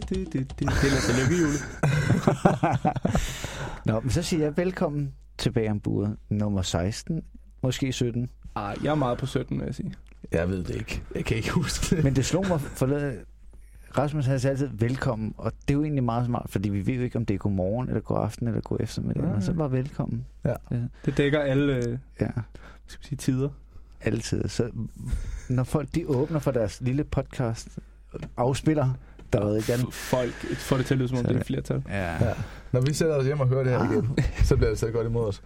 Det er altså lykkehjulet. Nå, men så siger jeg velkommen tilbage om buret. Nummer 16, måske 17. Ej, jeg er meget på 17, vil jeg sige. Jeg ved det ikke. Jeg kan ikke huske det. Men det slog mig forleden. Rasmus han sagde altid velkommen, og det er jo egentlig meget smart, fordi vi ved jo ikke, om det er god morgen, eller god aften, eller god eftermiddag. Nej. Men så bare velkommen. Det dækker alle øh, Ja, skal sige, tider. altid. Så når folk de åbner for deres lille podcast, afspiller, der ved ikke F- folk får det til at lyde, som om det er et flertal. Ja. Ja. Når vi sætter os hjem og hører det her Ah. igen, så bliver det så godt imod os.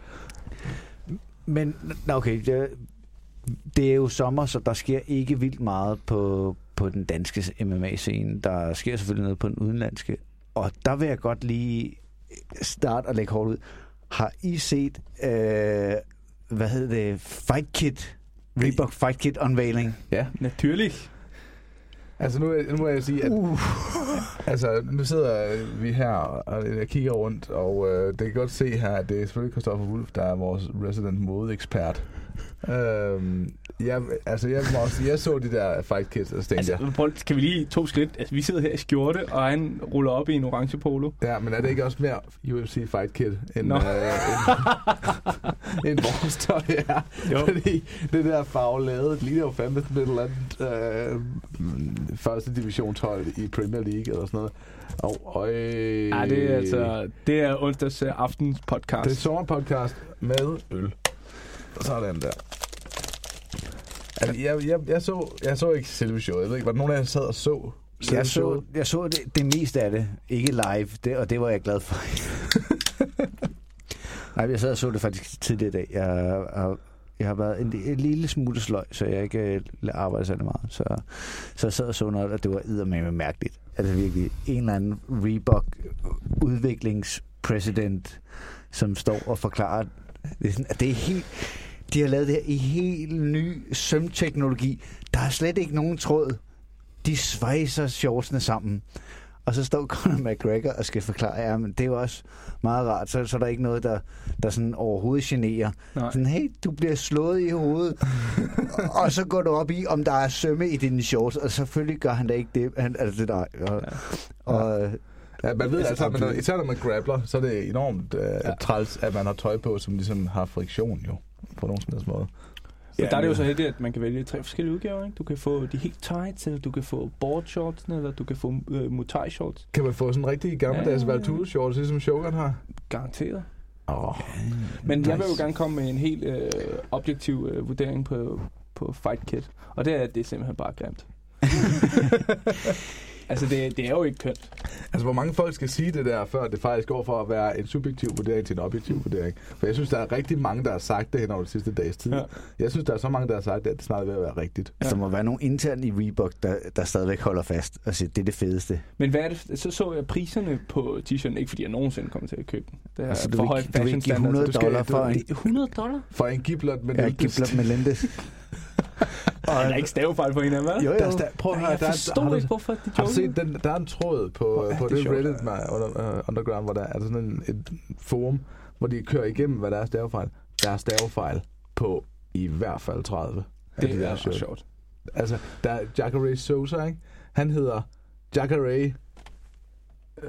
Men, okay, det, det er jo sommer, så der sker ikke vildt meget på, på den danske MMA-scene. Der sker selvfølgelig noget på den udenlandske. Og der vil jeg godt lige starte og lægge hårdt ud. Har I set, øh, hvad hedder det, Fight Kit, Reebok Fight Kit Unveiling? Ja. Naturligt. Altså nu, nu må jeg sige, at Uh. altså, nu sidder vi her og jeg kigger rundt, og øh, det kan godt se her, at det er selvfølgelig Christoffer Wulf, der er vores resident modeekspert. Øhm, jeg, altså, jeg, må også, jeg så de der fight kits, og så tænkte Altså, jeg, prøv, kan vi lige to skridt? Altså, vi sidder her i skjorte, og han ruller op i en orange polo. ja, men er det ikke også mere UFC fight kit, end, Nå. øh, end, end vores tøj er? Jo. Fordi det der farvelade, det ligner jo fandme sådan et eller andet øh, første divisionshold i Premier League eller sådan noget. Og, øh, Ja, det er altså, det er onsdags uh, aftens podcast. Det er sommerpodcast med øl. Sådan der. Altså, jeg, jeg, jeg, så, jeg så ikke selve showet. Jeg ved ikke, var der nogen af jer, der sad og så selve Jeg så, showet? jeg så det, det meste af det, ikke live, det, og det var jeg glad for. Nej, jeg sad og så det faktisk tidligere i dag. Jeg har, jeg har været en, en lille smule sløj, så jeg ikke øh, arbejder særlig meget. Så, så jeg sad og så noget, og det var eddermame mærkeligt. Altså virkelig en eller anden Reebok udviklingspræsident, som står og forklarer, det er helt, de har lavet det her i helt ny sømteknologi. Der er slet ikke nogen tråd. De svejser shortsene sammen. Og så står Conor McGregor og skal forklare, ja, men det er jo også meget rart. Så, så er der ikke noget, der, der sådan overhovedet generer. Nej. Sådan, hey, du bliver slået i hovedet. og så går du op i, om der er sømme i dine shorts. Og selvfølgelig gør han da ikke det. Han, altså, det der, og, Ja. og, Ja, man ved Altså, altså, men når, absolut. især når man grappler, så er det enormt øh, Ja. træls, at man har tøj på, som ligesom har friktion jo, på nogen som helst måde. Ja, Ja, der er det jo men- så heldigt, at man kan vælge tre forskellige udgaver. Ikke? Du kan få de helt tights, eller du kan få board shorts, eller du kan få øh, mutai shorts. Kan man få sådan en rigtig gammeldags Ja, ja, ja, ja. Valtudo shorts, ligesom Shogun har? Garanteret. Åh, oh, Men jeg vil jo Nice. gerne komme med en helt øh, objektiv øh, vurdering på, på Fight Kit. Og det er, at det er simpelthen bare grimt. altså, det, det er jo ikke kønt. Altså, hvor mange folk skal sige det der, før det faktisk går fra at være en subjektiv vurdering til en objektiv vurdering? For jeg synes, der er rigtig mange, der har sagt det hen over de sidste dages tid. Ja. Ja. Jeg synes, der er så mange, der har sagt, at det snart er ved at være rigtigt. ja. der må være nogle interne i Reebok, der, der stadigvæk holder fast og siger, det er det fedeste. Men hvad er det? Så så jeg priserne på t-shirten. Ikke fordi jeg nogensinde kommer til at købe den. Det er Altså, du for vil høj ikke- du vil fashion ikke give standard. 100 så du skal- dollar for du- en- Det er 100 dollar? For en giblot med nultest. gibler med Lendes. Og er der ikke stavefejl på en af dem, hva'? Jo, Der, jo. der, prøv at høre, Jeg der, forstår har, du, ikke, hvorfor de har du joker. set, den, der er en tråd på, er på det det. Reddit med, under, uh, Underground, hvor der er der sådan en, et forum, hvor de kører igennem, hvad der er stavefejl. Der er stavefejl på i hvert fald 30. af de Det der er shirts. sjovt. Altså, der er Jacare Sosa, ikke? Han hedder Jacare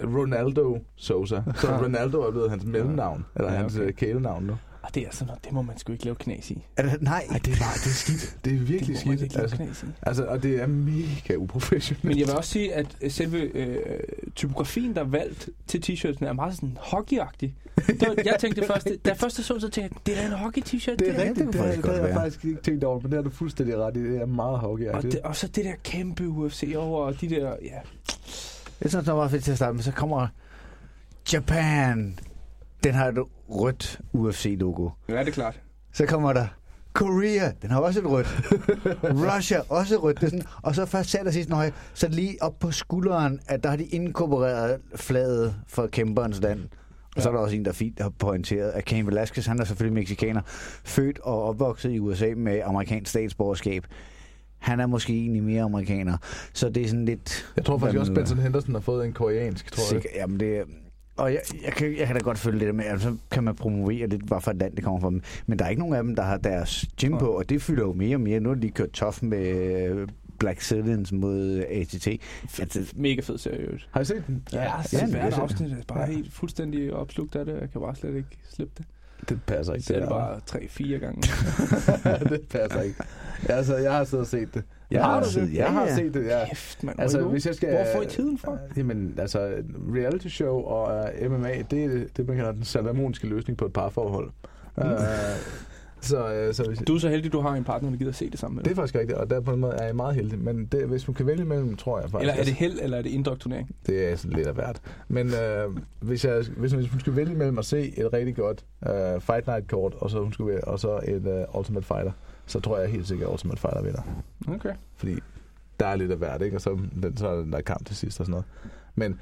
Ronaldo Sosa. Så Ronaldo er blevet hans mellemnavn, eller Ja, hans okay. øh, kælenavn nu. Og det er sådan noget, det må man sgu ikke lave knas i. Er det, nej, Ej, det er bare, det er skidt. Det er virkelig det skidt. ikke lave Altså, knas i. altså, og det er mega uprofessionelt. Men jeg vil også sige, at selve øh, typografien, der er valgt til t-shirten, er meget sådan hockeyagtig. Det var, jeg tænkte først, da jeg først så, så tænkte jeg, det er en hockey-t-shirt. Det er der. rigtigt, det det, det, det, godt har jeg faktisk ikke tænkt over, men det har du fuldstændig ret i. Det er meget Og, hockeyagtigt. det, og så det der kæmpe UFC over, og de der, ja. Jeg synes, det var fedt til at starte med. Så kommer Japan. Den har et rødt UFC-logo. Ja, det er klart. Så kommer der Korea. Den har også et rødt. Russia. Også rødt. Det er sådan, og så først til sidst, nøje, så lige op på skulderen, at der har de inkorporeret flaget for kæmperens land. Og så er der også en, der fint har pointeret, at Cain Velasquez, han er selvfølgelig mexikaner, født og opvokset i USA med amerikansk statsborgerskab. Han er måske egentlig mere amerikaner. Så det er sådan lidt... Jeg tror faktisk også, Benson Henderson har fået en koreansk, tror jeg. Sikker, jamen det er- og jeg, jeg, kan, jeg kan da godt følge det der med, at så kan man promovere lidt, hvad for et land det kommer fra. Men der er ikke nogen af dem, der har deres gym på, og det fylder jo mere og mere. Nu har de kørt tof med øh, Black Citizens mod ATT. Altså, Mega fed serie, jo. Har I set den? Ja, jeg har ja, set den- hvert afsnit. Jeg er bare Ja. helt fuldstændig opslugt af det. Jeg kan bare slet ikke slippe det. Det passer ikke. det der. bare tre-fire gange. det passer ikke. Altså, jeg har siddet og set det. Jeg har har siddet- det? ja, Jeg har set det, ja. Kæft, mand. Altså, hvor I hvis jeg skal... Hvor får I tiden fra? Øh, Jamen, altså, reality show og uh, MMA, det er det, man kalder den salamoniske løsning på et parforhold. Uh, så, uh, så hvis, Du er så heldig, du har en partner, der gider se det sammen med det er faktisk rigtigt, og der på en måde er jeg meget heldig. Men det, hvis man kan vælge mellem, tror jeg faktisk... Eller er det held, eller er det indoktrinering? Det er sådan lidt af hvert. Men øh, hvis, jeg, hvis man skulle vælge mellem at se et rigtig godt øh, Fight Night kort, og så, hun skulle, og så et øh, Ultimate Fighter, så tror jeg helt sikkert, at Ultimate Fighter vinder. Okay. Fordi der er lidt af hvert, ikke? Og så, den, så er den der kamp til sidst og sådan noget. Men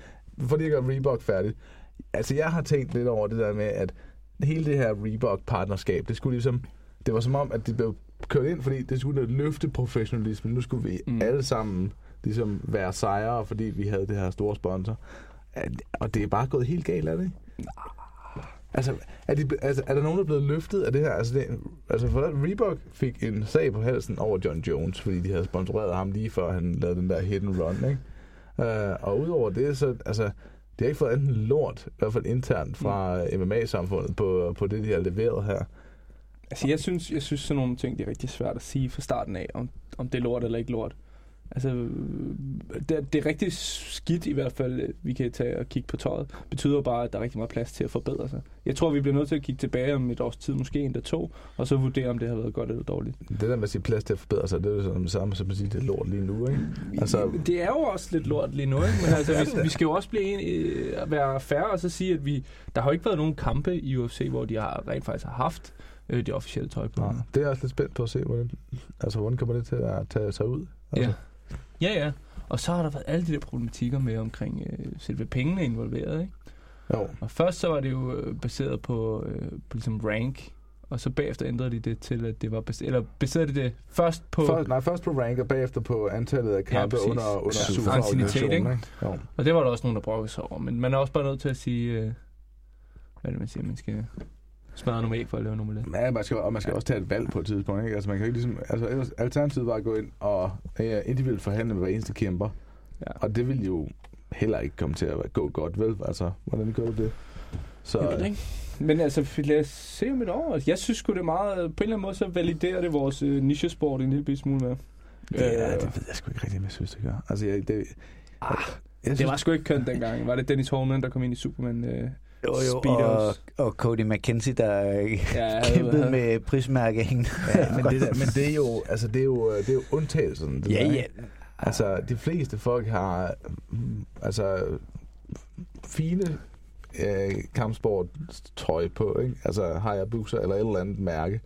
fordi jeg gør Reebok færdig, altså jeg har tænkt lidt over det der med, at hele det her Reebok-partnerskab, det skulle ligesom, det var som om, at det blev kørt ind, fordi det skulle løfte professionalismen. Nu skulle vi Mm. alle sammen ligesom være sejre, fordi vi havde det her store sponsor. At- Og det er bare gået helt galt, er det ikke? Altså er, de, altså, er der nogen, der er blevet løftet af det her? Altså, det, altså for Reebok fik en sag på halsen over John Jones, fordi de havde sponsoreret ham lige før han lavede den der hit and run, ikke? Uh, og udover det, så altså, det har ikke fået enten lort, i hvert fald internt fra mm. MMA-samfundet, på, på det, de har leveret her. Altså, jeg synes, jeg synes sådan nogle ting, det er rigtig svært at sige fra starten af, om, om det er lort eller ikke lort. Altså, det, det er rigtig skidt i hvert fald, vi kan tage og kigge på tøjet. Betyder bare, at der er rigtig meget plads til at forbedre sig. Jeg tror, vi bliver nødt til at kigge tilbage om et års tid, måske en eller to, og så vurdere, om det har været godt eller dårligt. Det der med at sige plads til at forbedre sig, det er jo sådan det samme som at sige, det er lort lige nu, ikke? Altså, det er jo også lidt lort lige nu, ikke? men altså, vi, vi skal jo også blive en, øh, være færre og så sige, at vi, der har jo ikke været nogen kampe i UFC, hvor de har rent faktisk har haft øh, det officielle tøj på. Ja, det er jeg også lidt spændt på at se, hvordan, altså, hvordan kommer det til at tage sig ud? Altså, Ja. Ja, ja. Og så har der været alle de der problematikker med omkring øh, selve pengene involveret, ikke? Jo. Og først så var det jo øh, baseret på, øh, på ligesom rank, og så bagefter ændrede de det til, at det var baseret, eller baserede de det først på, Først, nej, først på rank, og bagefter på antallet af kampe præcis. under, under Ja. superorganisationen, ikke? Jo. og det var der også nogen, der brokkede sig over, men man er også bare nødt til at sige, øh, hvad er det, man siger, man skal smadre nogle æg for at lave nogle omelet. Ja, man skal, og man skal også tage et valg på et tidspunkt, ikke? Altså, man kan ikke ligesom, altså, ellers, alternativet var at gå ind og ja, individuelt forhandle med hver eneste kæmper. Ja. Og det vil jo heller ikke komme til at gå godt, vel? Altså, hvordan gør du det? Så, Jeg ved ikke. Men altså, lad os se om et år. Jeg synes sgu, det er meget... På en eller anden måde, så validerer det vores øh, nichesport en lille smule mere. ja, Øh, det ved jeg sgu ikke rigtig, om jeg synes, det gør. Altså, jeg, det, Ah, jeg det var sgu ikke kønt dengang. Var det Dennis Horman, der kom ind i Superman? Øh, Jo, jo, og, Speedos. og Cody McKenzie, der øh, Ja, kæmpede med prismærke hængende. Ja, men, det der, men det er jo, altså, det er jo, det er jo undtagelsen. Det Ja, der, ja. Altså, de fleste folk har mm, altså fine øh, kampsporttøj på, ikke? Altså, har jeg bukser eller et eller andet mærke.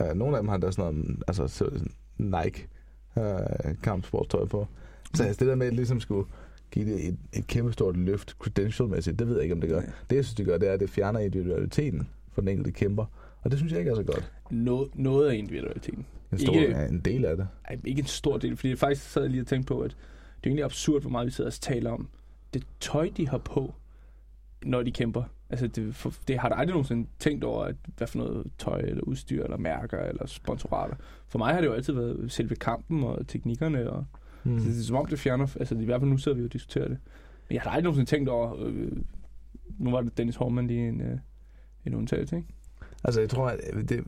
Uh, nogle af dem har der sådan noget, altså så- Nike uh, kampsporttøj på. Så altså, det der med, at ligesom skulle give det et, et kæmpe stort løft credentialmæssigt, det ved jeg ikke, om det gør. Nej. Det, jeg synes, det gør, det er, at det fjerner individualiteten for den enkelte kæmper. Og det synes jeg ikke er så godt. noget, noget af individualiteten. En, stor, Ikke- ikke... en del af det. Ej, ikke en stor del, fordi faktisk sad jeg lige og tænkte på, at det er egentlig absurd, hvor meget vi sidder og taler om det tøj, de har på, når de kæmper. Altså, det, for, det har der aldrig nogensinde tænkt over, at, hvad for noget tøj, eller udstyr, eller mærker, eller sponsorater. For mig har det jo altid været selve kampen og teknikkerne, og Mm. mm. det, er som om, det fjerner, altså i hvert fald nu sidder vi og diskuterer det. Men jeg har aldrig nogensinde tænkt over, øh, nu var det Dennis Horman lige en, øh, en undtagelse, ikke? Altså, jeg tror, at det,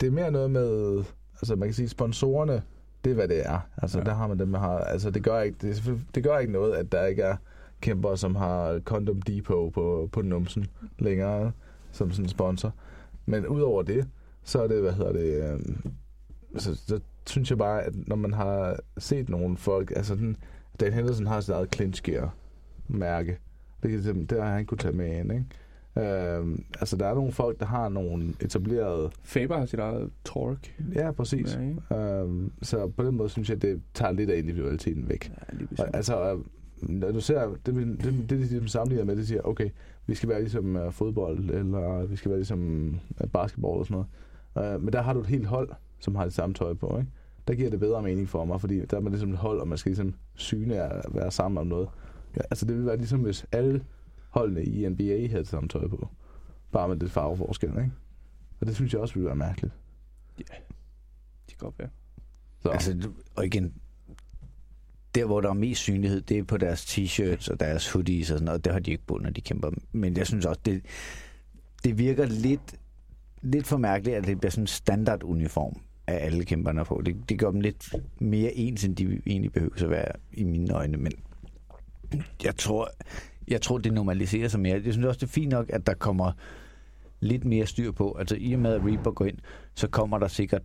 det er mere noget med... Altså, man kan sige, sponsorerne, det er, hvad det er. Altså, ja. Der har man dem, der har... Altså, det gør, ikke, det, det gør ikke noget, at der ikke er kæmper, som har Condom Depot på, på numsen længere, som sådan en sponsor. Men udover det, så er det, hvad hedder det... Øh, så, så synes jeg bare, at når man har set nogle folk... Altså, den, Dan Henderson har sit eget clinch gear mærke. Det, simpelthen- det har han kunne tage med ind, ikke? Øhm, altså, der er nogle folk, der har nogle etablerede... Faber har sit eget torque. Ja, præcis. Ja? Øhm, så på den måde synes jeg, det tager lidt af individualiteten væk. Ja, Og, altså, øh, når du ser, det, det, det, det de ligesom sammenligner med, det siger, okay, vi skal være ligesom uh, fodbold, eller vi skal være ligesom uh, basketball og sådan noget. Uh, men der har du et helt hold, som har det samme tøj på, ikke? Der giver det bedre mening for mig, fordi der er man ligesom et hold, og man skal ligesom syne at være sammen om noget. Ja, altså det ville være ligesom, hvis alle holdene i NBA havde det samme tøj på. Bare med det farveforskel, ikke? Og det synes jeg også ville være mærkeligt. Ja, det kan godt være. Så. Altså, og igen, der, hvor der er mest synlighed, det er på deres t-shirts og deres hoodies og sådan noget. Det har de ikke på, når de kæmper. Men jeg synes også, det, det virker lidt, lidt for mærkeligt, at det bliver sådan en standarduniform af alle kæmperne på. Det, det gør dem lidt mere ens, end de egentlig behøver at være i mine øjne. Men jeg tror, jeg tror, det normaliserer sig mere. Jeg synes også, det er fint nok, at der kommer lidt mere styr på. Altså i og med, at Reaper går ind, så kommer der sikkert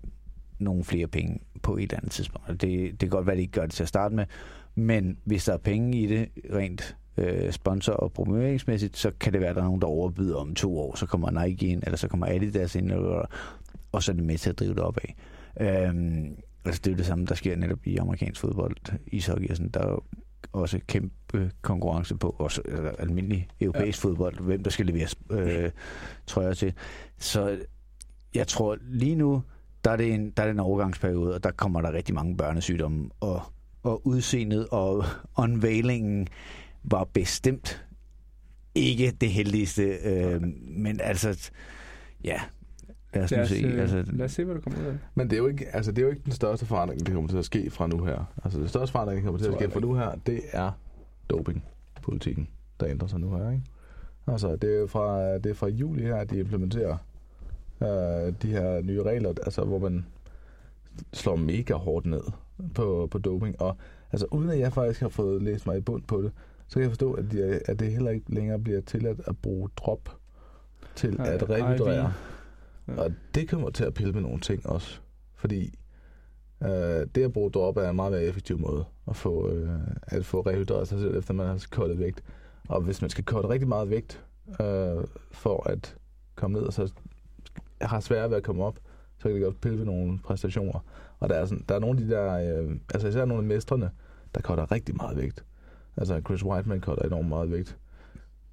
nogle flere penge på et eller andet tidspunkt. Det, det kan godt være, at de ikke gør det til at starte med, men hvis der er penge i det, rent øh, sponsor- og promoveringsmæssigt, så kan det være, at der er nogen, der overbyder om to år. Så kommer Nike ind, eller så kommer Adidas ind, og, og så er det med til at drive det opad. Øhm, altså det er jo det samme, der sker netop i amerikansk fodbold, ishockey og sådan. Der er jo også kæmpe konkurrence på, også altså, almindelig europæisk ja. fodbold, hvem der skal leveres øh, trøjer til. Så jeg tror lige nu, der er, det en, der er det en overgangsperiode, og der kommer der rigtig mange børnesygdomme, og, og udseendet og unveilingen var bestemt ikke det heldigste, øh, men altså, ja, lad os, lad os, se. Øh, altså, lad os se, hvad der kommer ud af det. Men det er, jo ikke, altså, det er jo ikke den største forandring, der kommer til at ske fra nu her. Altså, det største forandring, der kommer til at ske fra nu her, det er dopingpolitikken, der ændrer sig nu her, ikke? Altså, det er fra, det er fra juli her, at de implementerer øh, de her nye regler, altså, hvor man slår mega hårdt ned på, på doping. Og altså, uden at jeg faktisk har fået læst mig i bund på det, så kan jeg forstå, at, de, at det heller ikke længere bliver tilladt at bruge drop til Nej, at rehydrere. Ja. Og det kommer til at pille med nogle ting også. Fordi øh, det at bruge drop er en meget mere effektiv måde at få, øh, at få rehydreret sig selv, efter man har kottet vægt. Og hvis man skal kotte rigtig meget vægt øh, for at komme ned, og så har svært ved at komme op, så kan det godt pille ved nogle præstationer. Og der er, sådan, der er nogle af de der, øh, altså især nogle af mestrene, der kotter rigtig meget vægt. Altså Chris Whiteman kotter enormt meget vægt.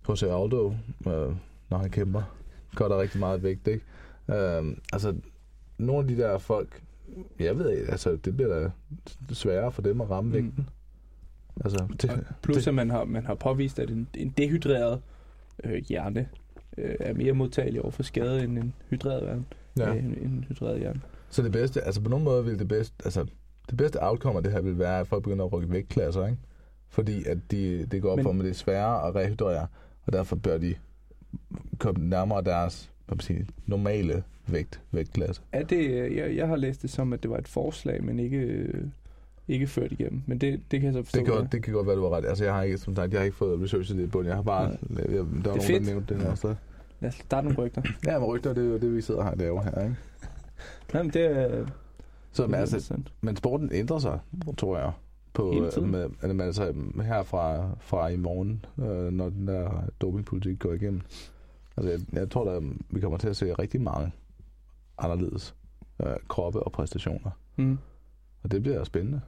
Jose Aldo, øh, når han kæmper, kotter rigtig meget vægt, ikke? Øh, altså, nogle af de der folk, jeg ved ikke, altså, det bliver da sværere for dem at ramme Mm. vægten. Altså, det, Og Plus, det, at man har, man har påvist, at en, en dehydreret øh, hjerne øh, er mere modtagelig over for skade end en hydreret hjerne. ja. Ja. En, en hydreret hjerne. Så det bedste, altså på nogen måde vil det bedste, altså det bedste outcome af det her vil være, at folk begynder at rykke vægtklasser, ikke? Fordi at de, det går op Men- for dem, at det er sværere at rehydrere, og derfor bør de komme nærmere deres hvad man siger, normale vægt, vægtklasse. Er det, øh, jeg, jeg har læst det som, at det var et forslag, men ikke, øh, ikke ført igennem. Men det, det kan jeg så forstå. Det kan, godt, det kan godt være, du har ret. Altså, jeg har ikke, som sagt, jeg har ikke fået researchet det bunden. Jeg har bare... Nej. Jeg, der var nogen, fedt. der nævnte det også. Lad os starte nogle rygter. Ja, men rygter, det er jo det, vi sidder her og laver her, ikke? Men det er... Så, men, det er altså, men sporten ændrer sig, tror jeg. På, med, med, med, altså, her fra, fra i morgen, øh, når den der dopingpolitik går igennem. Altså, jeg, jeg tror, at vi kommer til at se rigtig mange anderledes øh, kroppe og præstationer. Mm. Og det bliver spændende.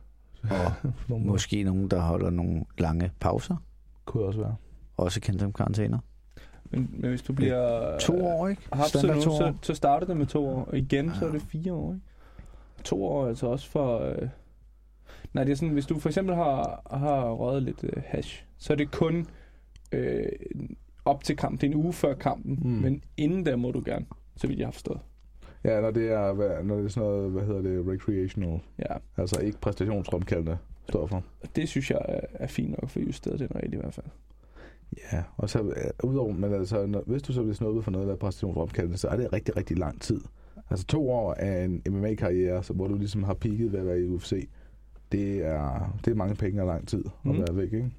Og nogle måder. måske nogen, der holder nogle lange pauser, Kunne også være. også kendt som karantæner. Men, men hvis du bliver... To år, ikke? Haft Standard nu, to så, år. så starter det med to år, og igen så er Ja. det fire år, ikke? To år er altså også for... Øh... Nej, det er sådan, hvis du for eksempel har, har røget lidt øh, hash, så er det kun øh, op til kampen. Det er en uge før kampen, Mm. men inden der må du gerne, så vidt jeg har forstået. Ja, når det er, hvad, når det er sådan noget, hvad hedder det, recreational, Ja, altså ikke præstationsfremkaldende stoffer. og det synes jeg er, er fint nok få justeret den regel i hvert fald. Ja, og så øh, udover, men altså, når, hvis du så bliver snuppet for noget, der er præstationsfremkaldende, så er det rigtig, rigtig lang tid. Altså to år af en MMA-karriere, så hvor du ligesom har peaked ved at være i UFC, det er, det er mange penge og lang tid at Mm. være væk, ikke?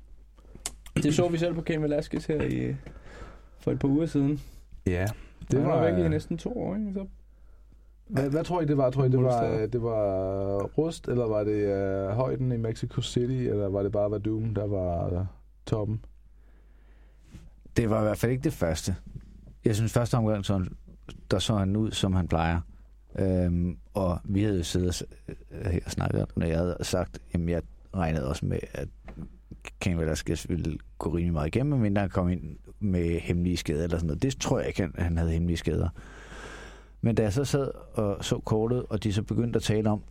Det så vi selv på Cain Velasquez her i, for et par uger siden. Ja, Det det var, var... væk i næsten to år, ikke? Så Hvad, hvad tror I, det var? Tror I, det var, øh, det var Rust, eller var det uh, højden i Mexico City, eller var det bare Vadum, der var uh, toppen? Det var i hvert fald ikke det første. Jeg synes, første omgang, så, der så han ud, som han plejer. Øhm, og vi havde jo siddet og s- øh, her og snakket om, når jeg havde sagt, jamen jeg regnede også med, at Ken Velasquez ville gå rimelig meget igennem, medmindre han kom ind med hemmelige skader eller sådan noget. Det tror jeg ikke, at han havde hemmelige skader. Men da jeg så sad og så kortet, og de så begyndte at tale om,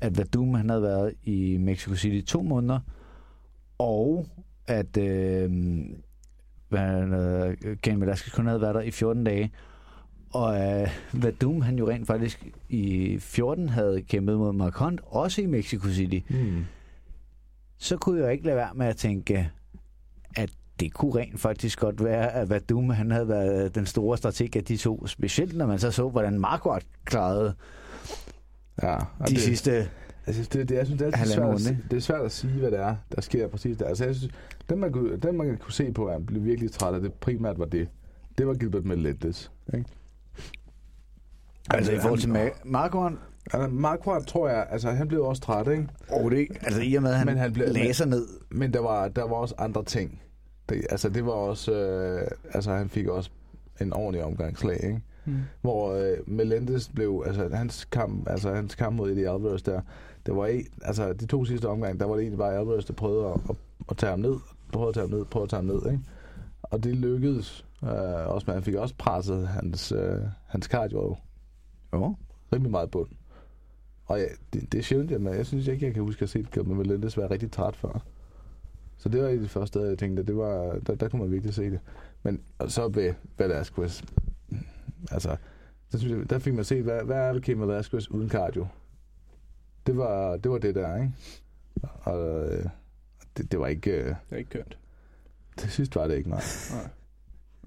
at Vadum han havde været i Mexico City i to måneder, og at øh, hvad, Velasquez kun havde været der i 14 dage, og øh, Vadum han jo rent faktisk i 14 havde kæmpet mod Mark Hunt, også i Mexico City. Mm så kunne jeg ikke lade være med at tænke, at det kunne rent faktisk godt være, at Vadum han havde været den store strateg af de to, specielt når man så så, hvordan Marquardt klarede Ja, de det, sidste... jeg synes, det, det, jeg synes, det er, altid svært, at, det er svært at sige, hvad det er, der sker præcis der. Altså, jeg synes, den man, kunne, den, man kunne se på, at han blev virkelig træt af det, primært var det. Det var Gilbert Melendez. Ikke? Altså i forhold til han, Ma- Marquardt, altså, Marquardt, tror jeg, altså han blev også træt, ikke? oh, det, altså i og med, at han, Men han blev- sig ned. Men der var, der var også andre ting. Det, altså det var også, øh, altså han fik også en ordentlig omgangslag, ikke? Mm. Hvor øh, Melendez blev, altså hans kamp, altså hans kamp mod Eddie Alvarez der, det var ikke, altså de to sidste omgange, der var det egentlig bare Alvarez, der prøvede at, at, at tage ham ned, prøvede at tage ham ned, prøvede at tage ham ned, ikke? Og det lykkedes øh, også, men han fik også presset hans, øh, hans cardio Jo. rimelig meget bund. Og ja, det, det er sjældent, at man, jeg synes ikke, jeg kan huske at se Gilbert Melendez være rigtig træt før. Så det var et af de første steder, jeg tænkte, at det var, der, der kunne man virkelig se det. Men og så ved Velasquez, altså, der, synes jeg, der fik man set, hvad, hvad er Kim Velasquez uden cardio? Det var det, var det der, ikke? Og øh, det, det var ikke, øh, Det er ikke kønt. det sidste var det ikke, nej. Nej.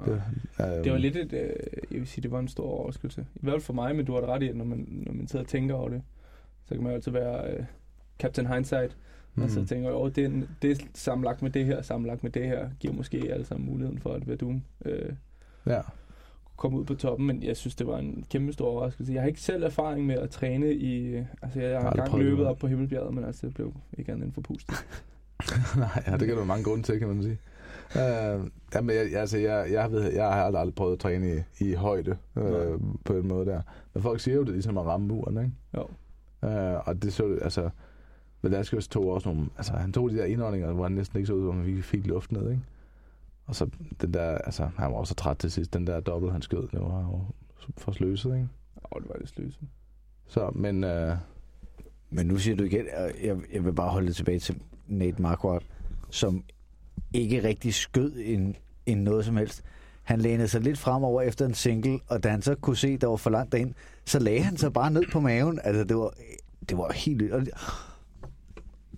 Det, øh, Det var lidt et, øh, jeg vil sige, det var en stor overraskelse. I hvert fald for mig, men du har det ret i, at når man, når man sidder og tænker over det, så kan man jo altid være øh, Captain Hindsight. Mm. Altså mm. tænker, åh, det, det sammenlagt med det her, sammenlagt med det her, giver måske sammen muligheden for, at Verdum øh, Ja. komme ud på toppen, men jeg synes, det var en kæmpe stor overraskelse. Jeg har ikke selv erfaring med at træne i... Altså, jeg har engang løbet op på Himmelbjerget, men altså, det blev ikke andet end forpustet. Nej, ja, det kan være mange grunde til, kan man sige. Uh, jamen, jeg, altså, jeg, jeg, ved, jeg har aldrig, prøvet at træne i, i højde Nej. på en måde der. Men folk siger jo, det er ligesom at ramme muren, ikke? Jo. Uh, og det så, altså, Velasquez tog også nogle, altså han tog de der indåndinger, hvor han næsten ikke så ud, hvor man fik, fik luft ned, ikke? Og så den der, altså han var også træt til sidst, den der dobbelt han skød, det var jo for sløset, ikke? Åh, det var det sløse. Så, men uh, Men nu siger du igen, og jeg, jeg vil bare holde det tilbage til Nate Marquardt, som ikke rigtig skød en, en noget som helst. Han lænede sig lidt fremover efter en single, og da han så kunne se, der var for langt derind, så lagde han sig bare ned på maven. Altså, det var, det var helt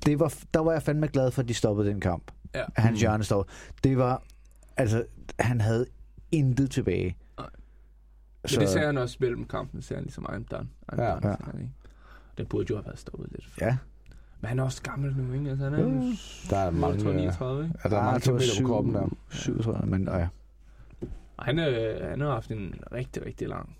det- var, der var jeg fandme glad for, at de stoppede den kamp. Ja. At hans Mm. hjørne stod. Det var, altså, han havde intet tilbage. Nej. Så... Men det ser han også mellem kampen, ser han ligesom, I'm done. I'm Ja. done, Ja. han, ikke? Det burde jo have været stoppet lidt. før. Ja. Men han er også gammel nu, ikke? Altså, han er jo der er mange, 38, øh, 39, ikke? ja, der er Ah, mange kilometer på kroppen der. Syv, tror jeg, men, og ja. Og han, øh, han har haft en rigtig, rigtig lang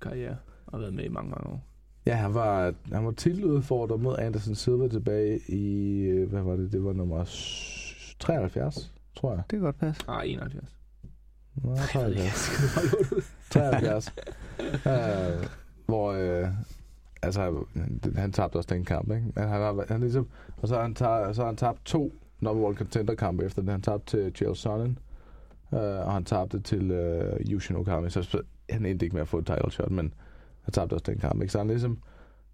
karriere og været med i mange, mange år. Ja, han var, han var titeludfordrer mod Anderson Silva tilbage i, øh, hvad var det, det var nummer s- 73, tror jeg. Det kan godt passe. Ah, 71. Nå, Jeg ved ikke, 73. jeg skal holde ud. 73. øh, hvor, øh, altså, han, han tabte også den kamp, ikke? Men han har, han ligesom, og så har han, tager, så har han tabt to number one contender kampe efter det. Han tabte til Chael Sonnen, øh, og han tabte til øh, Yushin Okami, så han endte ikke med at få et title shot, men han tabte også den kamp, ikke? Så han er ligesom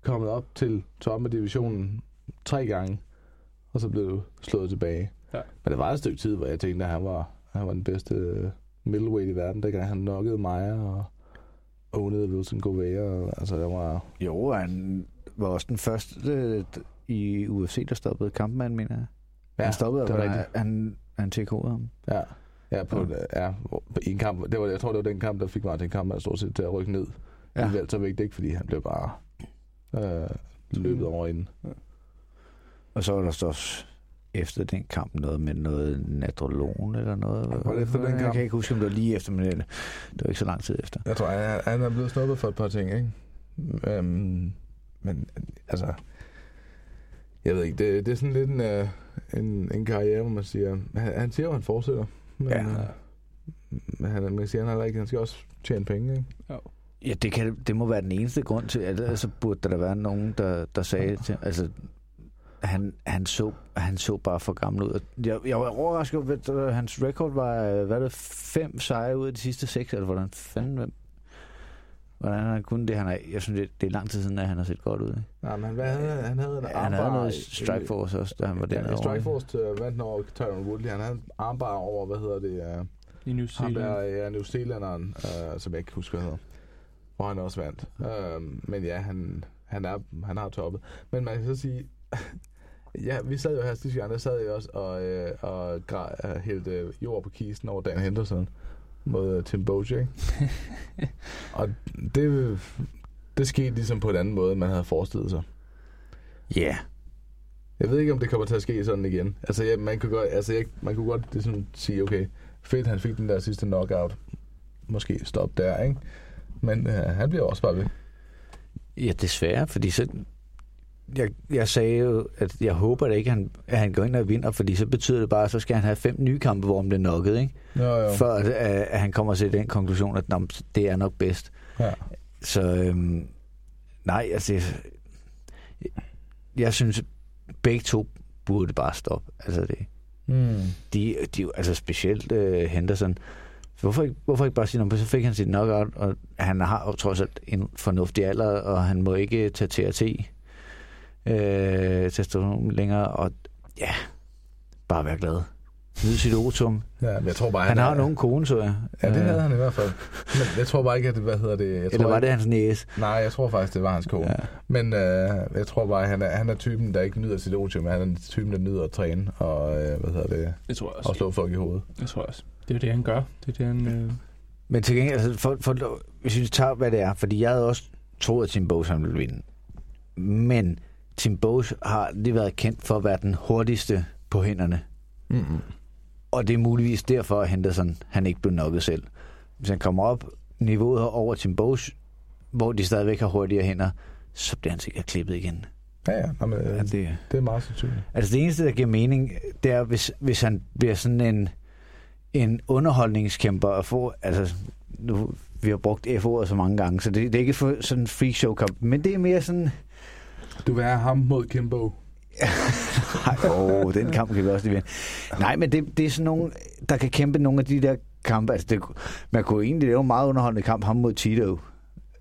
kommet op til toppen af divisionen tre gange, og så blev du slået tilbage. Ja. Men det var et stykke tid, hvor jeg tænkte, at han var, han var den bedste øh, middleweight i verden, dengang han knockede Maja og ownede Wilson Govea. Og, altså, der var... Jo, han var også den første øh, i UFC, der stoppede kampmanden, mener jeg. Ja, han stoppede, det og var han, han, han tjekkede ham. Ja, ja, på, ja. ja i en kamp. Det var, jeg tror, det var den kamp, der fik Martin Kampmann stort set til at rykke ned. Ja. Ja. I weltervægt, ikke? Fordi han blev bare øh, løbet over inden. Og så var der så også efter den kamp noget med noget nadrolon eller noget. Var det efter den Jeg kamp? kan ikke huske, om det var lige efter, men det var ikke så lang tid efter. Jeg tror, han, han er blevet snuppet for et par ting, ikke? Øhm, men altså... Jeg ved ikke, det, det er sådan lidt en, øh, en, en karriere, hvor man siger... Han, han siger at han fortsætter. Men, Ja. øh, men han, man siger, han, har ikke, han skal også tjene penge, ikke? Ja, det, kan, det må være den eneste grund til, at altså burde der da være nogen, der, der sagde til, altså, han, han, så, han så bare for gammel ud. Jeg, jeg var overrasket over, at hans record var, øh, hvad er det, fem sejre ud af de sidste seks, eller hvordan fanden, hvordan han kun det, han er, jeg synes, det, det er lang tid siden, at han har set godt ud. Ikke? Nej, men hvad havde han? Han havde en Ja, han havde noget Strikeforce også, da han var Ja, dernede. Strikeforce øh, vandt han over Tyron Woodley. Han havde en armbar over, hvad hedder det? Uh, I New ham der, Zealand. ja, New Zealanderen, uh, som jeg ikke husker, hvad hedder. Hvor han også vandt. Uh, men ja, han, han, er, han har toppet. Men man kan så sige, Ja, vi sad jo her sidste gang, der sad jeg også og, øh, og gra- øh, hældte øh, jord på kisten over Dan Henderson mod øh, Tim Boja, ikke? og det, det skete ligesom på en anden måde, end man havde forestillet sig. Ja. Yeah. Jeg ved ikke, om det kommer til at ske sådan igen. Altså, ja, man, kunne godt, altså jeg, man kunne godt ligesom sige, okay, fedt, han fik den der sidste knockout. Måske stop der, ikke? Men øh, han bliver også bare ved. Ja, desværre, fordi så... Jeg, jeg sagde jo, at jeg håber da ikke, at han, at han går ind og vinder, fordi så betyder det bare, at så skal han have fem nye kampe, hvor han bliver knocket, ikke? Jo, jo. For at, at han kommer til den konklusion, at nå, det er nok bedst. Ja. Så øhm, nej, altså... Jeg, jeg synes, begge to burde bare stoppe. Altså det, Mm. de, de, altså specielt øh, Henderson. Hvorfor ikke, hvorfor ikke bare sige, "Nå, så fik han sit knockout, og han har jo trods alt en fornuftig alder, og han må ikke tage TRT øh, testosteron længere, og ja, bare være glad. Nyd sit otum. Ja, men jeg tror bare, Han har er- nogen kone, så jeg. Ja, det Øh, havde han i hvert fald. Men jeg tror bare ikke, at det, hvad hedder det... Jeg Eller tror var ikke, det hans næse? Nej, jeg tror faktisk, det var hans kone. Ja. Men øh, jeg tror bare, at han er, han er typen, der ikke nyder sit otium, men han er typen, der nyder at træne og, øh, hvad hedder det, Det tror jeg og også. slå folk i hovedet. Det tror jeg også. Det er det, han gør. Det er det, han... Øh... Men til gengæld, altså, for, for, hvis vi tager, hvad det er, fordi jeg havde også troet, at Bose han ville vinde. Men Tim Bose har lige været kendt for at være den hurtigste på hænderne. Mm-hmm. Og det er muligvis derfor, at Henderson han ikke blev nokket selv. Hvis han kommer op niveauet over Tim Bose, hvor de stadigvæk har hurtigere hænder, så bliver han sikkert klippet igen. Ja, ja. Nå, men, øh, Ja, det, det er meget sandsynligt. Altså det eneste, der giver mening, det er, hvis, hvis han bliver sådan en, en underholdningskæmper og få, altså nu, vi har brugt F-ordet så mange gange, så det, det er ikke for sådan en freak show kamp, men det er mere sådan, Du vil have ham mod Kimbo. nej, åh, den kamp kan vi også lige vinde. Nej, men det, det er sådan nogle, der kan kæmpe nogle af de der kampe, altså det, man kunne egentlig lave en meget underholdende kamp, ham mod Tito.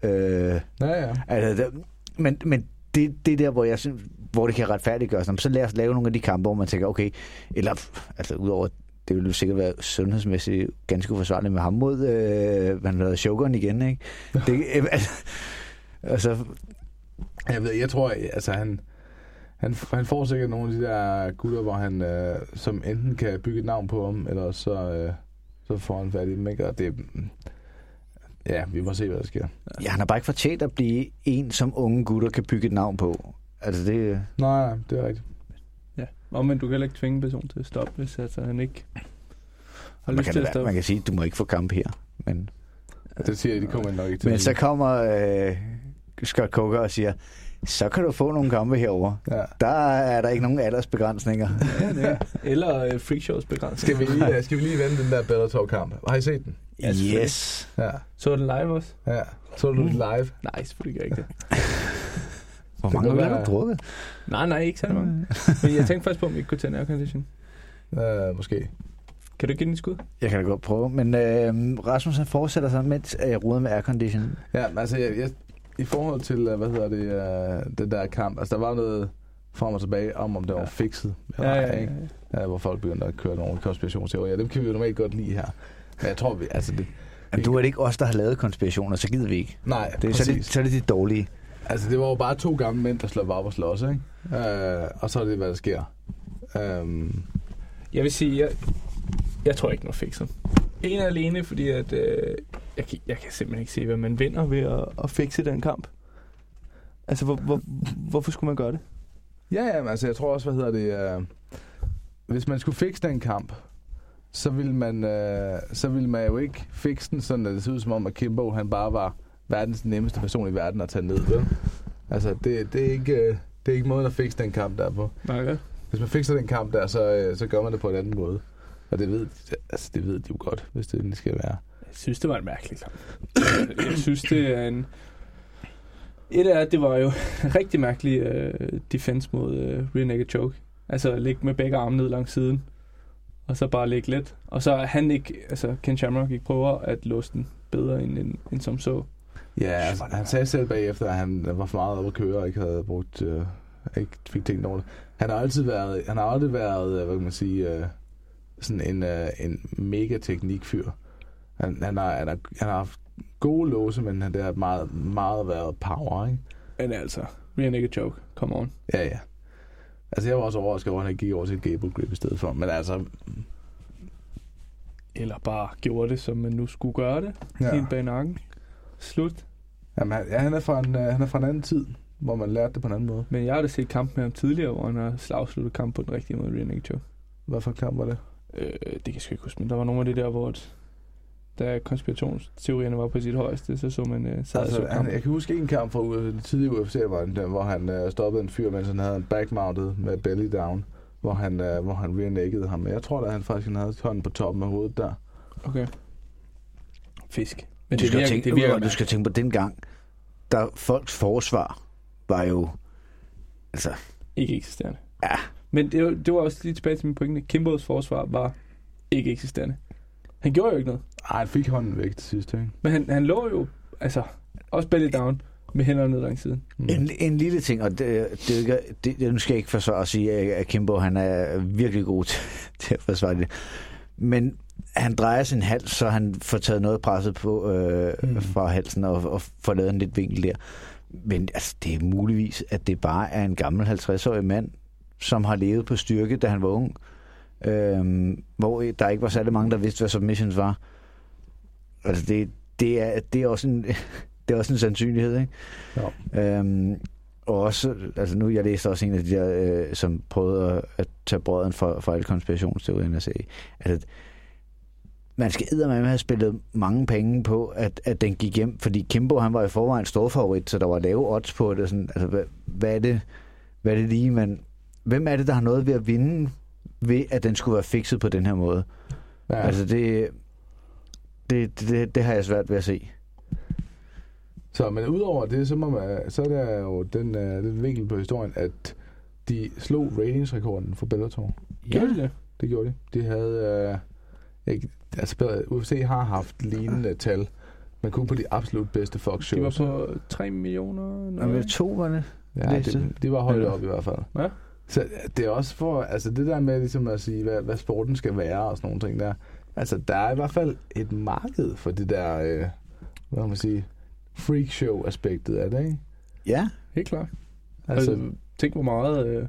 Øh, Ja, ja. Altså, der, men, men det, det er der, hvor jeg synes, hvor det kan retfærdiggøres. Så lad os lave nogle af de kampe, hvor man tænker, okay, eller altså udover, det ville jo sikkert være sundhedsmæssigt ganske uforsvarligt med ham mod, øh, man hedder Shogun igen, ikke? Det, øh, altså, altså, Jeg ved, jeg tror, altså han, han, han får sikkert nogle af de der gutter, hvor han, øh, som enten kan bygge et navn på ham, eller så, øh, så får han fat i dem, ikke? Og det, ja, vi må se, hvad der sker. ja, han har bare ikke fortjent at blive en, som unge gutter kan bygge et navn på. Altså det, Nej, nej, det er rigtigt. Ja. Og men du kan heller ikke tvinge en person til at stoppe, hvis altså, han ikke har man lyst kan, til at stoppe. man kan sige, at du må ikke få kamp her. Men, Det siger jeg, de kommer nok ikke til. men så kommer øh, Scott Coker og siger, så kan du få nogle kampe herover. Ja. Der er der ikke nogen aldersbegrænsninger. Ja, er. Eller øh, freakshows begrænsning. Skal vi lige, øh, skal vi lige vende den der Bellator-kamp? Har I set den? Ja, selvfølgelig. yes. Ja. Så du den live også? ja. Så du den live? Nej, selvfølgelig gør jeg ikke det. Hvor Det mange øl har du drukket? Nej, nej, ikke særlig mange. Men jeg tænkte faktisk på, om vi ikke kunne tage en aircondition. Uh, måske. Kan du give den et skud? Jeg kan da godt prøve, men øh, Rasmus han fortsætter så, mens øh, jeg ruder med aircondition. Ja, altså, jeg, jeg, i forhold til, øh, hvad hedder det, uh, den der kamp, altså, der var noget frem og tilbage om, om det var Ja. fikset. Ja, ja, ja. ikke? Ja, hvor folk begyndte at køre nogle konspirationsteorier. Dem kan vi jo normalt godt lide her. Men jeg tror, vi, altså det... Men du er det ikke os, der har lavet konspirationer, så gider vi ikke. Nej, Det er, så, er det, så er det de dårlige. Altså, det var jo bare to gamle mænd, der slår op og slås, ikke? Uh, og så er det, hvad der sker. Um, Jeg vil sige, jeg, jeg tror ikke, noget fikset. En alene, fordi at, øh, jeg, kan, jeg kan simpelthen ikke se, hvad man vinder ved at, at fikse den kamp. Altså, hvor, hvor, hvorfor skulle man gøre det? ja, ja, men altså, jeg tror også, hvad hedder det... Uh, hvis man skulle fikse den kamp, så ville man, uh, så ville man jo ikke fikse den, sådan at det ser ud som om, at Kimbo, han bare var verdens nemmeste person i verden at tage ned, vel? Altså, det, det, er ikke, øh, det er ikke måden at fikse den kamp der på. Nej, vel? Hvis man fikser den kamp der, så, øh, så gør man det på en anden måde. Og det ved, altså, det ved de jo godt, hvis det endelig skal være. Jeg synes, det var en mærkelig kamp. jeg synes, det er en... Et af det var jo rigtig mærkelig uh, defense mod uh, rear naked choke. Altså ligge med begge arme ned langs siden, og så bare ligge let. Og så er han ikke, altså Ken Shamrock ikke prøver at låse den bedre end, end, end som så. Ja, altså, han sagde selv bagefter, at han var for meget oppe at køre og ikke havde brugt, øh, ikke fik tænkt over det. Han har altid været, han har aldrig været, øh, hvad kan man sige, øh, sådan en, øh, en mega teknikfyr. Han, han, har, han, har, han har haft gode låse, men det har meget, meget været power, ikke? Men altså, rear naked choke, come on. Ja, ja. Altså, jeg var også overrasket over, at han gik over til et gable grip i stedet for. Men altså, Eller bare gjorde det, som man nu skulle gøre det. Ja. Helt bag nakken. Slut. Jamen, han, ja, han, er fra en, øh, han er fra en anden tid, hvor man lærte det på en anden måde. Men jeg har da set kamp med ham tidligere, hvor han har slagsluttet kamp på den rigtige måde, Rear Naked Choke. Hvad for kamp var det? Øh, det kan jeg sgu ikke huske, men der var nogle af det der, hvor at, da konspirationsteorierne var på sit højeste, så så man øh, sad Altså, han, jeg kan huske en kamp fra tidlige UFC, var den, der, hvor han øh, stoppede en fyr, mens han havde en backmounted med belly down, hvor han, øh, hvor han rear ham. Men jeg tror da, han faktisk han havde hånden på toppen af hovedet der. Okay. Fisk. Men du, det skal virker, tænke, det virker du skal tænke på den gang, der folks forsvar var jo... Altså, ikke eksisterende. Ja. Men det, var- det var også lige tilbage til min pointe. Kimbos forsvar var ikke eksisterende. Han gjorde jo ikke noget. Ej, han fik hånden væk til sidst, ikke? Men han, han lå jo, altså, også belly down med hænderne ned langs siden. Mm. En, en lille ting, og det, det, er det, det, nu skal jeg ikke forsvare at sige, at at Kimbo han er virkelig god til, til at forsvare det. Men han drejer sin hals, så han får taget noget presset på øh, Mm. mm. fra halsen og, og får lavet en lidt vinkel der. Men altså, det er muligvis, at det bare er en gammel 50-årig mand, som har levet på styrke, da han var ung. Øhm, hvor der ikke var særlig mange, der vidste, hvad submissions var. Altså, det, det, er, det er også en... Det er også en sandsynlighed, ikke? Ja. Øhm, og også, altså nu, jeg læste også en af de der, øh, som prøvede at, at tage brøden for, for alle konspirationsteorierne og sagde, altså, man skal eddermame have spillet mange penge på, at, at den gik hjem, fordi Kimbo, han var i forvejen stor favorit, så der var lave odds på det. Sådan, altså, hvad, hvad, er det, hvad er det lige, man... Hvem er det, der har noget ved at vinde, ved at den skulle være fikset på den her måde? Ja. Ja. Altså, det, det, det, det har jeg svært ved at se. Så, men udover det, så, må man, så er der jo den, øh, den vinkel på historien, at de slog ratingsrekorden for Bellator. Gjorde de det? Det gjorde de. De havde... Øh, ikke, altså, UFC har haft lignende tal, men kun på de absolut bedste Fox De shows. var på 3 millioner. Men to var det? Ja, det, de var højt Ja. op i hvert fald. Ja. Så det er også for, altså det der med ligesom at sige, hvad, hvad sporten skal være og sådan nogle ting der. Altså der er i hvert fald et marked for det der, øh, hvad man sige, freakshow aspektet af det, ikke? Ja. Helt klart. Altså, Altså, tænk hvor meget øh,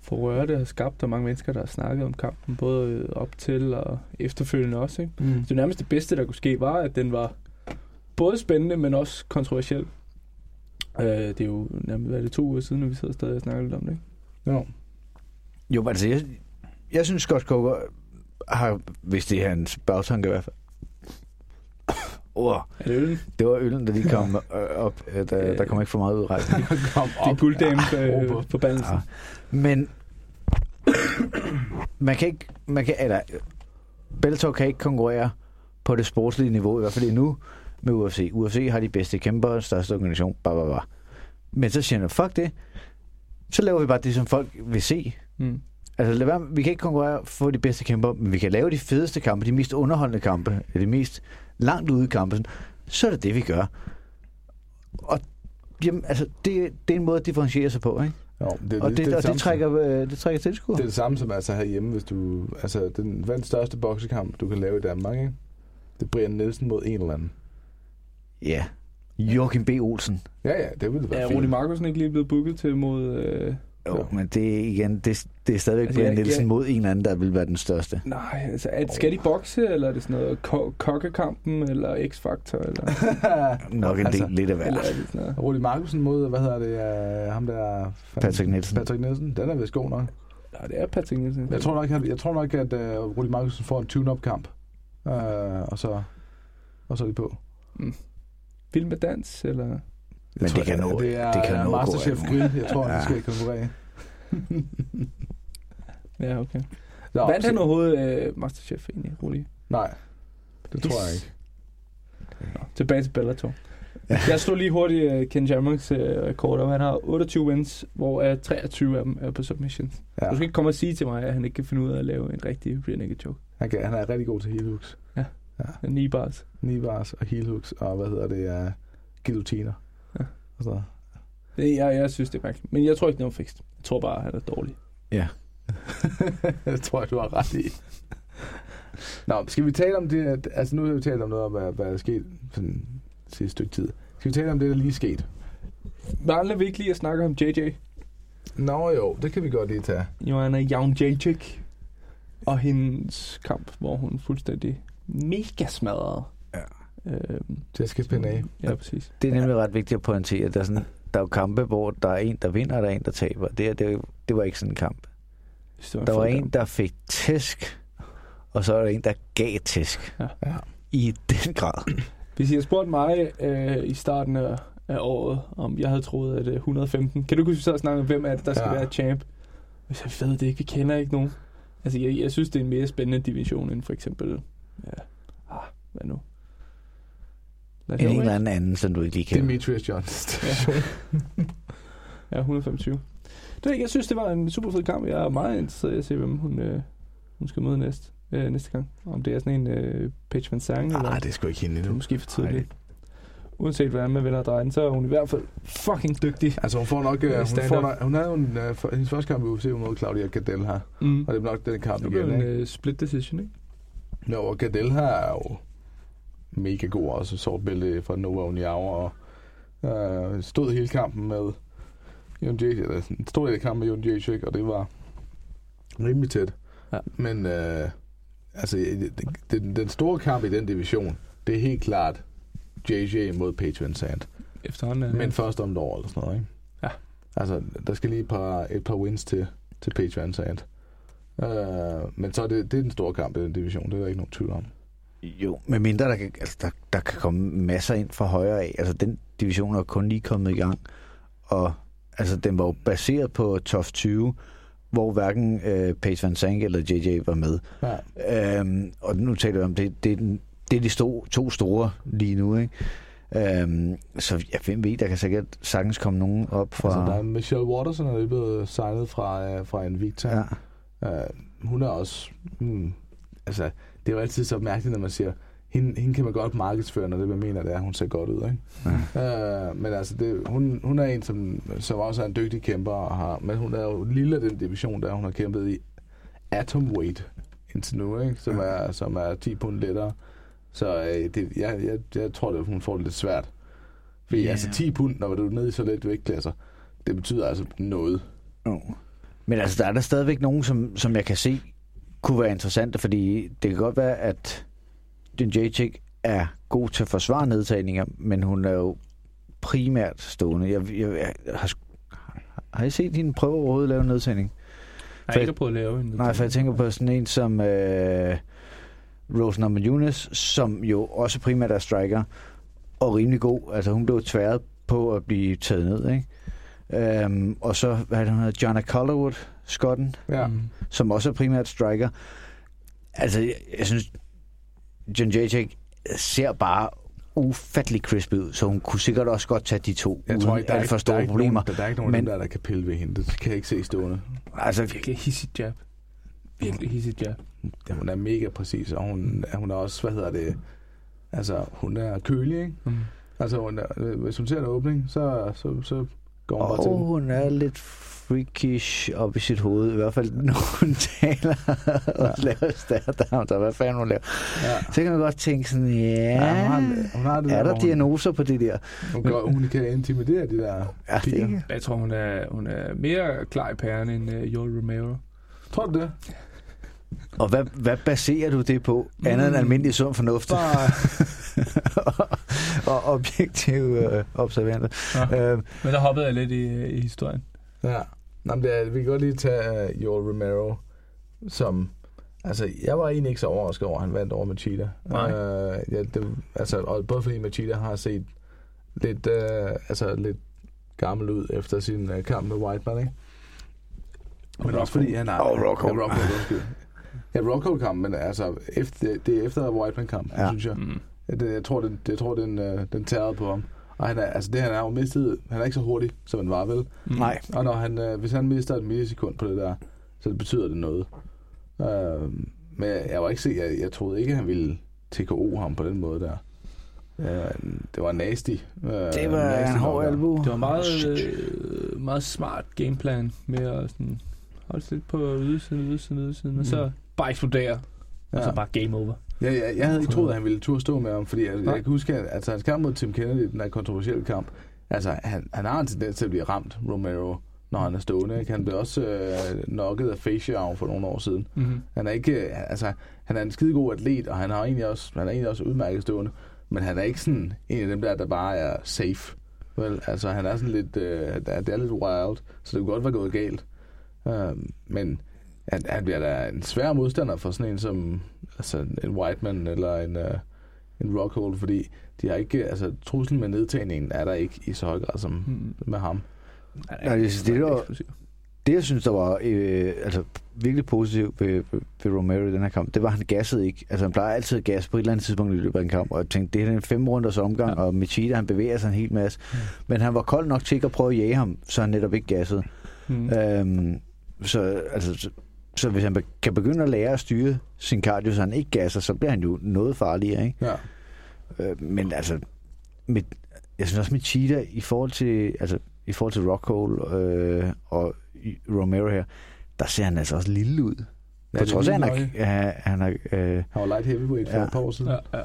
forrøre det har skabt, og mange mennesker, der har snakket om kampen, både øh, op til og efterfølgende også. Ikke? mm. Det nærmeste bedste, der kunne ske, var, at den var både spændende, men også kontroversiel. Øh, det er jo nærmest hvad er det, to uger siden, og vi sidder stadig og snakker lidt om det. Ikke? Jo. Jo, altså, jeg, jeg synes, Scott Coker har, hvis det er hans bagtanke i hvert fald. Oh, Er det øllen? det var øllen, der lige kom op. Øh, Der, der kom ikke for meget ud af rejsen. Kom Det er gulddame Ah, øh, på balansen. Men man kan ikke, man kan, eller, Bellator kan ikke konkurrere på det sportslige niveau, i hvert fald endnu, med UFC. UFC har de bedste kæmper, største organisation, bla, bla, bla. Men så siger man, fuck det. Så laver vi bare det, som folk vil se. Mm. Altså, lad være, vi kan ikke konkurrere for de bedste kæmper, men vi kan lave de fedeste kampe, de mest underholdende kampe, de mest langt ude kampe. sådan. Så er det det, vi gør. Og jamen, altså, det, det er en måde at differentiere sig på, ikke? Jo, det, Og det, er og samme det, som- trækker, øh, det trækker tilskuer. Det er det samme som altså herhjemme, hvis du... Altså, den verdens største boksekamp, du kan lave i Danmark, ikke? Det er Brian Nielsen mod en eller anden. Ja. Joachim B. Olsen. Ja, ja, det ville være Er fint. Rudi Markusen ikke lige blevet booket til mod... Øh... Jo, Ja. men det er igen, det, det er stadigvæk Altså, Brian jeg- Nielsen jeg- mod en eller anden, der vil være den største. Nej, altså, er, skal de bokse, eller er det sådan noget ko- kokkekampen, eller X-Factor, eller, Nok en del Altså, lidt af hver. eller er det sådan noget? Rudi Markusen mod, hvad hedder det, uh, ham der... Patrick Nielsen. Patrick Nielsen, den er vist god nok. Ja, det er Patrick Nielsen. Jeg tror nok, at, jeg tror nok, at uh, Rudi Markusen får en tune-up kamp. Uh, og så og så er de på. Vild med dans, eller... Men Jeg det kan nå- det er det kan nå gå Masterchef. Grill, jeg tror, ja. Ja. de skal konkurrere. Ja, okay. Nå, Vandt han overhovedet øh, Masterchef egentlig, Rudi? Nej, det tror jeg ikke. Nå, tilbage til Bellator. Jeg slog lige hurtigt uh, Ken Shamrocks uh, rekord, og han har 28 wins, hvor uh, 23 af dem er på submissions. Ja. Ja. Du skal ikke komme og sige til mig, at han ikke kan finde ud af at lave en rigtig rear naked choke. Han, kan, han er rigtig god til heel hooks. En knee bars. Knee bars og heel hooks, og hvad hedder det, uh, guillotiner. Ja. Og så. Det, jeg, jeg synes, det er mærkeligt. Men jeg tror ikke, det er fikst. Jeg tror bare, at han er dårlig. Ja. det tror jeg, du har ret i. Nå, skal vi tale om det, altså nu har vi talt om noget om, hvad, hvad der er sket sådan sidste stykke tid. Skal vi tale om det, der lige er sket? Mangler vi ikke lige at snakke om JJ? Nå jo, det kan vi godt lige tage. Joanna Jauntjejczyk. Og hendes kamp, hvor hun fuldstændig mega smadrede. Ja. Øhm, Jessica Penney. ja, præcis. Det er nemlig ret vigtigt at pointere. Der er, sådan, der er jo kampe, hvor der er en, der vinder, og der er en, der taber. Det, det, det var ikke sådan en kamp. Det Der var en, kamp. der fik tæsk, og så er der en, der gav tæsk. Ja. Ja. I den grad. Hvis I havde spurgt mig øh, i starten af, af året, om jeg havde troet, at øh, 115... Kan du huske, vi sad og snakkede om, hvem er det, der skal Ja. være champ? Hvis jeg ved det ikke, vi kender ikke nogen. Altså, jeg, jeg synes, det er en mere spændende division end for eksempel... Ja, ah, hvad nu? Lad En eller anden anden, som du ikke lige kender. Demetrius Johnson. Ja, 125. Det, jeg ikke, jeg synes, det var en super fed kamp. Jeg er meget interesseret i at se, hvem hun, øh, hun skal møde næste, øh, næste gang. Om det er sådan en øh, Paige Van Sang, eller Nej, det er sgu ikke hende endnu. måske for tidligt. Uanset hvordan man vender den, så er hun i hvert fald fucking dygtig. Altså, hun får nok... Uh, hun, får nok hun havde jo en, uh, for, hendes første kamp i UFC mod Claudia Gadel her. Mm. Og det er nok den kamp Det blev igen, en øh, split decision, ikke? Jo, og Gadel her er jo mega god også. Sort bælte fra Nova Uniao, og uh, stod hele kampen med Jon Jacek, eller stod hele kampen med Jon Jacek, og det var rimelig tæt. Ja. Men uh, altså, den, den store kamp i den division, det er helt klart JJ mod Paige Van Zandt. Efterhånden er Men først om et år eller sådan noget, ikke? Ja. Altså, der skal lige et par, et par wins til, til Paige Van Uh, men så er det, det er den store kamp i den division, det er der ikke nogen tvivl om. Jo, med mindre der kan, altså, der, der kan komme masser ind fra højre af. Altså, den division er kun lige kommet i gang. Og altså, den var jo baseret på top 20, hvor hverken øh, Paige Van Zandt eller JJ var med. Ja. Øhm, og nu taler vi om, det, det, er den- det er de sto, to store lige nu, ikke? Øhm, så jeg hvem ved, der kan sikkert sagtens komme nogen op fra... Altså, der er Michelle Watterson, er lige blevet signet fra, øh, fra Invicta. ja. Uh, hun er også... Hmm, altså, det er jo altid så mærkeligt, når man siger, hende, hende kan man godt markedsføre, når det man mener, det er, hun ser godt ud, ikke? Ja. Uh, men altså, det, hun, hun er en, som, som også er en dygtig kæmper, og har, men hun er jo lille den division, der hun har kæmpet i atomweight indtil nu, ikke? Som, er, som er 10 pund lettere. Så øh, det, jeg, jeg, jeg tror, at hun får det lidt svært. Fordi Ja. yeah. altså 10 pund, når du er nede i så let vægtklasser, det betyder altså noget. Jo. Men altså, der er der stadigvæk nogen, som, som jeg kan se kunne være interessante, fordi det kan godt være, at den Jacek er god til at forsvare nedtagninger, men hun er jo primært stående. Jeg, jeg, jeg har, har I set hende prøve overhovedet at lave en nedtagning? Jeg har ikke prøvet at lave en. Nej, for jeg tænker på sådan en som øh, Rose Namajunas, som jo også primært er striker, og rimelig god. Altså hun blev tværet på at blive taget ned, ikke? Øhm, og så, hvad det, hun hedder, Jonna Collerwood, skotten, Ja. Mm. som også er primært striker. Altså, jeg, jeg synes, John Jacek ser bare ufattelig crisp ud, så hun kunne sikkert også godt tage de to, Jeg uden tror ikke, der er, alt for ikke, der, store er ikke problemer. nogen, der, der er ikke nogen Men- der, der kan pille ved hende. Det kan jeg ikke se stående. Altså, Virkelig hissigt jab. Virkelig hissigt jab. Ja, hun er mega præcis, og hun, hun er også, hvad hedder det, altså hun er kølig, ikke? Mm. Altså hun er, hvis hun ser en åbning, så, så, så går hun bare til Og den. hun er lidt freakish op i sit hoved, i hvert fald når hun taler og Ja. laver stærdown, der hvad fanden hun laver. Ja. Så kan man godt tænke sådan, ja, Ja, hun har, hun har det er hvor der hun, diagnoser på det der? hun, gør, hun kan intimidere de der Ja, det piger. ikke. Jeg tror, hun er, hun er mere klar i pæren end uh, Joel Romero. Tror du det? Og hvad, hvad baserer du det på? Andet end Mm. almindelig sund fornuft Bare, og objektive øh, observanter. ja. Øh, Men der hoppede jeg lidt i, i historien. Ja. Nå, men det er, vi kan godt lige tage uh, Joel Romero, som... Altså, jeg var egentlig ikke så overrasket over, at han vandt over Machida. Nej. Uh, ja, det, altså, og både fordi Machida har set lidt, uh, altså, lidt gammel ud efter sin uh, kamp med Whiteman, ikke? Men også fordi han har... Og Rockhold. Ja, Rockhold, undskyld. Ja, Rockhold-kampen, men altså, efter, det er efter Whiteman-kampen, ja. synes jeg. Mm. Det, jeg tror, den, det, jeg tror den, øh, den tærede på ham. Og han er, altså det han er jo mistet, han er ikke så hurtig, som han var vel. Mm. nej, Og når han, øh, hvis han mister et millisekund på det der, så det betyder det noget. Øh, men jeg, jeg var ikke sikker, jeg, jeg troede ikke, han ville TKO ham på den måde der. Øh, det var nasty. Øh, det var nasty en hård knockout. Det albu. var meget, øh, meget smart gameplan med at sådan, holde sig lidt på ydersiden, ydersiden, ydersiden, og så Mm. bare eksplodere, ja. og så bare game over. Ja, jeg, jeg havde ikke troet, at han ville turde stå med ham, fordi jeg, Nej. jeg kan huske, at altså, hans kamp mod Tim Kennedy, den der kontroversielle kamp, altså han, han har en tendens til at blive ramt, Romero, når han er stående. Ikke? Han blev også øh, nokket af Faciao for nogle år siden. Mm-hmm. Han er ikke, øh, altså, han er en skide god atlet, og han, har egentlig også, han er egentlig også udmærket stående. Men han er ikke sådan en af dem der, der bare er safe. Vel, altså han er sådan lidt, øh, er- det er lidt wild, så det kunne godt være gået galt. Øh, men han, han bliver da en svær modstander for sådan en som altså en Whiteman eller en, øh, en Rockhold, fordi de har ikke, altså truslen med nedtagningen er der ikke i så høj grad som Mm. med ham. Nej, det- det var- Det, jeg synes, der var øh, altså, virkelig positivt ved, ved, Romero i den her kamp, det var, at han gassede ikke. Altså, han plejer altid at gasse på et eller andet tidspunkt i løbet af en kamp, og jeg tænkte, det her er en fem runders omgang, Ja. ja. og Michita, han bevæger sig en hel masse. Mm. Men han var kold nok til ikke at prøve at jage ham, så han netop ikke gassede. Mm. Øhm, så, altså, så, hvis han kan begynde at lære at styre sin cardio, så han ikke gasser, så bliver han jo noget farligere, ikke? Ja. Øh, men altså, mit, jeg synes også med Cheetah i forhold til, altså, i forhold til Rockhole øh, og Romero her, der ser han altså også lille ud. Ja, På det trods af, at han er, han er, øh, Han var light heavyweight for Ja. et par år siden. Ja, ja.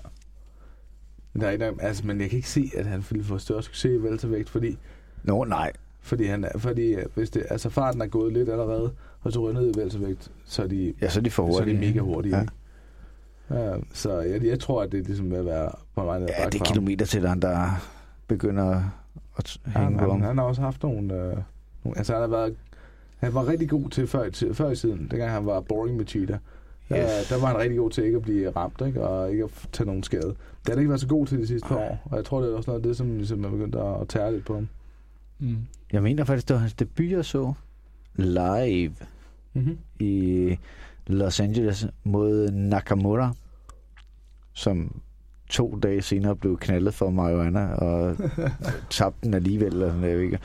Men, der er ikke, altså, men jeg kan ikke se, at han ville få større succes i weltervægt, fordi, Nå, nej. Fordi, han, fordi hvis det, altså farten er gået lidt allerede, og så ryger ned i weltervægt, så er de, Ja, så er de for så er hurtige. de mega hurtige. Ja. Ja. Ja, så jeg, jeg tror, at det er ligesom ved at være på vej ned Ja, det er kilometer til han, der begynder at hænge han, på ham. han, han har også haft nogle, øh, nogle... Altså, han har været... Han var rigtig god til før, til, før i tiden, dengang han var boring med cheetah. Der, Yes. der var han rigtig god til ikke at blive ramt, ikke? og ikke at tage nogen skade. Det har han ikke været så god til de sidste par år, og jeg tror, det er også noget af det, som ligesom er begyndt at, at tære lidt på ham. Mm. Jeg mener faktisk, det var hans debut, jeg så live Mm-hmm. i Los Angeles mod Nakamura, som to dage senere blev knaldet for marijuana og tabte den alligevel. Eller sådan, jeg ikke.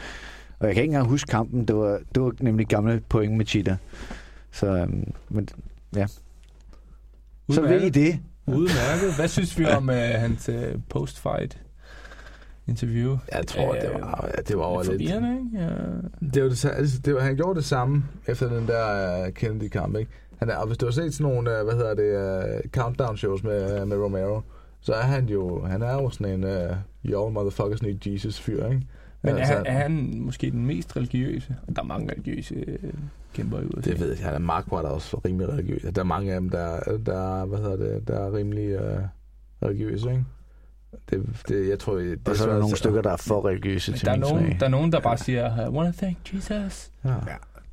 Og jeg kan ikke engang huske kampen. Det var, det var nemlig gamle point med Cheetah. Så, øhm, men, ja. så ved I Udmærket. det. Udmærket. Hvad synes vi om uh, hans uh, post-fight interview? Jeg tror, det Øh, var, ja, det var over lidt. Forvirrende, ikke? Ja. Det var det, altså, det var, han gjorde det samme efter den der uh, Kennedy-kamp, ikke? Han er, og hvis du har set sådan nogle, uh, hvad hedder det, uh, countdown-shows med, uh, med Romero, så er han jo, han er jo sådan en uh, you all motherfuckers need Jesus-fyr, ikke? Men er, Altså, han, er han måske den mest religiøse? Der er mange religiøse øh, kæmper i USA. Det ved jeg. Han er Marco er også rimelig religiøs. Der er mange af dem, der, der, hvad hedder det, der er rimelig uh, religiøse, ikke? Det, det, jeg tror, det, Og så er der nogle stykker, der er for religiøse til der er, min nogen, smag. der er nogen, der bare siger, I wanna thank Jesus. Ja. Ja.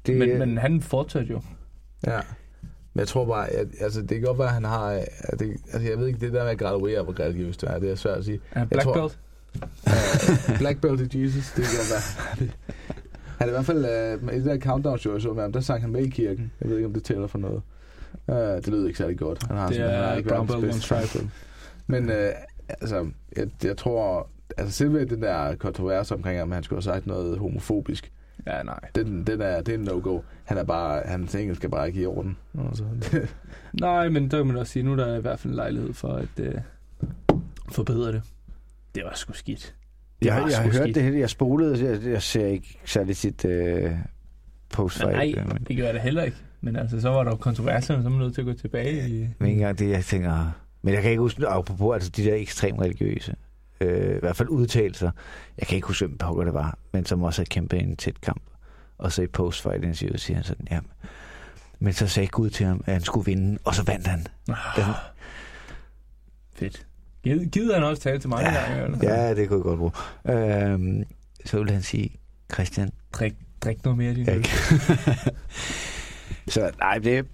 Det... Men, men han fortsatte jo. ja. Men jeg tror bare, at, altså, det kan godt være, at han har... At det, altså, jeg ved ikke, det der med at graduere, hvor religiøst det er, det er svært at sige. Er Jeg black tror- belt? Uh, Black Belt i Jesus, det kan være. han er i hvert fald, uh, i det der countdown show, jeg så med ham, der sang han med i kirken. Jeg ved ikke, om det tæller for noget. Uh, det lyder ikke særlig godt. Han har Det sådan- han er ikke brown belt, one stripe. Men uh, altså, jeg, jeg tror, altså selve den der kontrovers omkring, om han skulle have sagt noget homofobisk, Ja, nej. den, den er, det er en no-go. Han er bare, hans engelsk er bare ikke i orden. Altså, det, Nej, men der kan man også sige, nu er der i hvert fald en lejlighed for at øh, forbedre det. Det var sgu skidt. Det jeg, var jeg, jeg har hørt skidt. det hele. Jeg spolede. Jeg, jeg ser ikke særlig sit øh, post-fight. Nej, men, det gør jeg da heller ikke. Men altså, så var der jo kontroverserne, så er man nødt til at gå tilbage i... men ikke engang det, jeg tænker... Men jeg kan ikke huske, apropos altså de der ekstremt religiøse, øh, i hvert fald udtalelser. Jeg kan ikke huske, hvem pokker det var, men som også havde kæmpet en tæt kamp. Og så i post-fight interview siger han sådan, ja, men så sagde Gud til ham, at han skulle vinde, og så vandt han. Ah, fedt. Gider, han også tale til mig Ja, engang? Eller? ja, det kunne jeg godt bruge. Øh, så ville han sige, Christian, Drik, drik noget mere, din Ja, så nej, det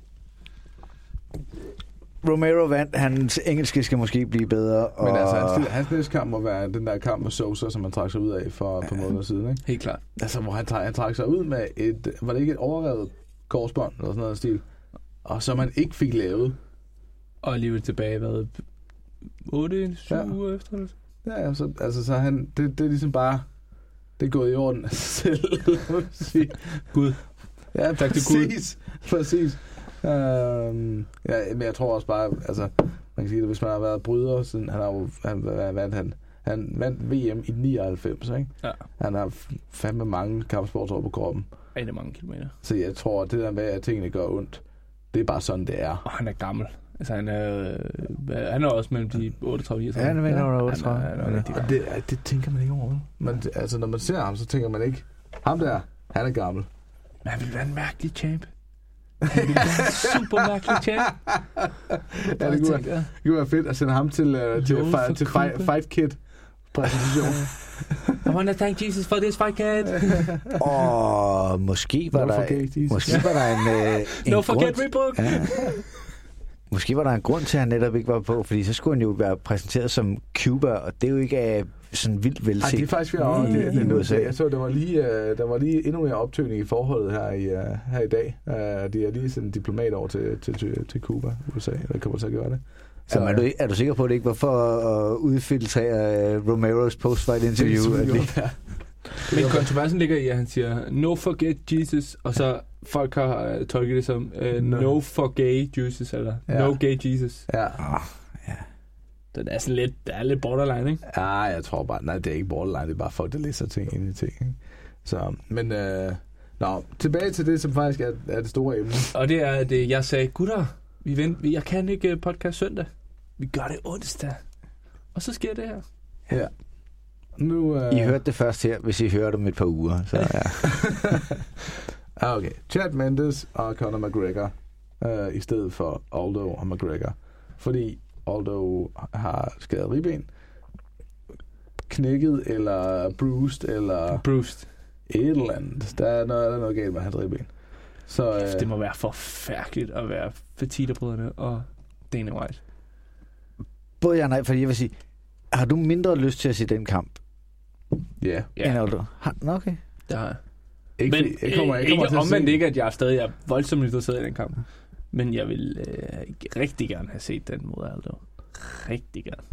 Romero vandt. Hans engelske skal måske blive bedre. Og... men altså, hans, hans næste kamp må være den der kamp med Sosa, som han trak sig ud af for et par måneder siden, ikke? Helt klart. Altså, hvor han, trak, han trak sig ud med et, var det ikke et overrevet korsbånd, eller sådan noget stil, og som han ikke fik lavet. Og alligevel tilbage, hvad? 8, 7 Ja. uger efter? Eller? Ja, ja, så, altså, så han, det, det er ligesom bare, det er gået i orden af sig selv, man. Gud. Ja, Tak til Gud. præcis. Præcis. Øhm, ja, men jeg tror også bare, altså, man kan sige det, hvis man har været bryder, siden han har jo, han, hvad vandt han, han vandt VM i 99, ikke? Ja. Han har fandme mange kampsportsår på kroppen. Rigtig mange kilometer. Så jeg tror, at det der med, at tingene gør ondt, det er bare sådan, det er. Og han er gammel. Altså, han er, øh, han er også mellem de 38 og 39. Ja, han er mellem Ja, 38 og Han er, er Og det, det tænker man ikke over. Men det, altså, når man ser ham, så tænker man ikke, ham der, Han er gammel. Men han ville være en mærkelig champ. Super mærkelig champ. Ja, det kunne, være, det kunne være fedt at sende ham til, uh, til, fi, til Cooper. fight Kid præsentation. I want to thank Jesus for this fight, kid. Og måske var, Don't der, forget måske var der en, øh, en No forget grund, ja, Måske var der en grund til, at han netop ikke var på, fordi så skulle han jo være præsenteret som Cuba, og det er jo ikke uh, sådan vildt Ej, det er velset. faktisk Mm. det, det, I USA. det, Jeg så, der var, lige, uh, der var lige endnu mere optøning i forholdet her i, uh, her i dag. Uh, de er lige sendt en diplomat over til, til, til, til Cuba, USA, eller kommer til at gøre det. Så er, du, er du sikker på, at det ikke var for at udfiltrere uh, Romeros post-fight interview? det, ja. Men kontroversen ligger i, at han siger, no forget Jesus, og så folk har uh, tolket det som uh, No. no for gay Jesus, eller Ja. no gay Jesus. Ja. Det er sådan lidt, det er lidt borderline, ikke? ja, jeg tror bare, nej, det er ikke borderline, det er bare folk, der læser ting ind i ting. Ikke? Så, men, uh, nå, tilbage til det, som faktisk er, er det store emne. Og det er, at øh, jeg sagde, gutter, vi vent, vi- jeg kan ikke øh, podcast søndag. Vi gør det onsdag. Og så sker det her. Ja. Nu, uh, I hørte det først her, hvis I hører det om et par uger. Så, ja. Ah, okay. Chad Mendes og Conor McGregor uh, i stedet for Aldo og McGregor. Fordi Aldo har skadet ribben, knækket eller bruised eller Bruce, et eller andet. Der er noget, der er noget galt med hans ribben. Så uh, det må være forfærdeligt at være Fatita-brødrene og Dana White. Både ja og nej, fordi jeg vil sige, har du mindre lyst til at se den kamp, ja. ja. end Aldo? Har, nå, okay. det har jeg. Ikke, Men jeg kommer, jeg ikke kommer til at omvendt ikke, at jeg stadig er voldsomt interesseret i den kamp. Men jeg vil øh, rigtig gerne have set den mod Aldo. Rigtig gerne.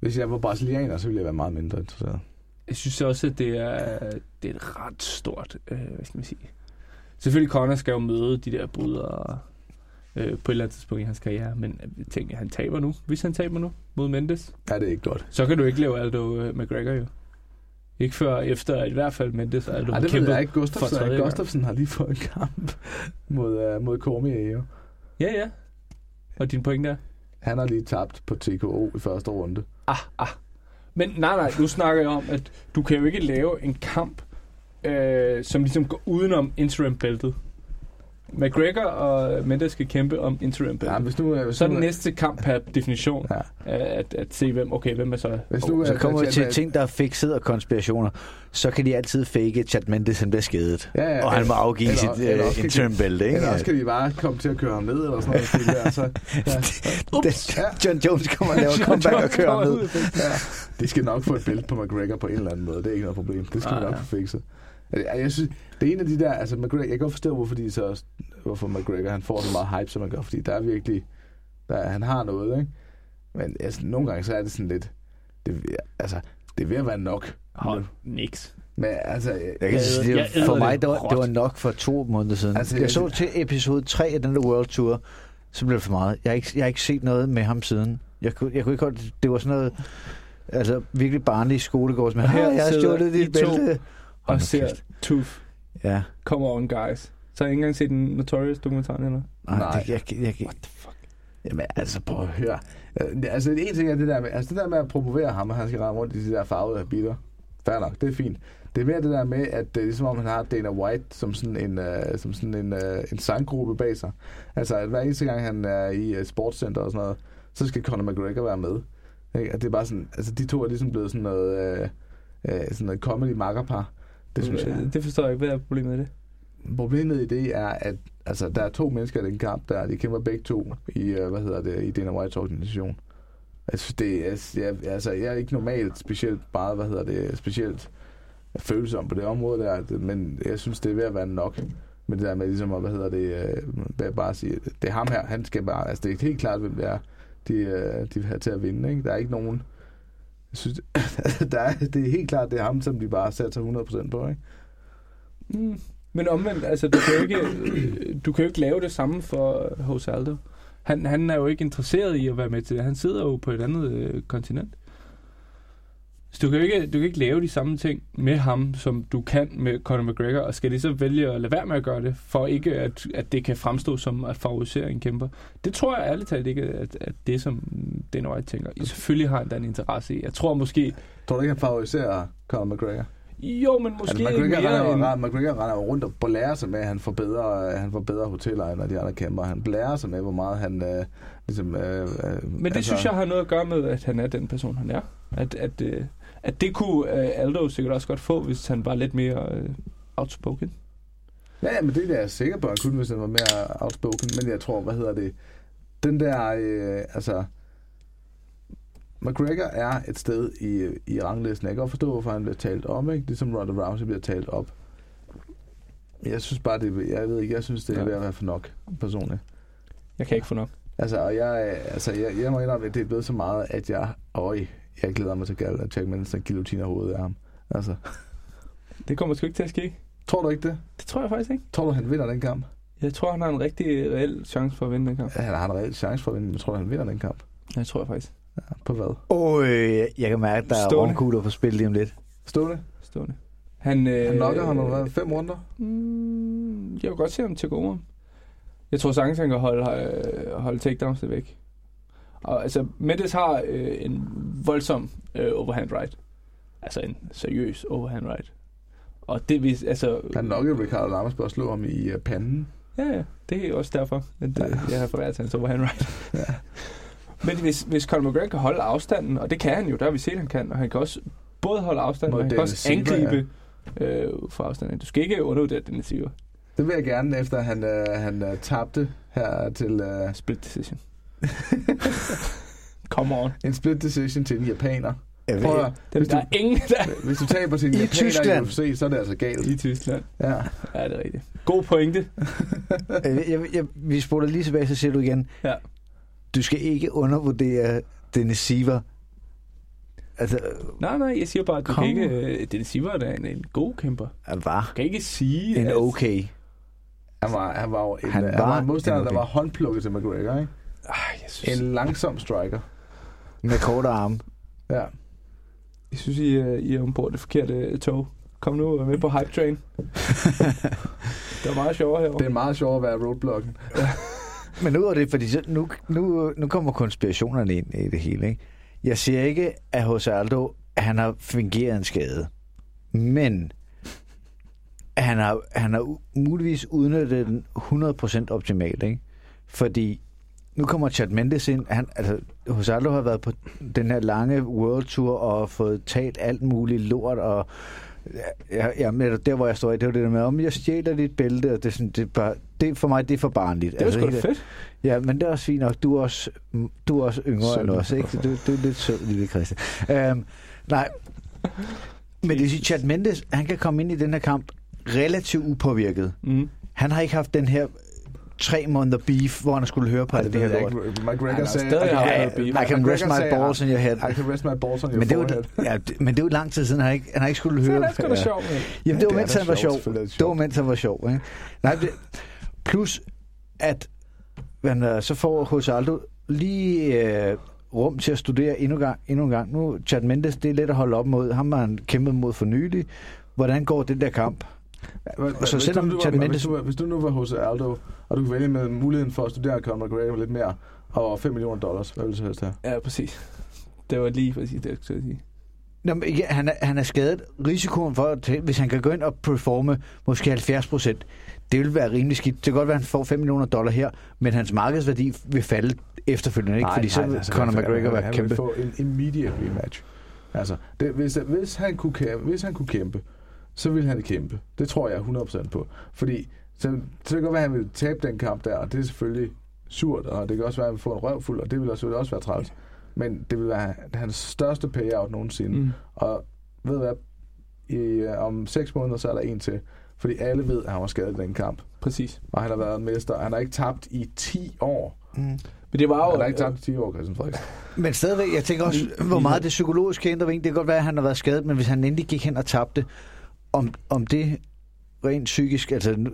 Hvis jeg var brasilianer, så ville jeg være meget mindre interesseret. Jeg synes også, at det er, det er et ret stort, øh, hvad skal man sige. Selvfølgelig Conor skal jo møde de der brydere øh, på et eller andet tidspunkt i hans karriere, men jeg tænker, han taber nu. Hvis han taber nu mod Mendes, Ja, det er ikke godt. så kan du ikke lave Aldo øh, McGregor jo. Ikke før efter, i hvert fald Mendes Aldo Nej, har det ved jeg ikke. Gustafsson. Gustafsson har lige fået en kamp mod, uh, mod Cormier. Ja, ja. Og din pointe er? Han har lige tabt på TKO i første runde. Ah, ah. Men nej, nej, nu snakker jeg om, at du kan jo ikke lave en kamp, øh, som ligesom går udenom interim-bæltet. McGregor og Mendes skal kæmpe om interim-bæltet. Ja, hvis nu, øh, hvis så er den næste kamp per definition Ja. at, at se, hvem, okay, hvem er så... Hvis nu, Så øh, kommer vi til ting, der er fikset og konspirationer. Så kan de altid fake Chad Mendes, han bliver skadet. Ja, ja, og han må afgive eller- sit eller uh, interim bælte, ikke? Eller også kan de bare komme til at køre ham ned, eller sådan noget. der, så, ja. Det- Ja. John Jones kommer og laver comeback og Jones kører ham ned. ud. ja. De skal nok få et bælte på McGregor på en eller anden måde. Det er ikke noget problem. Det skal Ah, vi nok ja. få fikset. Jeg, jeg synes, det er en af de der, altså McGregor, jeg kan godt forstå, hvorfor, de så, hvorfor McGregor han får så meget hype, som han gør, fordi der er virkelig, der, han har noget, ikke? Men altså, nogle gange så er det sådan lidt, det, altså, det er ved at være nok. Hold, niks. Men altså, Jeg Jeg sige, æder- jeg æder for mig, det var, det var nok for to måneder siden. Altså, Altså, jeg jeg- så til episode 3 af den der World Tour, så blev det for meget. Jeg har ikke, jeg har ikke set noget med ham siden. Jeg kunne, jeg kunne ikke holde, det var sådan noget, altså virkelig barnlig skolegårds, men her, jeg har stjålet I dit to bælte. Og nu ser. Tooth. Ja, Come on, guys. Så har jeg ikke engang set den Notorious dokumentar eller nej, Nej. det, jeg, jeg, jeg, What the fuck? Jamen, altså, prøv at høre. Øh, Altså, en ting er det der med, altså, det der med at promovere ham, at han skal rende rundt i de der farvede habiter. Fair nok, det er fint. Det er mere det der med, at det er ligesom om, han har Dana White som sådan en, uh, som sådan en, uh, en sanggruppe bag sig. Altså, at hver eneste gang, han er i uh, sportscenter og sådan noget, så skal Conor McGregor være med. Ikke? At det er bare sådan, altså, de to er ligesom blevet sådan noget, uh, uh, sådan noget comedy makkerpar. Det synes jeg. Det forstår jeg ikke. Hvad er problemet med det? Problemet i det er, at altså, der er to mennesker i den kamp, der de kæmper begge to i, uh, hvad hedder det, i Dana Whites organisation. Jeg synes, det er, jeg, altså, jeg er ikke normalt specielt meget, hvad hedder det, specielt følsom på det område der, men jeg synes, det er ved at være nok med det der med ligesom, at, hvad hedder det, øh, bare sige, det er ham her, han skal bare, altså det er helt klart, hvem det er, de, øh, de vil have til at vinde, ikke? Der er ikke nogen, jeg synes, der er, det er helt klart, det er ham, som de bare sætter 100% på, ikke? Mm. Men omvendt, altså, du kan jo ikke, du kan jo ikke lave det samme for øh, Jose Aldo. Han, han er jo ikke interesseret i at være med til det. Han sidder jo på et andet øh, kontinent. Så du kan, jo ikke, du kan ikke lave de samme ting med ham, som du kan med Conor McGregor, og skal de så vælge at lade være med at gøre det, for ikke at, at det kan fremstå som at favorisere en kæmper. Det tror jeg ærligt talt ikke, at, at det som Dana White tænker. Selvfølgelig har han da en interesse i. Jeg tror måske, Tror du ikke, han favoriserer Conor McGregor? Jo, men måske Altså, McGregor, mere render, end... McGregor render rundt og blærer sig med, at han får bedre, han får bedre hoteller end de andre kæmper. Han blærer sig med, hvor meget han øh, ligesom... Øh, øh, Men det altså... synes jeg har noget at gøre med, at han er den person, han er. At, at, øh, at det kunne øh, Aldo sikkert også godt få, hvis han var lidt mere øh, outspoken. Ja, ja, men det er jeg sikker på, at han kunne, hvis han var mere outspoken. Men jeg tror, hvad hedder det? Den der, øh, altså... McGregor er et sted i, i ranglisten. Jeg kan godt forstå, hvorfor han bliver talt om, ikke? Ligesom Ronda Rousey bliver talt op. Jeg synes bare, det, jeg ved ikke, jeg synes, det er Ja. ved at være for nok, personligt. Jeg kan ikke få nok. Altså, og jeg, altså, jeg, jeg må indrømme, at det er blevet så meget, at jeg, øj, jeg glæder mig til at kalde Jack Manson guillotine hovedet af ham. Altså, Det kommer sgu ikke til at ske. tror du ikke det? Det tror jeg faktisk ikke. Tror du, han vinder den kamp? Jeg tror, han har en rigtig reel chance for at vinde den kamp. Ja, han har en reel chance for at vinde, men tror du, han vinder den kamp? Jeg tror jeg faktisk. Ja, på hvad? Åh, øh, jeg kan mærke, at der er Stående. romkugler på spil lige om lidt. Stå det? Stående. Han, øh, Han knocker ham, har været fem runder. Mm, jeg vil godt se ham til gode. Jeg tror sagtens, han kan holde, øh, holde takedowns væk. Og altså, Mendes har øh, en voldsom øh, overhand right. Altså en seriøs overhand right. Og det vil, altså... Han knockede Ricardo Lamas på at slå ham i uh, panden. Ja, ja. Det er også derfor, at øh, jeg har forværet hans overhand right. Ja. Men hvis, hvis Conor McGregor kan holde afstanden, og det kan han jo, der har vi set, han kan, og han kan også både holde afstanden, Mod og han kan også Silva, angribe øh, fra afstanden. Du skal ikke undervurdere den Silva. Det vil jeg gerne, efter han, uh, han uh, tabte her til uh, Split decision. Come on. en split decision til en japaner. Jeg Prøv at, Der, hvis, der du, er ingen, der hvis du taber til en I japaner Tyskland. i UFC, så er det altså galt. i Tyskland. Ja. Ja, det er rigtigt. God pointe. jeg, jeg, jeg, vi spoler lige tilbage, så siger du igen. Ja. Du skal ikke undervurdere Dennis Siver. Altså, Nej, nej, jeg siger bare, at du Kom. kan ikke... Øh, Dennis Silva er en, en god kæmper. han var Du kan ikke sige... en at- okay. Han var, han var jo en, Han han var var en modstander, der var håndplukket til McGregor, ikke? Ej, jeg synes, En langsom striker. Med korte arme. Ja. jeg synes I, er- I er ombord det forkerte øh, tog. Kom nu og vær med på hype train. det er meget sjovere herovre. Det er meget sjovt at være roadblocken. Men nu er det, fordi så, nu, nu, nu kommer konspirationerne ind i det hele. Ikke? Jeg siger ikke, at hos Aldo, at han har fingeret en skade. Men han har, han har muligvis udnyttet den 100% optimalt. Ikke? Fordi nu kommer Chad Mendes ind. Han, altså, hos Aldo har været på den her lange World Tour og fået talt alt muligt lort og Ja, ja, men der hvor jeg står i, det var det der med, om jeg stjæler dit bælte, og det er, sådan, det bare, det, for mig, det er for barnligt. det er sgu da helt- fedt. Ja, men det er også fint nok. Du er også, du er også yngre Sød. end os, ikke? Du, du er lidt sød, lille Christian. Um, nej, men det vil sige, Chad Mendes, han kan komme ind i den her kamp relativt upåvirket. Mm. Han har ikke haft den her tre måneder beef, hvor han skulle høre på alt det her lort. McGregor sagde... I beef. I can rest my balls in your head. I can rest my balls on your Men det, forehead. var, ja, det- men det er jo lang tid siden, han har ikke, han har ikke skulle høre. er det sgu da sjovt. Jamen, det var det er mens han var sjovt, sjov. er det Det var mens han var sjov, ikke? Nej, det, plus at man, så får hos Aldo lige øh, rum til at studere endnu, gang, endnu en gang. Nu, Chad Mendes, det er let at holde op mod. Ham har han kæmpet mod for nylig. Hvordan går den der kamp? Og så selvom du, Chad hvis, du, hvis du nu var hos Aldo, og du kunne vælge med muligheden for at studere Conor McGregor lidt mere, og 5 millioner dollars, hvad vil du så helst have? Ja, præcis. Det var lige præcis det, jeg skulle sige. Nå, men ikke, han, er, han er skadet. Risikoen for, at, hvis han kan gå ind og performe måske 70 procent, det vil være rimelig skidt. Det kan godt være, at han får 5 millioner dollar her, men hans markedsværdi vil falde efterfølgende, ikke? Fordi så vil altså, Conor han- McGregor være kæmpe. Han vil få en immediate rematch. Altså, det, hvis, hvis, han kunne kæmpe, hvis han kunne kæmpe, så ville han kæmpe. Det tror jeg 100% på. Fordi så, så det kan godt være, at han vil tabe den kamp der, og det er selvfølgelig surt, og det kan også være, at han vil få en røvfuld, og det vil også, også være træls. Men det vil være hans største payout nogensinde. Mm. Og ved du hvad? I, øh, om seks måneder, så er der en til. Fordi alle ved, at han var skadet i den kamp. Præcis. Og han har været mester. Han har ikke tabt i 10 år. Mm. Men det var jo... Han har ikke tabt i 10 år, Christian Frederiksen. Men stadigvæk, jeg tænker også, hvor meget det psykologiske ændrer. Det kan godt være, at han har været skadet, men hvis han endelig gik hen og tabte, om, om det rent psykisk, altså nu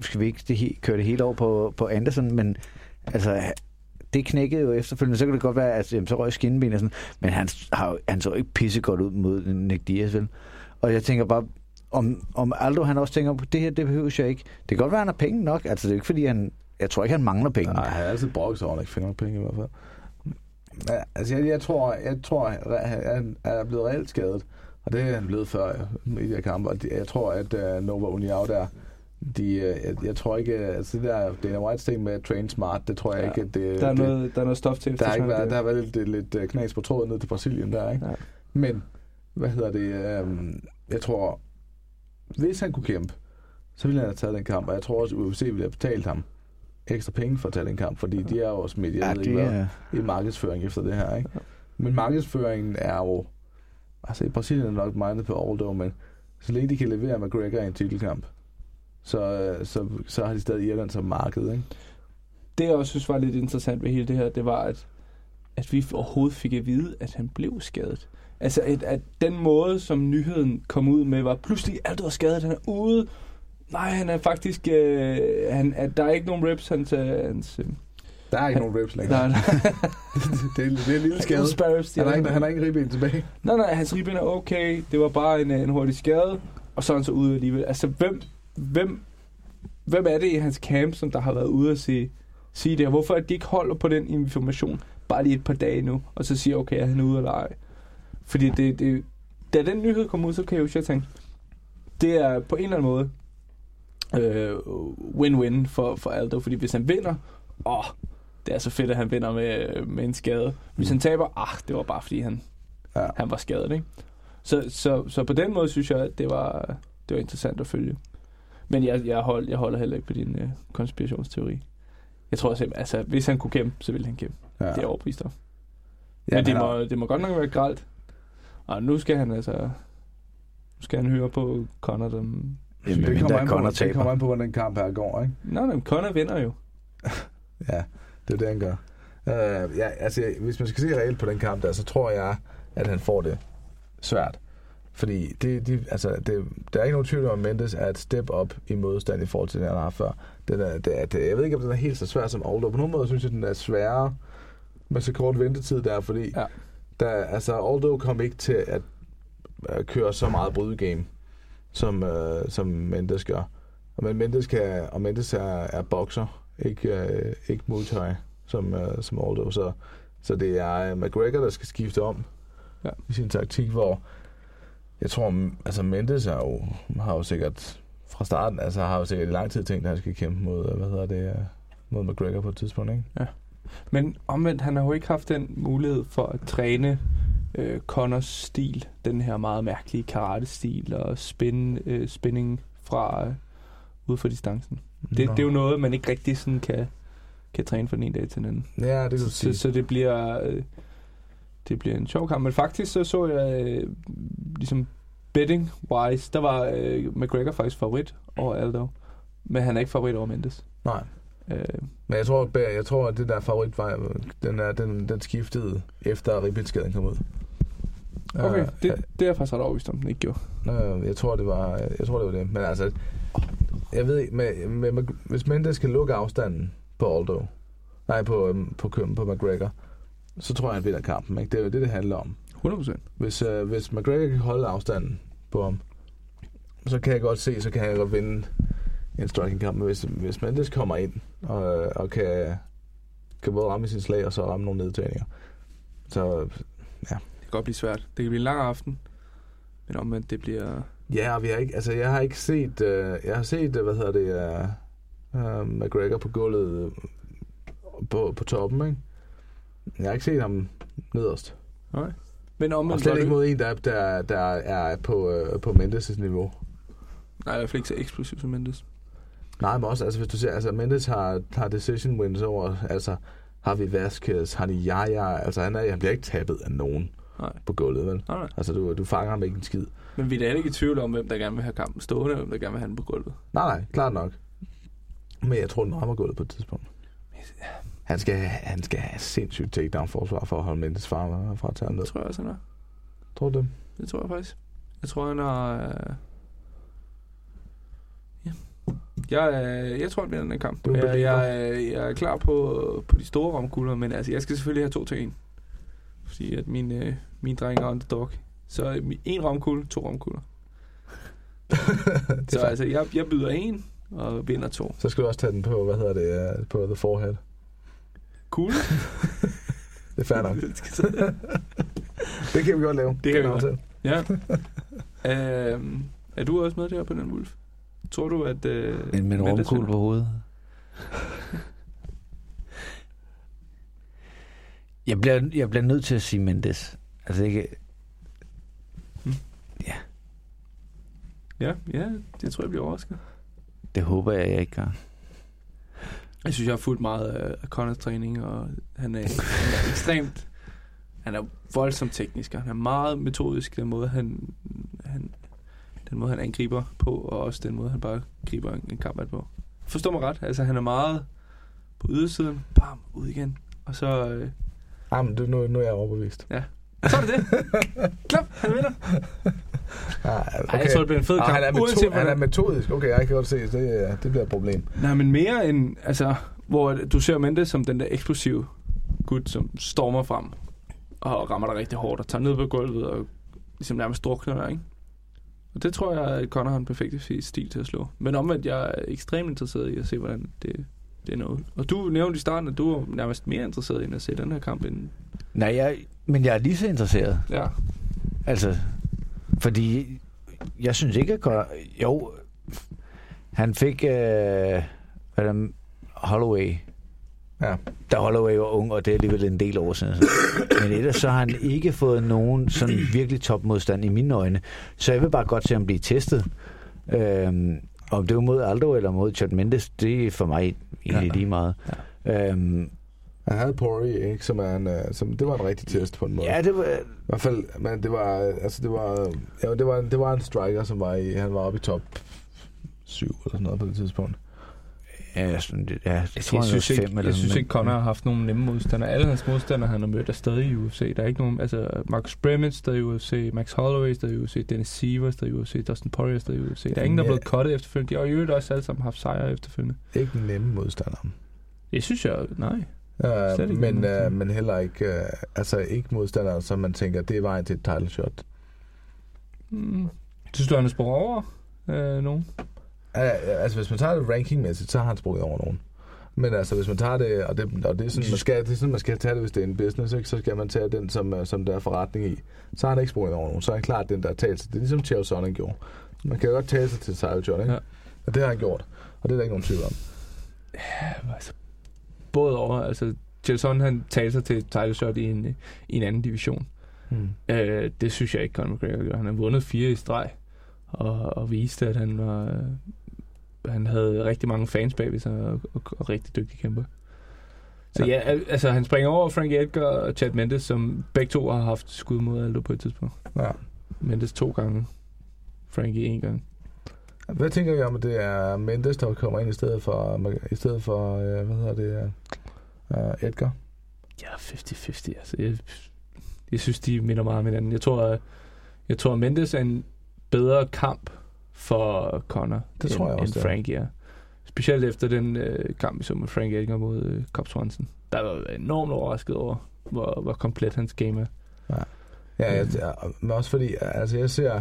skal vi ikke det, he- køre det hele over på, på Anderson, men altså det knækkede jo efterfølgende, så kan det godt være, at jamen, så røg skinben og sådan, men han, har, han så ikke pissegodt ud mod Nick Diaz, vel? Og jeg tænker bare, om, om Aldo han også tænker, det her, det behøver jeg ikke. Det kan godt være, at han har penge nok, altså det er jo ikke fordi, han, jeg tror ikke, han mangler penge. Nej, han har altid brokket sig over, at han ikke finder penge i hvert fald. Ja, altså, jeg, jeg tror, jeg tror, at han er blevet reelt skadet. Og det er han blevet før ja, i de her kampe. Og jeg tror, at uh, Nova Uniao der, de, uh, jeg, jeg tror ikke, altså det der Dana White's ting med at train smart, det tror jeg Ja, ikke, at det... Der er, det, noget, der er noget stof til. der, har ikke været, der har været lidt, lidt øh, knas på tråden ned til Brasilien der, ikke? Ja. Men, hvad hedder det, øhm, jeg tror, hvis han kunne kæmpe, så ville han have taget den kamp, og jeg tror også, at UFC ville have betalt ham ekstra penge for at tage den kamp, fordi de er jo også midt i, Ja, ikke er... i markedsføring efter det her, ikke? Men markedsføringen er jo, altså i Brasilien er nok mindet på Aldo, men så længe de kan levere McGregor i en titelkamp, så, øh, så, så har de stadig Irland som marked, ikke? det jeg også synes var lidt interessant ved hele det her, det var, at, at vi overhovedet fik at vide, at han blev skadet. Altså, at, at den måde, som nyheden kom ud med, var pludselig, alt var skadet, han er ude. Nej, han er faktisk... Øh, han, at der er ikke nogen reps, hans... Øh, hans øh, der er ikke nogen rips længere. nej, nej. det, er, det er en lille skade. Sparrows, Han har ikke, han har ikke ribben tilbage. Nej, nej, hans ribben er okay. Det var bare en, øh, en hurtig skade. Og så er han så ude alligevel. Altså, hvem, hvem, hvem er det i hans camp, som der har været ude at sige, sige det? Og hvorfor at de ikke holder på den information bare lige et par dage nu, og så siger, okay, er han ude eller ej? Fordi det, det, da den nyhed kom ud, så kan jeg jo tænke, det er på en eller anden måde øh, win-win for, for Aldo, fordi hvis han vinder, åh, det er så fedt, at han vinder med, med en skade. Hvis han taber, ah, det var bare fordi, han, Ja. han var skadet, ikke? Så, så, så på den måde synes jeg, at det var, det var interessant at følge. Men jeg, jeg, hold, jeg holder heller ikke på din øh, konspirationsteori. Jeg tror simpelthen, altså, hvis han kunne kæmpe, så ville han kæmpe. Ja. Det er overbevist om. Ja, Men det må, det må godt nok være gralt. Og nu skal han altså... Nu skal han høre på Conor, dem... Jamen, det, kommer an på, Conor det kommer an på, hvordan den kamp her går, ikke? Nej, men Conor vinder jo. Ja, det er det, han gør. Uh, ja, altså, hvis man skal se reelt på den kamp der, så tror jeg, at han får det svært. Fordi det, de, altså, det, der er ikke nogen tvivl om, at Mendes er et step up i modstand i forhold til det, han har haft før. Den er, det er, det, jeg ved ikke, om den er helt så svær som Aldo. På nogle måder synes jeg, den er sværere med så kort ventetid der, fordi Ja. der, altså, Aldo kom ikke til at, at køre så meget brydegame, som, uh, som Mendes gør. Og men Mendes, kan, og Mendes er, er bokser, ikke, uh, ikke Muay som, uh, som Aldo. Så, så det er uh, McGregor, der skal skifte om Ja. i sin taktik, hvor jeg tror, altså Mendes er jo, har jo sikkert fra starten, altså har jo sikkert i lang tid tænkt, at han skal kæmpe mod, øh, hvad hedder det, øh, mod McGregor på et tidspunkt, ikke? Men omvendt, han har jo ikke haft den mulighed for at træne øh, Connors stil. Den her meget mærkelige karate-stil og spin, øh, spinning fra øh, ud for distancen. Det, Nå. det er jo noget, man ikke rigtig sådan kan, kan træne fra den ene dag til den anden. Ja, det kan du Så, sige. så det bliver øh, det bliver en sjov kamp. Men faktisk så så jeg øh, ligesom betting wise, der var øh, McGregor faktisk favorit over Aldo. Men han er ikke favorit over Mendes. Nej. Øh, Men jeg tror, jeg tror at det der favoritvej, den, er, den, den skiftede efter ribbenskaden kom ud. okay, Øh, det, det er jeg faktisk ret overbevist om, den ikke gjorde. Øh, jeg tror, det var, jeg tror, det var det. Men altså, jeg ved ikke, med, med, med, hvis Mendes skal lukke afstanden på Aldo, nej, på, øhm, på, på, på McGregor, så tror jeg, han vinder kampen. Ikke? Det er jo det, det handler om. 100%. Hvis, øh, hvis McGregor kan holde afstanden på ham, så kan jeg godt se, så kan han godt vinde en striking-kamp. Men hvis, hvis Mendes kommer ind og, og kan, kan både ramme sin slag og så ramme nogle nedtagninger, så Det kan godt blive svært. Det kan blive en lang aften. Men omvendt, det bliver... Ja, og vi har ikke, altså jeg har ikke set, øh, jeg har set, øh, hvad hedder det, øh, øh, McGregor på gulvet øh, på, på toppen, ikke? Jeg har ikke set ham nederst. Nej. Men Og omvendt... slet ikke mod en, der, der, der er på, øh, på Mendes' niveau. Nej, i hvert fald ikke så eksplosiv som Mendes. Nej, men også, altså hvis du ser, altså Mendes har, har decision wins over, altså har vi Vasquez, har de Jaja, altså han, er, han bliver ikke tabet af nogen Nej. på gulvet, vel? Nej, nej. Altså du, du fanger ham ikke en skid. Men vi er da ikke i tvivl om, hvem der gerne vil have kampen stående, og hvem der gerne vil have den på gulvet. Nej, nej, klart nok. Men jeg tror, den rammer gulvet på et tidspunkt. Han skal, han skal have sindssygt takedown-forsvar for at holde Mendes far fra at tage ham ned. Det tror jeg også, han er. Tror du det? Det tror jeg faktisk. Jeg tror, han har... Øh... Ja. Jeg, øh, jeg tror, han vinder den kamp. Jeg, jeg, øh, jeg er klar på, på de store romkugler, men altså, jeg skal selvfølgelig have to til en. Fordi at min, øh, min dreng er underdog. Så øh, en romkugle, to romkugler. Så altså, jeg, jeg byder en og vinder to. Så skal du også tage den på, hvad hedder det, øh, på The Forehead. Cool. Det er fair nok. det kan vi godt lave. Det kan vi en godt. Ja. øhm, er du også med der på den, Wolf? Tror du, at... Øh, Men med en vinder? på hovedet. Jeg bliver, jeg bliver nødt til at sige Mendes. Altså ikke... Ja, ja, det tror jeg bliver overrasket. Det håber jeg, jeg ikke gør. Jeg synes, jeg har fulgt meget af Connors træning, og han er, han er ekstremt... Han er voldsomt teknisk, og han er meget metodisk, den måde, han, han, den måde, han angriber på, og også den måde, han bare griber en, en kamp på. Forstår mig ret, altså han er meget på ydersiden, bam, ud igen, og så... Øh, Jamen, du, nu, nu er jeg overbevist. så er det det. Klap, han vinder. Ah, Ej, jeg tror, det bliver en fed Ah, kamp. han, er uanset meto- han er metodisk. Okay, jeg kan godt se, det, er- det bliver et problem. Nej, men mere end, altså, hvor du ser Mendes som den der eksplosive gut, som stormer frem og rammer dig rigtig hårdt og tager ned på gulvet og ligesom nærmest drukner dig, ikke? Og det tror jeg, at Conor har en perfekt stil til at slå. Men omvendt, jeg er ekstremt interesseret i at se, hvordan det, det er noget. Og du nævnte i starten, at du er nærmest mere interesseret i at se den her kamp end... Nej, jeg, men jeg er lige så interesseret. Ja. Altså, fordi jeg synes ikke, at Conor... Jo, han fik... Øh, hvad er det, Holloway. Ja. Da Holloway var ung, og det er alligevel en del år siden. Men ellers så har han ikke fået nogen sådan virkelig topmodstand i mine øjne. Så jeg vil bare godt se ham blive testet. Øhm, om det var mod Aldo eller mod Chad Mendes, det er for mig egentlig Ja. lige meget. Ja. Øhm, Han havde Poirier, ikke, som er en, øh, som, det var en rigtig test på en måde. ja, det var... I hvert fald, men det var, altså det var, ja, det var, det var en striker, som var i, han var oppe i top 7 eller sådan noget på det tidspunkt. Ja, sådan, ja, jeg Jeg, tror, jeg synes, var ikke, fem eller jeg synes ikke, Conor har haft nogen nemme modstandere. Alle hans modstandere, han har mødt, er stadig i UFC. Der er ikke nogen... Altså, Marcus Bremen stadig i UFC, Max Holloway stadig i UFC, Dennis Seaver stadig i UFC, Dustin Poirier stadig i UFC. Der er ingen, der er blevet cuttet efterfølgende. De har jo øvrigt også alle sammen haft sejre efterfølgende. Ikke nemme modstander. Det synes jeg... Nej. Slet ikke men, øh, men heller ikke, øh, altså ikke modstandere, som man tænker, det er vejen til et title shot. Mm. Synes du, han er over øh, nogen? Ja, altså hvis man tager det rankingmæssigt, så har han sprunget over nogen. Men altså, hvis man tager det, og det, og det, er, sådan, man skal, det er sådan, man skal tage det, hvis det er en business, ikke? så skal man tage den, som, øh, som der er forretning i. Så har han ikke sprunget over nogen. Så er han klart den, der er talt sig. Det er ligesom Chael Sonnen gjorde. Man kan jo godt tale sig til title shot, ikke? Ja. Og det har han gjort. Og det er der ikke nogen tvivl om. Ja, altså, både over. Altså, Jelson, han talte sig til title shot i en, i en anden division. Hmm. Øh, det synes jeg ikke, Conor McGregor gør. Han har vundet fire i streg, og, og viste, at han var... Han havde rigtig mange fans bag ved sig, og, og, og rigtig dygtig kæmper. Så Ja. ja, al- altså han springer over Frank Edgar og Chad Mendes, som begge to har haft skud mod Aldo på et tidspunkt. Ja. Mendes to gange, Frankie en gang. Hvad tænker I om, at det er Mendes, der kommer ind i stedet for, i stedet for øh, hvad hedder det, uh, Edgar? Ja, 50-50. Altså, jeg, jeg synes, de minder meget om hinanden. Jeg tror, jeg tror, Mendes er en bedre kamp for Conor, Det end, tror jeg også, end. Frank er. Specielt efter den øh, kamp, vi så med Frank Edgar mod øh, Cobb Swanson. Der var jeg enormt overrasket over, hvor, hvor komplet hans game er. Ja, jeg, ja, men også fordi, altså jeg ser,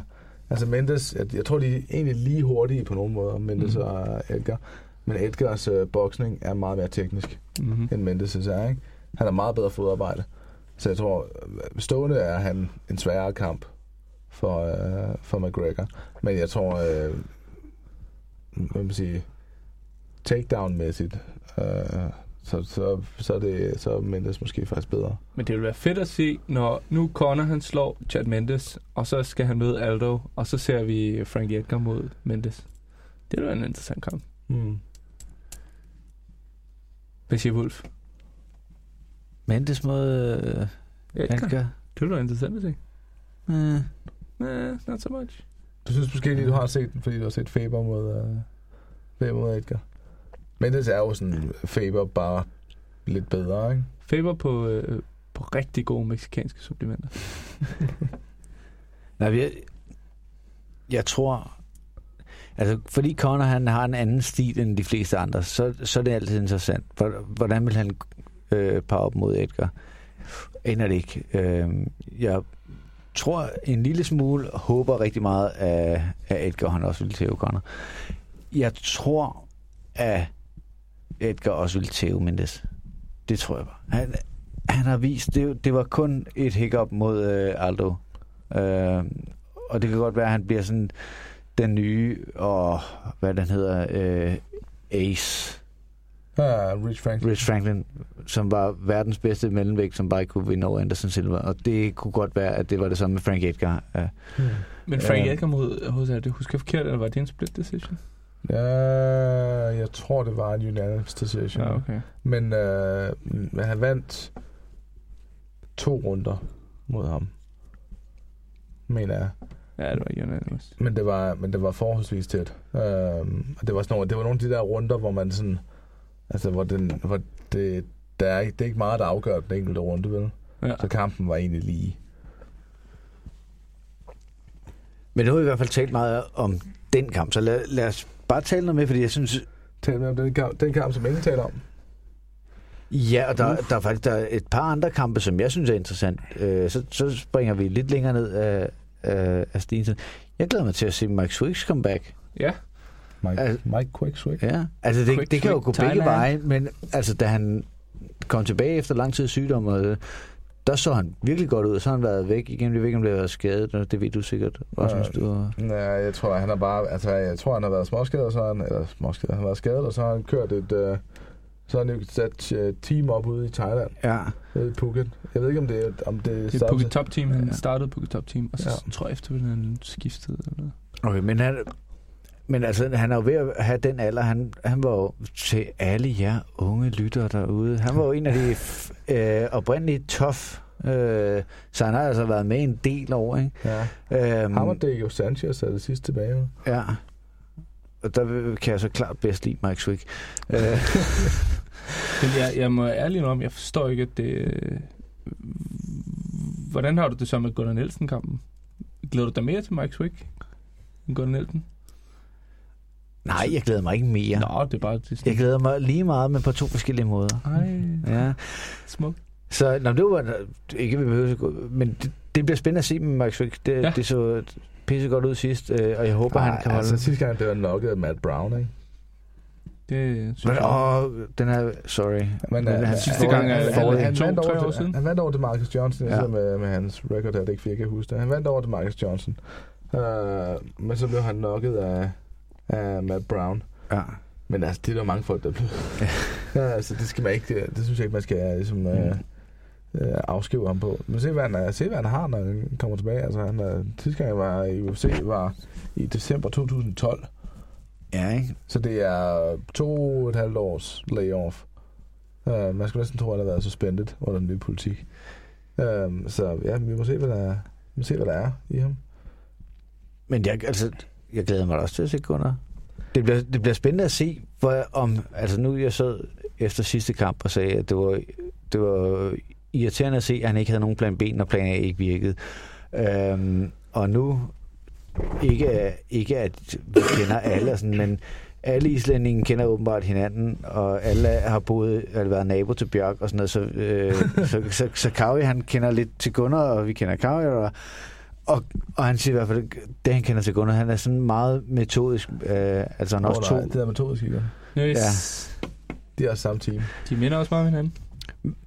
altså Mendes, jeg, jeg tror, de er egentlig lige hurtige på nogle måder, Mendes mm. og Edgar. Men Edgars øh, boksning er meget mere teknisk, Mm-hmm. end Mendes' er, ikke? Han har meget bedre fodarbejde. Så jeg tror, øh, stående er han en sværere kamp for, øh, for McGregor. Men jeg tror, øh, hvad man sige, takedown-mæssigt, øh, så, så, så, er det, så er Mendes måske faktisk bedre. Men det vil være fedt at se, når nu Conor han slår Chad Mendes, og så skal han møde Aldo, og så ser vi Frank Edgar mod Mendes. Det vil være en interessant kamp. Mm. Hvad siger Wolf? Mendes mod øh, Edgar? Edgar. Det vil være interessant at se. Øh. Nah, not so much. Du synes måske lige, du har set den, fordi du har set Faber mod, uh, Faber mod Edgar. Men det er jo sådan Faber bare lidt bedre, ikke? Faber på, øh, på rigtig gode meksikanske supplementer. Nej, jeg, jeg tror... Altså, fordi Conor han har en anden stil end de fleste andre, så, så er det altid interessant. Hvor- Hvordan vil han øh, parre op mod Edgar? Aner det ikke. Øh, jeg tror en lille smule, håber rigtig meget, at, at Edgar han også vil tæve Conor. Jeg tror, at Edgar også vil tæve Mendes. Det tror jeg bare. Han, han har vist, det, det var kun et hiccup mod øh, Aldo. Øh, og det kan godt være, at han bliver sådan den nye, og hvad den hedder, øh, Ace, Ja, Rich Franklin. Rich Franklin, som var verdens bedste mellemvægt, som bare ikke kunne vinde over Anderson Silva. Og det kunne godt være, at det var det samme med Frank Edgar. Ja. Hmm. Men Frank Ja. Edgar mod Jose, det husker jeg forkert, eller var det en split decision? Ja, jeg tror, det var en unanimous decision. Ja, okay. Men, øh, men han vandt to runder mod ham, mener jeg. Ja, det var unanimous. Men det var, men det var forholdsvis tæt. Og det var, sådan nogle, det var nogle af de der runder, hvor man sådan... Altså, hvor, den, hvor det, der er, ikke- det er ikke meget, der afgør den enkelte runde, vel? Ja. Så kampen var egentlig lige. Men nu har vi i hvert fald talt meget om den kamp, så lad, lad os bare tale noget med, fordi jeg synes... Tal med om den kamp, den kamp, som ingen taler om. Ja, og der, der er faktisk der er et par andre kampe, som jeg synes er interessant. Øh, så, så springer vi lidt længere ned af, af, af stien. Jeg glæder mig til at se Mike Swiggs comeback. Ja, Mike, Mike Quickswick. Ja, altså det, Quick det kan jo gå begge Thailand. veje, men altså da han kom tilbage efter lang tid sygdom, og, øh, der så han virkelig godt ud, og så har han været væk igen. Jeg ved ikke, om det har været skadet, det ved du sikkert, Rasmus. Ja. Du... Ja, jeg tror, han har bare, altså, jeg tror, han har været småskadet, og så har han, eller småskadet, han har været skadet, og så har han kørt et, øh, så har han jo sat øh, team op ude i Thailand, Ja, i Phuket. Jeg ved ikke, om det er, om det det er Phuket Top Team. Han Ja. startede Phuket Top Team, og så Ja. tror jeg efterfølgende, han skiftede. Eller noget. okay, men han, men altså, han er jo ved at have den alder. Han, han var jo til alle jer unge lyttere derude. Han var jo en af de f- øh, oprindelige tough. Øh, så han har altså været med en del over, ikke? Ja. Øhm, Ham og Sanchez er det sidste tilbage. Ja. Og der kan jeg så klart bedst lide Mike Swig. Øh, Men jeg, jeg må ærligt om, jeg forstår ikke, at det... Hvordan har du det så med Gunnar Nielsen-kampen? Glæder du dig mere til Mike Swig end Gunnar Nielsen? Nej, jeg glæder mig ikke mere. Nå, det er bare... Det er Jeg glæder mig lige meget, men på to forskellige måder. Ej, Ja. smuk. Så nå, det var ikke, vi behøver men det, det bliver spændende at se med Mike Swig. Det, Ja. det så pisse godt ud sidst, øh, og jeg håber, Ej, han kan holde... altså, sidste gang, det var nokket af Matt Brown, ikke? Det synes Men, jeg. åh, den er... Sorry. Men, Men øh, han- sidste gang er- han, er- han, han, to, vandt tre over år siden. han vandt over til Marcus Johnson, Ja. med, med hans record her, det ikke fordi, jeg kan huske det. Han vandt over til Marcus Johnson, uh, men så blev han nokket af, af Matt Brown. Ja. Men altså, det er der mange folk, der er blevet. ja, altså, det skal man ikke, det, det synes jeg ikke, man skal ligesom, uh, uh, afskrive ham på. Men se, hvad han, er, se, hvad han har, når han kommer tilbage. Altså, han er, sidste gang, jeg var i UFC, var i december 2012. Ja, ikke? Så det er to og et halvt års layoff. Uh, man skulle næsten tro, at han har været suspended under den nye politik. Uh, så ja, vi må se, hvad der er, vi må se, hvad der er i ham. Men jeg, altså, jeg glæder mig da også til at se Gunnar. Det bliver, det bliver spændende at se, hvor, om... Altså nu jeg sad efter sidste kamp og sagde, at det var, det var irriterende at se, at han ikke havde nogen plan B, når plan A ikke virkede. Øhm, og nu, ikke, ikke at vi kender alle, sådan, men alle islændinge kender åbenbart hinanden, og alle har boet, eller været nabo til Bjørk og sådan noget, så, øh, så, så, så Kavi, han kender lidt til Gunnar, og vi kender Kavi, og, og, og han siger i hvert fald, det han kender til Gunnar, han er sådan meget metodisk, øh, altså han Åh, også nej, to, Det der metodisk, ikke? Yes. De er også samme team. De minder også meget om hinanden.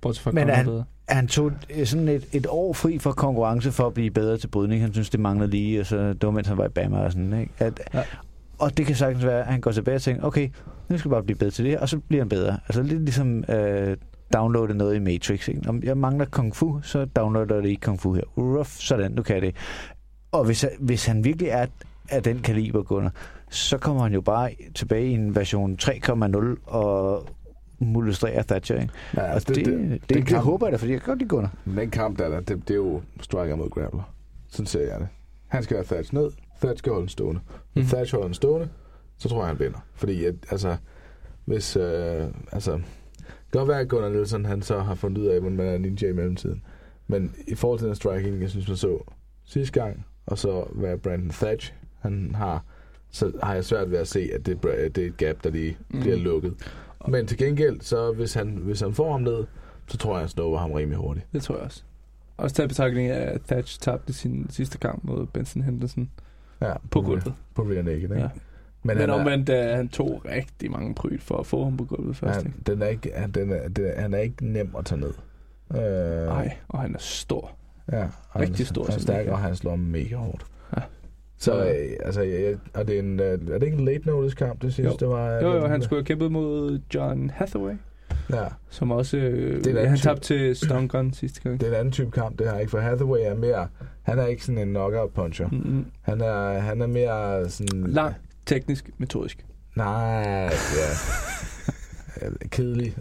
Bortset fra Men han- bedre. han tog sådan et, et år fri fra konkurrence for at blive bedre til brydning. Han synes, det manglede lige, og så det var, mens han var i Bama og sådan, ikke? At, Ja. ja. Og det kan sagtens være, at han går tilbage og tænker, okay, nu skal jeg bare blive bedre til det her, og så bliver han bedre. Altså lidt ligesom øh, downloade noget i Matrix. Ikke? Om jeg mangler kung fu, så downloader jeg det i kung fu her. Ruff, sådan, nu kan jeg det. Og hvis, hvis han virkelig er af den kaliber, Gunnar, så kommer han jo bare tilbage i en version 3,0 og mulestrerer Thatcher. Ikke? Ja, Altså, det, det, det, det, det, det kamp, håber jeg da, fordi jeg kan godt lide Gunnar. Den kamp, der er der, det, det er jo striker mod grappler. Sådan ser jeg det. Han skal have Thatch ned, Thatch skal holde den stående. Mhm. Thatch holder den stående, så tror jeg, han vinder. Fordi, at, altså, hvis, øh, altså, godt være, at Gunnar Nielsen, han så har fundet ud af, hvordan man er ninja i mellemtiden. Men i forhold til den striking, jeg synes, man så sidste gang, og så hvad Brandon Thatch, han har, så har jeg svært ved at se, at det, er- det er et gap, der lige Mm. bliver lukket. Men til gengæld, så hvis han, hvis han får ham ned, så tror jeg, han snupper ham rimelig hurtigt. Det tror jeg også. Også taget betragtning af, at Thatch tabte sin sidste kamp mod Benson Henderson Ja, på gulvet. På rear naked, ikke? Ja. Men, Men, han Men er, omvendt, uh, han tog rigtig mange pryl for at få ham på gulvet først. han, ikke? den er ikke, han, den er, den er, han er ikke nem at tage ned. Øh, Nej, og han er stor. Ja, og Rigtig han, stor Han er stærk, og han slår mega hårdt. Ja. Så, øh, altså, jeg, og det er, en, øh, er det ikke en late notice kamp, det synes Jo. det var? Jo, jo, han skulle have kæmpet mod John Hathaway, Ja, som også... Øh, Det er han tabte til Stone Gun sidste gang. det er en anden type kamp, det her, ikke? For Hathaway er mere, han er ikke sådan en knockout puncher. Mm-hmm. Han er, han er mere sådan... Lang, teknisk, metodisk. Nej, ja. Ja, Kedelig.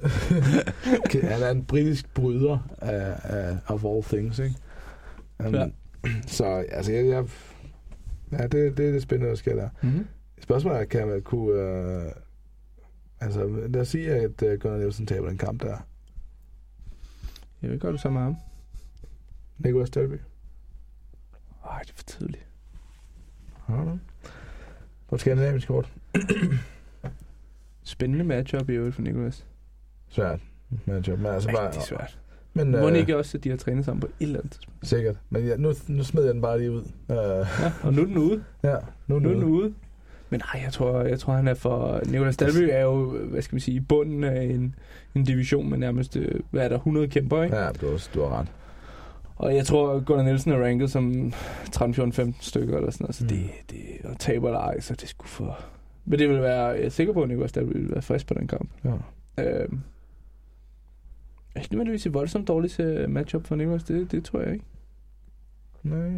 Ke- han er en britisk bryder af, af of all things, ikke? Um, Ja. Så altså, jeg, jeg, ja, det, det er det spændende, der sker der. Mm-hmm. Spørgsmålet er, kan man kunne... Øh, altså, lad os sige, at uh, Gunnar Nielsen taber den kamp der. Jeg ved godt, du så med ham. Nicolas Stelby. Ej, det er for tidligt. Har du? På et skandinavisk kort. Spændende matchup i øvrigt for Nicolas. Svært matchup. Men altså bare, Rigtig svært. Men, Må øh, ikke også, at de har trænet sammen på et eller andet tidspunkt? Sikkert. Men ja, nu, nu smed jeg den bare lige ud. Uh, Ja, og nu er den ude. ja, nu, Nu nu, er den ude. Men nej, jeg tror, jeg tror han er for... Nicolas Dalby er jo, hvad skal man sige, i bunden af en, en division med nærmest, øh, hvad er der, 100 kæmper, ikke? Ja, du du har ret. Og jeg tror, Gunnar Nielsen er ranket som 13, 14, 15 stykker eller sådan noget, så Mm. det, det og taber eller ej, så det skulle for... Men det vil være, jeg er sikker på, at Nicolas Dalby vil være frisk på den kamp. Ja. Øhm, er ikke nødvendigvis et voldsomt dårligt øh, matchup for Nicolas, det, det tror jeg ikke. Nej.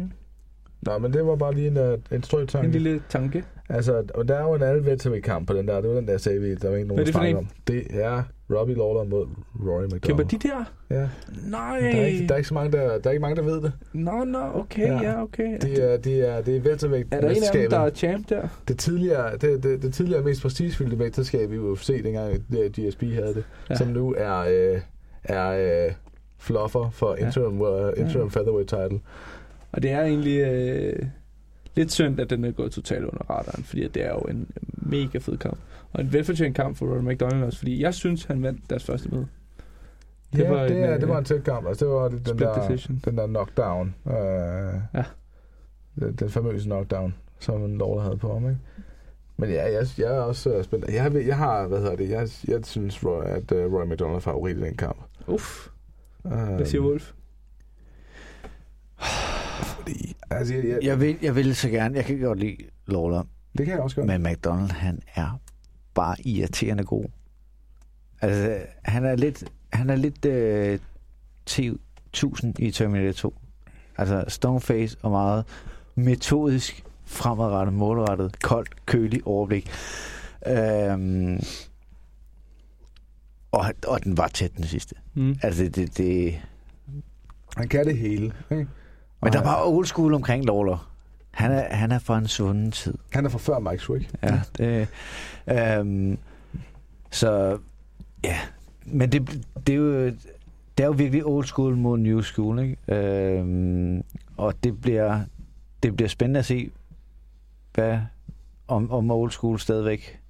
Nå, men det var bare lige en, uh, en strøg En tanke. lille tanke. Altså, og der er jo en alle kamp på den der. Det var den der, sagde vi, der var ikke nogen, er der en? om. Det er Robbie Lawler mod Rory McDonald. Kæmper de der? Ja. Nej. Der er, ikke, der, er ikke så mange, der, der er ikke mange, der ved det. Nå, nå, okay, Ja. ja, okay. Det er, det er, det er weltervægt er der en af dem, der er champ der? det tidligere, det, det, det tidligere mest prestigefyldte mesterskab i UFC, dengang øh, GSP havde det, Ja. ja. som nu er, øh, er øh, fluffer for Ja. interim, uh, interim Ja. featherweight title. Og det er egentlig øh, lidt synd, at den er gået totalt under radaren, fordi det er jo en mega fed kamp. Og en velfortjent kamp for Rory McDonald også, fordi jeg synes, han vandt deres første møde. Det, Det ja, var det, en, er, øh, det var en tæt kamp. Altså, det var den split der, decision. den der knockdown. Øh, Ja. Den, den famøse knockdown, som der havde på ham, ikke? Men ja, jeg, jeg er også øh, spændt. Jeg, jeg har, hvad hedder det, jeg, jeg synes, Roy, at uh, Roy McDonald er favorit i den kamp. Uff, Uh, hvad siger Wolf? Fordi, altså, jeg, jeg, Jeg vil, jeg vil så gerne, jeg kan godt lide Lawler, det kan jeg også godt. men McDonald, han er bare irriterende god. Altså, han er lidt, han er lidt øh, 10.000 i Terminator 2. Altså, stoneface og meget metodisk, fremadrettet, målrettet, koldt, kølig overblik. Øhm, og, og den var tæt den sidste. Mm. Altså, det, det, det, Han kan det hele. Ikke? Men der han, var old school omkring Lawler. Han er, han er fra en svunden tid. han er fra før Mike Swick. Ja, det, øhm, så ja, men det, det, er jo, det er jo virkelig old school mod new school, ikke? Øhm, og det bliver, det bliver spændende at se, hvad, om, om old school stadigvæk.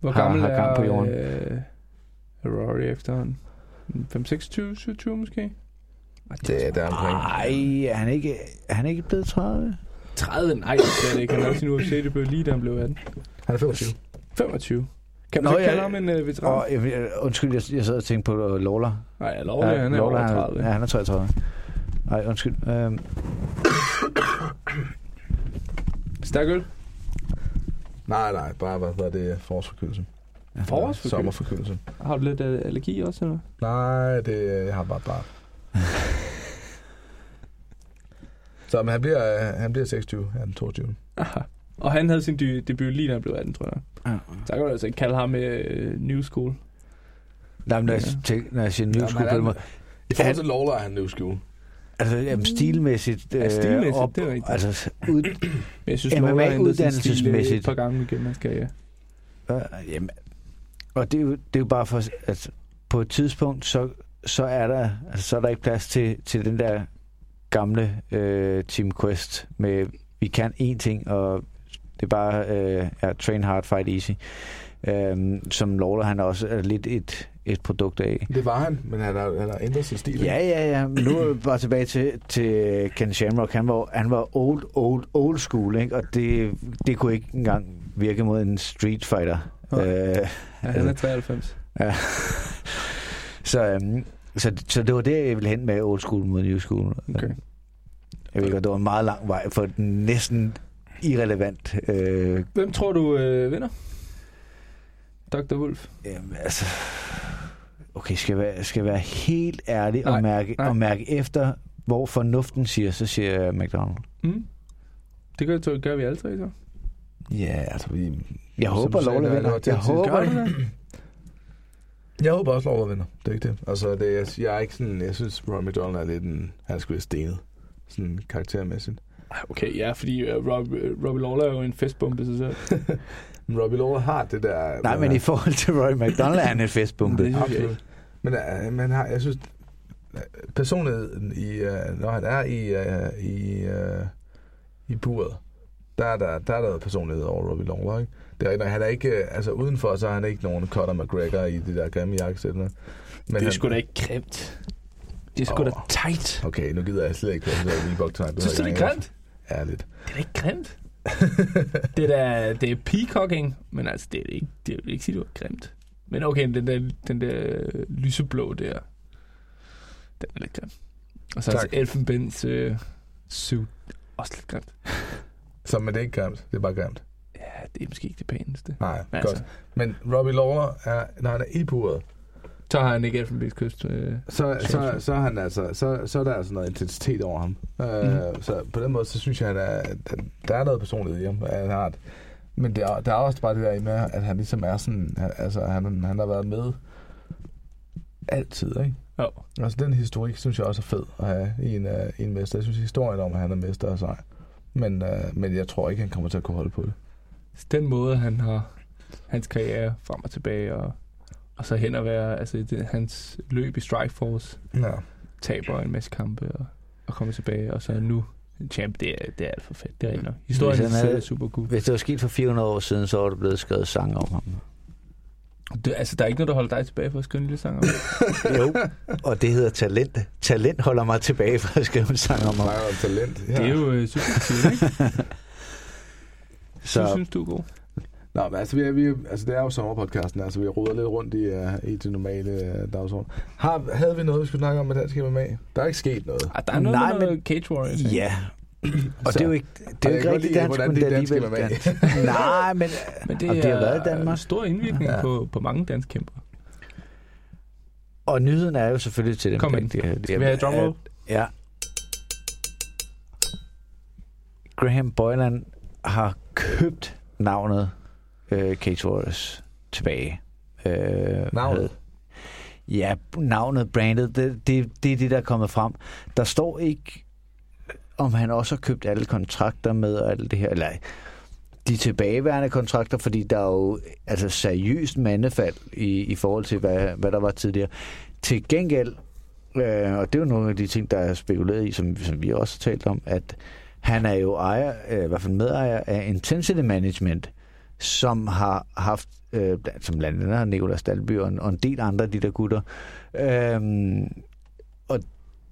Hvor Har- gammel har gang på jorden. er øh, er Rory efterhånden? 5, 26, 27 måske? Det er der omkring. Nej, er han ikke, er han ikke blevet 30? 30? Nej, det er det ikke. Han havde sin UFC-debut lige da han blev 18. Han er 25. 25. Kan man Nå, så kalde ja. ham en uh, veteran? Og, jeg, jeg- undskyld, jeg, jeg sad og tænkte på uh, Lawler. Nej, jeg lover det, han er Lawler, over han 30. Ja, han er 33. Nej, undskyld. Øhm, Stærk øl? Nej, nej, bare hvad hedder det, forårsforkyldelse. Forårsforkyldelse? Sommerforkyldelse. Har du lidt uh, allergi også, eller? Nej, det, jeg har bare bare. Så men han bliver, øh, han bliver 26, han er 22. Aha. Og han havde sin dy- debut lige da han blev 18, tror jeg. ja. Så kan du altså ikke kalde ham uh, New School. Nej, men når, jeg, Ja. tænker, når jeg siger new Jamen, school, han på er- den måde, I forhold til Lawler er han new school. altså jamen, stilmæssigt, Ja, øh, stilmæssigt, op, det er rigtigt. altså, ud, Men jeg synes, MMA har øh, uddannelsesmæssigt. Et par gange igen, man skal, ja. øh, jamen, og det er, jo, det er jo bare for, at på et tidspunkt, så, så er der altså, så er der ikke plads til, til den der gamle øh, Team Quest med, vi kan én ting, og det er bare øh, ja, train hard, fight easy. Øhm, som Lawler, han også er lidt et, et produkt af. Det var han, men han har, han har ændret sin stil. Ja, ja, ja. Men nu er vi bare tilbage til, til Ken Shamrock. Han var, han var old, old, old school, ikke? Og det, det kunne ikke engang virke mod en street fighter. Nej. Øh, ja han er 93. ja. så, øhm, så, så det var det, jeg ville hen med old school mod new school. Okay. Jeg ved godt, det var en meget lang vej for den næsten irrelevant. Øh, Hvem tror du øh, vinder? Dr. Wolf. jamen, altså, okay, skal jeg være, skal jeg være helt ærlig Nej, og mærke, nej. og mærke efter, hvor fornuften siger, så siger jeg McDonald. Mm. Det gør, det gør vi alle tre, så. Ja, altså vi... Jeg håber, var til- Jeg til- håber det. Jeg håber også, Lola vinder. Det er ikke det. Altså, det, jeg, jeg er ikke sådan... Jeg synes, Roy McDonald er lidt en... Han er lidt stenet. Sådan karaktermæssigt. Okay, ja, fordi uh, Rob, uh, Robbie Lawler er jo en festbombe sig selv. Men Robbie Lawler har det der... Nej, men i forhold til Roy McDonald er han en festbombe. Det synes jeg. Men, uh, men har, jeg synes, personligheden i, uh, når han er i, uh, i, uh, i buret, der er der, der er der personlighed over Robbie Lawler, ikke? Det er, han er ikke, øh, altså udenfor, så er han ikke nogen Conor McGregor i det der grimme jakkesæt. Men det er han- sgu da ikke grimt. Det er sgu da Åh. tight. Okay, nu gider jeg slet ikke høre det der Reebok tonight. Synes du, det er grimt? Ærligt. Det er da ikke grimt. det, er da, det er peacocking, men altså, det er ikke, det vil ikke sige, det var grimt. Men okay, den der, den der lyseblå der, den er lidt grim. Og så Tak. altså Elfenbens øh, suit, også lidt grimt. Så men det er ikke grimt, det er bare grimt. Ja, det er måske ikke det pæneste. Nej, Men godt. altså, Men Robbie Lawler, er, når han er i buret, så har han ikke Elfenbens kyst. Øh, så, så, så, han altså, så, så er der altså noget intensitet over ham. Mm. Uh, så på den måde, så synes jeg, at, at, at der er noget personlighed i ham. Han har et, men det er, der er også bare det der i med, at han ligesom er sådan, altså han, han har været med altid, ikke? jo. Altså den historik, synes jeg også er fed at have i en, uh, i en mester. Jeg synes, historien om, at han er mester er sej. Men, uh, men jeg tror ikke, han kommer til at kunne holde på det. Den måde, han har hans karriere frem og tilbage, og, og så hen at være, altså det, hans løb i Strikeforce, Ja. taber en masse kampe og, og kommer tilbage, og så nu en champ, det er, det er alt for fedt. Det er rigtigt nok. Historien Hvis han selv er havde- super god. Hvis det var sket for 400 år siden, så var der blevet skrevet sang om ham. Det, altså, der er ikke noget, der holder dig tilbage for at skrive en lille sang om. Jo, og det hedder talent. Talent holder mig tilbage fra at skrive en sang om ham. Om talent. Ja. Det er jo øh, super ikke? Så Så synes du er god. Nå, men altså, vi er, vi, er- altså, det er jo sommerpodcasten, altså vi ruder lidt rundt i, uh, i det normale uh, dagsorden. Har, havde vi noget, vi skulle snakke om med dansk MMA? Der er ikke sket noget. Ah, der er noget Nej, med noget Cage Warriors. ja, og Så- det er jo ikke, det er jo ikke rigtigt lide, dansk, hvordan men det er er alligevel dansk dansk. Nej, men, Men det, og det har er været i Danmark. stor indvirkning Ja. på, på mange danske kæmper. Og nyheden er jo selvfølgelig til dem. Kom der- ind. det- det- Skal vi have drumroll? Ja. Graham Boylan har købt navnet øh, Cage Warriors tilbage. Øh, Navnet? havde- Ja, navnet, brandet, det, det, det er det, der er kommet frem. Der står ikke, om han også har købt alle kontrakter med og alt det her, eller de tilbageværende kontrakter, fordi der er jo altså seriøst mandefald i, i forhold til, hvad, hvad der var tidligere. Til gengæld, øh, og det er jo nogle af de ting, der er spekuleret i, som, som vi også har talt om, at han er jo ejer, øh, i hvert fald medejer af Intensity Management, som har haft, øh, som blandt andet har Nicolas Dalby og en, og en del andre af de der gutter. Øhm, og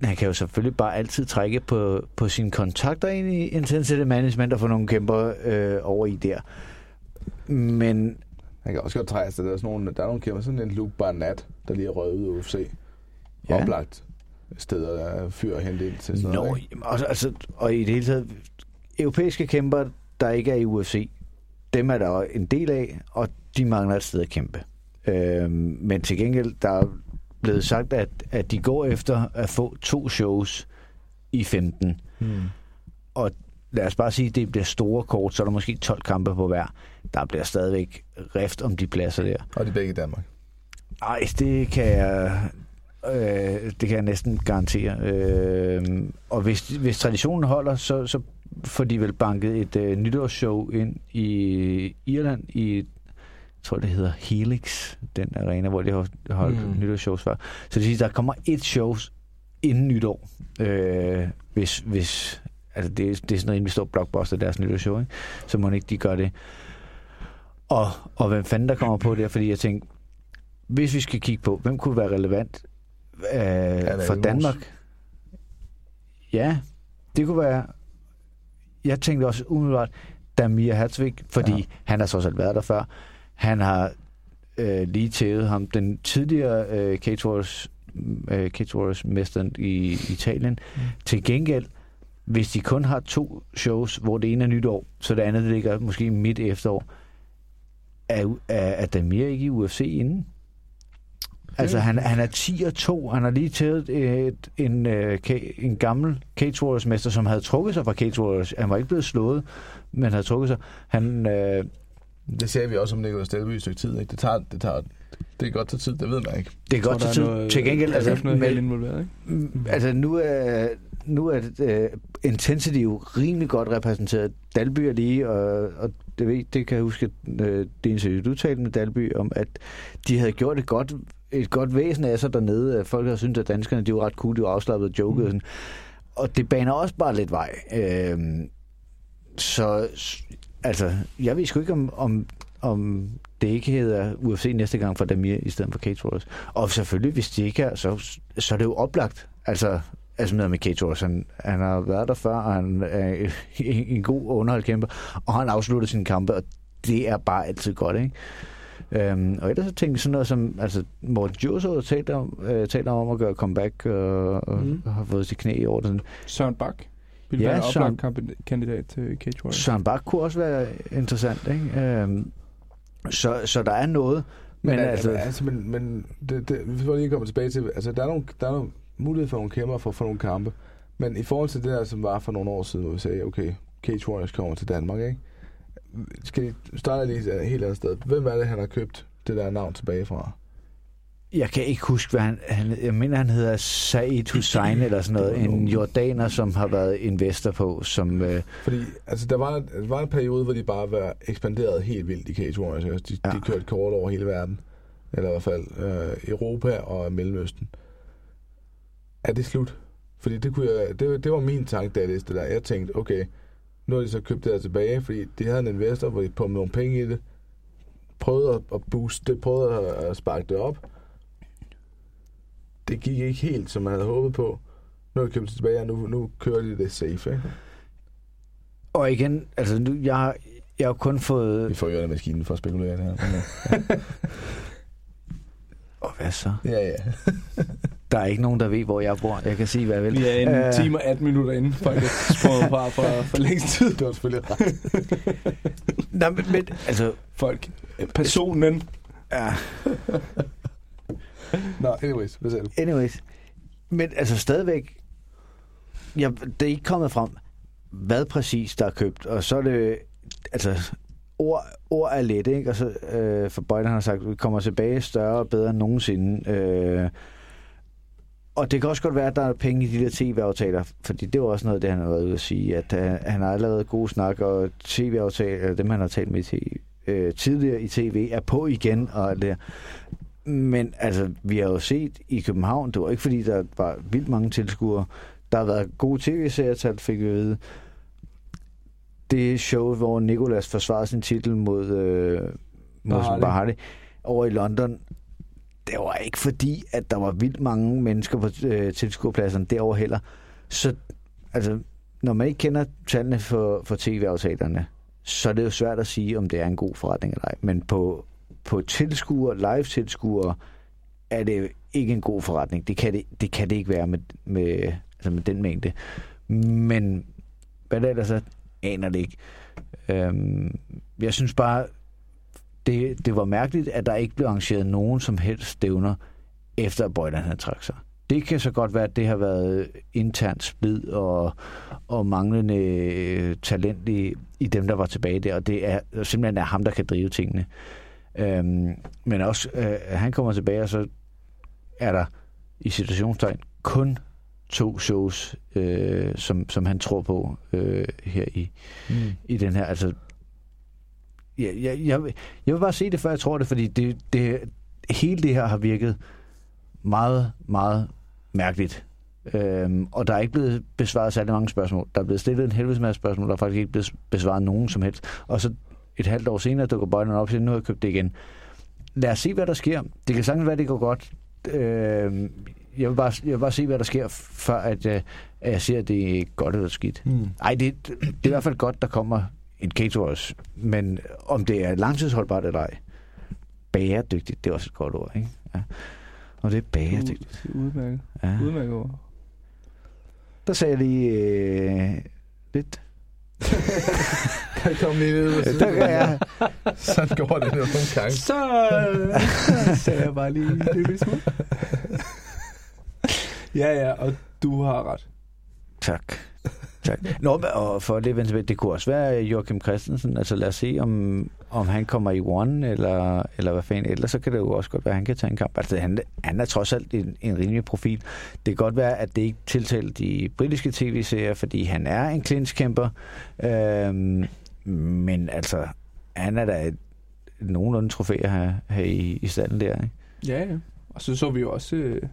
han kan jo selvfølgelig bare altid trække på, på sine kontakter ind i Intensity Management og få nogle kæmper øh, over i der. Men Han kan også godt trække sig. Der er, sådan nogle, der er nogle kæmper, sådan en Luke Barnett, der lige er røget ud af UFC. Ja. Oplagt steder, der er fyr at hente ind til sådan Nå, noget. og, altså, og i det hele taget, europæiske kæmper, der ikke er i UFC, dem er der en del af, og de mangler et sted at kæmpe. Øhm, men til gengæld, der er blevet sagt, at, at de går efter at få to shows i 15. Hmm. Og lad os bare sige, at det bliver store kort, så er der måske 12 kampe på hver. Der bliver stadigvæk rift om de pladser der. Og de er begge i Danmark. Ej, det kan jeg, øh, det kan jeg næsten garantere. Øh, og hvis, hvis traditionen holder, så, så får de vil banket et øh, nytårsshow ind i Irland i, jeg tror det hedder Helix, den arena, hvor de har holdt Mm. nytårsshows før. Så det siger, der kommer et show inden nytår, øh, hvis, hvis altså det, det er sådan noget rimelig stort blockbuster, deres nytårsshow, ikke? så må ikke de gør det. Og, og hvem fanden der kommer på det, fordi jeg tænkte, hvis vi skal kigge på, hvem kunne være relevant øh, for. Danmark? Ja, det kunne være... Jeg tænkte også umiddelbart, Damir Hertzvig, fordi Ja. han har så også været der før. Han har øh, lige tævet ham, den tidligere øh, Wars, øh, mesteren i Italien. Mm. Til gengæld, hvis de kun har to shows, hvor det ene er nytår, så det andet det ligger måske midt efterår, er, er, er Damir ikke i UFC inden? Altså, han, han er 10 og 2. Han har lige taget et, en, øh, en gammel Cage Warriors-mester, som havde trukket sig fra Cage Warriors. Han var ikke blevet slået, men havde trukket sig. Han, øh, Det sagde vi også om Nikolaj Stelby i et stykke tid. Ikke? Det, tager, det, tager, det er godt til tid, det ved man ikke. det er godt til tid. Til gengæld, altså, altså, noget men- helt involveret, ikke? Mm, Altså, nu er, nu er uh, Intensity jo rimelig godt repræsenteret. Dalby er lige, og, og det, ved, det kan jeg huske, uh, det interview, du talte med Dalby om, at de havde gjort et godt, et godt væsen af sig dernede. At Folk havde syntes, at danskerne de var ret cool, de var afslappet og jokede. Mm. Og det baner også bare lidt vej. Uh, så altså, jeg ved sgu ikke, om, om, om det ikke hedder UFC næste gang for Damir i stedet for Cage Warriors. Og selvfølgelig, hvis de ikke er, så, så er det jo oplagt. Altså, altså med med Cage Warriors, han, han har været der før, og han er en, en god underholdkæmper, og han afslutter sine kampe, og det er bare altid godt, ikke? Øhm, og ellers så tænkte jeg sådan noget som, altså Morten Djurså om, øh, talt om at gøre comeback, og, og Mhm. mm. har fået sit knæ i orden. Søren Bak vil Ja, være en Søren- kandidat til Cage Warriors. Søren Bak kunne også være interessant, ikke? Øhm, så, så der er noget, men, Men, altså... altså, altså, men, men det, det, vi får lige komme tilbage til, altså der er nogle, der er nogle mulighed for nogle kæmper for at få nogle kampe, men i forhold til det der, som var for nogle år siden, hvor vi sagde, okay, Cage Warriors kommer til Danmark, ikke? Skal vi starte lige et helt andet sted. Hvem er det, han har købt det der navn tilbage fra? Jeg kan ikke huske, hvad han, han jeg mener, han hedder Said Hussein eller sådan noget. En jordaner, som har været investor på, som... Øh, Fordi altså, der, var, der var en periode, hvor de bare var ekspanderet helt vildt i Cage Warriors. ikke? De. Ja. de kørte kort over hele verden. Eller i hvert fald øh, Europa og Mellemøsten. Er det slut? Fordi det, kunne jeg, det, det var min tanke, da jeg læste det der. Jeg tænkte, okay, nu har de så købt det her tilbage, fordi de havde en investor, hvor de pumpede nogle penge i det. Prøvede at, booste det, prøvede at, sparke det op. Det gik ikke helt, som man havde håbet på. Nu har de købt det tilbage, og nu, nu kører de det safe. Ikke? og igen, altså nu, jeg, har- jeg har kun fået... Vi får jo maskinen for at spekulere det her. Øh, Og hvad så? ja, ja. Der er ikke nogen, der ved, hvor jeg bor. Jeg kan sige, hvad jeg vil. Vi er en Øh, time og 18 minutter inden. Folk er sprunget fra for, for længst tid. Det var selvfølgelig ret. Nej, men, men altså... Folk. Personen. Ja, Nå, anyways, hvad sagde du? anyways. Men altså stadigvæk... Jeg, det er ikke kommet frem, hvad præcis der er købt. Og så er det... Altså, ord, ord er let, ikke? Og så, øh, for Bøjlen har sagt, vi kommer tilbage større og bedre end nogensinde. Øh, og det kan også godt være, at der er penge i de der tv-aftaler, fordi det var også noget, det han har været ude at sige, at øh, han har allerede gode snak, og tv-aftaler, eller dem han har talt med i øh, tidligere i tv, er på igen, og alt det. Men altså, vi har jo set i København, det var ikke fordi, der var vildt mange tilskuere. Der har været gode tv-serietal, fik vi at vide. Det show, hvor Nikolas forsvarede sin titel mod, øh, mod Bahali. Bahali over i London, det var ikke fordi, at der var vildt mange mennesker på øh, tilskuerpladserne derover heller. Så altså, når man ikke kender tallene for, for tv-aftalerne, så er det jo svært at sige, om det er en god forretning eller ej. Men på, på tilskuer, live-tilskuere, er det ikke en god forretning. Det kan det, det, kan det ikke være med, med, altså med den mængde. Men hvad det ellers er, aner det ikke. Øhm, jeg synes bare, det, det var mærkeligt, at der ikke blev arrangeret nogen som helst stævner, efter at Bøjland trak sig. Det kan så godt være, at det har været internt splid og, og manglende øh, talent i, i dem, der var tilbage der, og det er simpelthen er ham, der kan drive tingene. Øhm, men også, øh, han kommer tilbage, og så er der i situationstegn kun to shows, øh, som, som han tror på øh, her i, Mm. i den her. Altså, jeg, jeg, jeg, vil- jeg vil bare se det, før jeg tror det, fordi det, det, hele det her har virket meget, meget mærkeligt. Øhm, og der er ikke blevet besvaret særlig mange spørgsmål. Der er blevet stillet en helvedes masse spørgsmål, der er faktisk ikke blevet besvaret nogen som helst. Og så et halvt år senere dukker Bøjlen op og siger, nu har jeg købt det igen. Lad os se, hvad der sker. Det kan sagtens være, det går godt. Øhm, jeg, vil bare, jeg vil bare se, hvad der sker, før at, øh, at jeg siger, at det er godt eller skidt. Mm. Ej, det, det er i hvert fald godt, der kommer en Wars. Men om det er langtidsholdbart eller ej, bæredygtigt, det er også et godt ord, ikke? Ja. Og det er bæredygtigt. Udmærket. Ja. Udmærket ord. der sagde jeg lige øh, lidt. Kan komme lige ned? Der kan jeg. Sådan går det nogle gange. Så øh, sagde jeg bare lige en lille smule. ja, ja, og du har ret. Tak tak. Nå, og for det vende det kunne også være Joachim Christensen. Altså lad os se, om, om han kommer i One, eller, eller hvad fanden. Ellers så kan det jo også godt være, at han kan tage en kamp. Altså han, han er trods alt en, en rimelig profil. Det kan godt være, at det ikke tiltaler de britiske tv-serier, fordi han er en klinskæmper. Øhm, men altså, han er da et, nogenlunde trofæer her, her i, i standen der. Ikke? Ja, ja. Og så så vi jo også, øh, jeg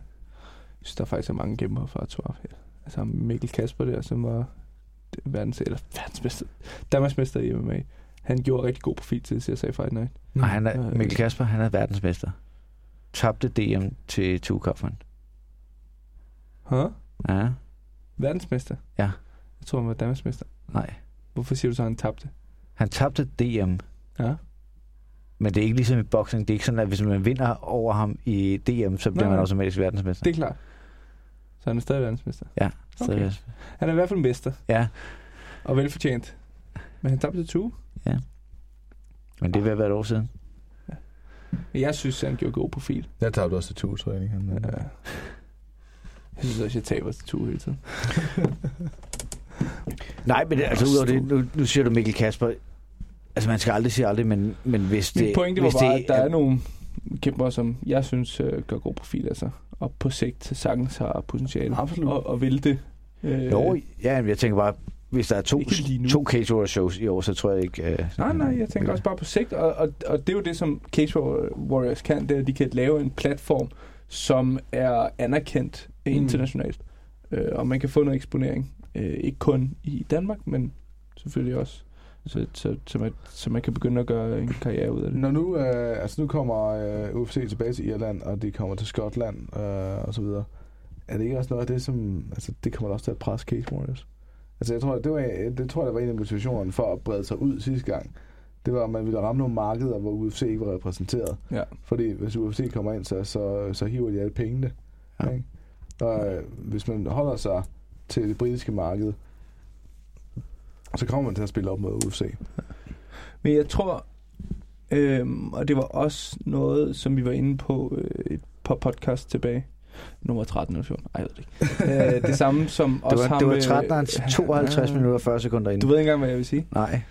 synes, der faktisk er mange kæmper fra Torf her. Altså Mikkel Kasper der, som var verdens, eller verdensmester, Danmarksmester i MMA. Han gjorde rigtig god profil til CSA Fight Night. Og han er, Øh. Mikkel Kasper, han er verdensmester. Tabte DM til Tukaffen. Huh? Ja, Verdensmester? Ja. Jeg tror, han var Danmarksmester. nej. Hvorfor siger du så, at han tabte? Han tabte DM, Ja. men det er ikke ligesom i boksning. Det er ikke sådan, at hvis man vinder over ham i DM, så bliver Nej, man nej. automatisk verdensmester. Det er klart. Så han er stadig verdensmester. Ja, Okay. så, Han er i hvert fald mester, ja, og velfortjent. Men han tabte til Tue. men det er ved at være et år siden. Men Jeg synes, han gjorde god profil. Jeg tabte også til to, tror jeg. Ikke? Han, Ja. Jeg synes også, jeg taber til Tue hele tiden. Nej, men det, altså udover det, nu, nu siger du Mikkel Kasper. Altså man skal aldrig sige aldrig, men, men hvis det... Min pointe var hvis bare, det, at der er nogle kæmper, som jeg synes øh, gør god profil, altså. Og på sigt sagtens har potentiale. Absolut. Og, og vil det. Øh, Jo, ja, men jeg tænker bare, hvis der er to, to Cage Warrior shows i år, så tror jeg ikke... Uh, Nej, nej, jeg tænker også bare på sigt, og, og, og det er jo det, som Cage Warriors kan, det er, at de kan lave en platform, som er anerkendt Mm. internationalt. Øh, og man kan få noget eksponering, øh, ikke kun i Danmark, men selvfølgelig også, så, så, så, man, så man kan begynde at gøre en karriere ud af det. Når nu, øh, altså nu kommer øh, UFC tilbage til Irland, og de kommer til Skotland øh, og så videre, er det ikke også noget af det, som, altså det kommer også til at presse Cage Warriors? Altså jeg tror, det, var, det tror jeg, der var en af motivationerne for at brede sig ud sidste gang. Det var, at man ville ramme nogle markeder, hvor UFC ikke var repræsenteret. Ja. Fordi hvis UFC kommer ind, så, så, så hiver de alle pengene. Ja. Ikke? Og øh, hvis man holder sig til det britiske marked, så kommer man til at spille op mod UFC. Men jeg tror, øhm, og det var også noget, som vi var inde på øh, et par podcast tilbage, nummer 13 eller 14, ej, jeg ved det ikke. øh, det samme som Det også var, ham det var med- 13 og 52 Ja. minutter og 40 sekunder inden. Du ved ikke engang, hvad jeg vil sige. Nej.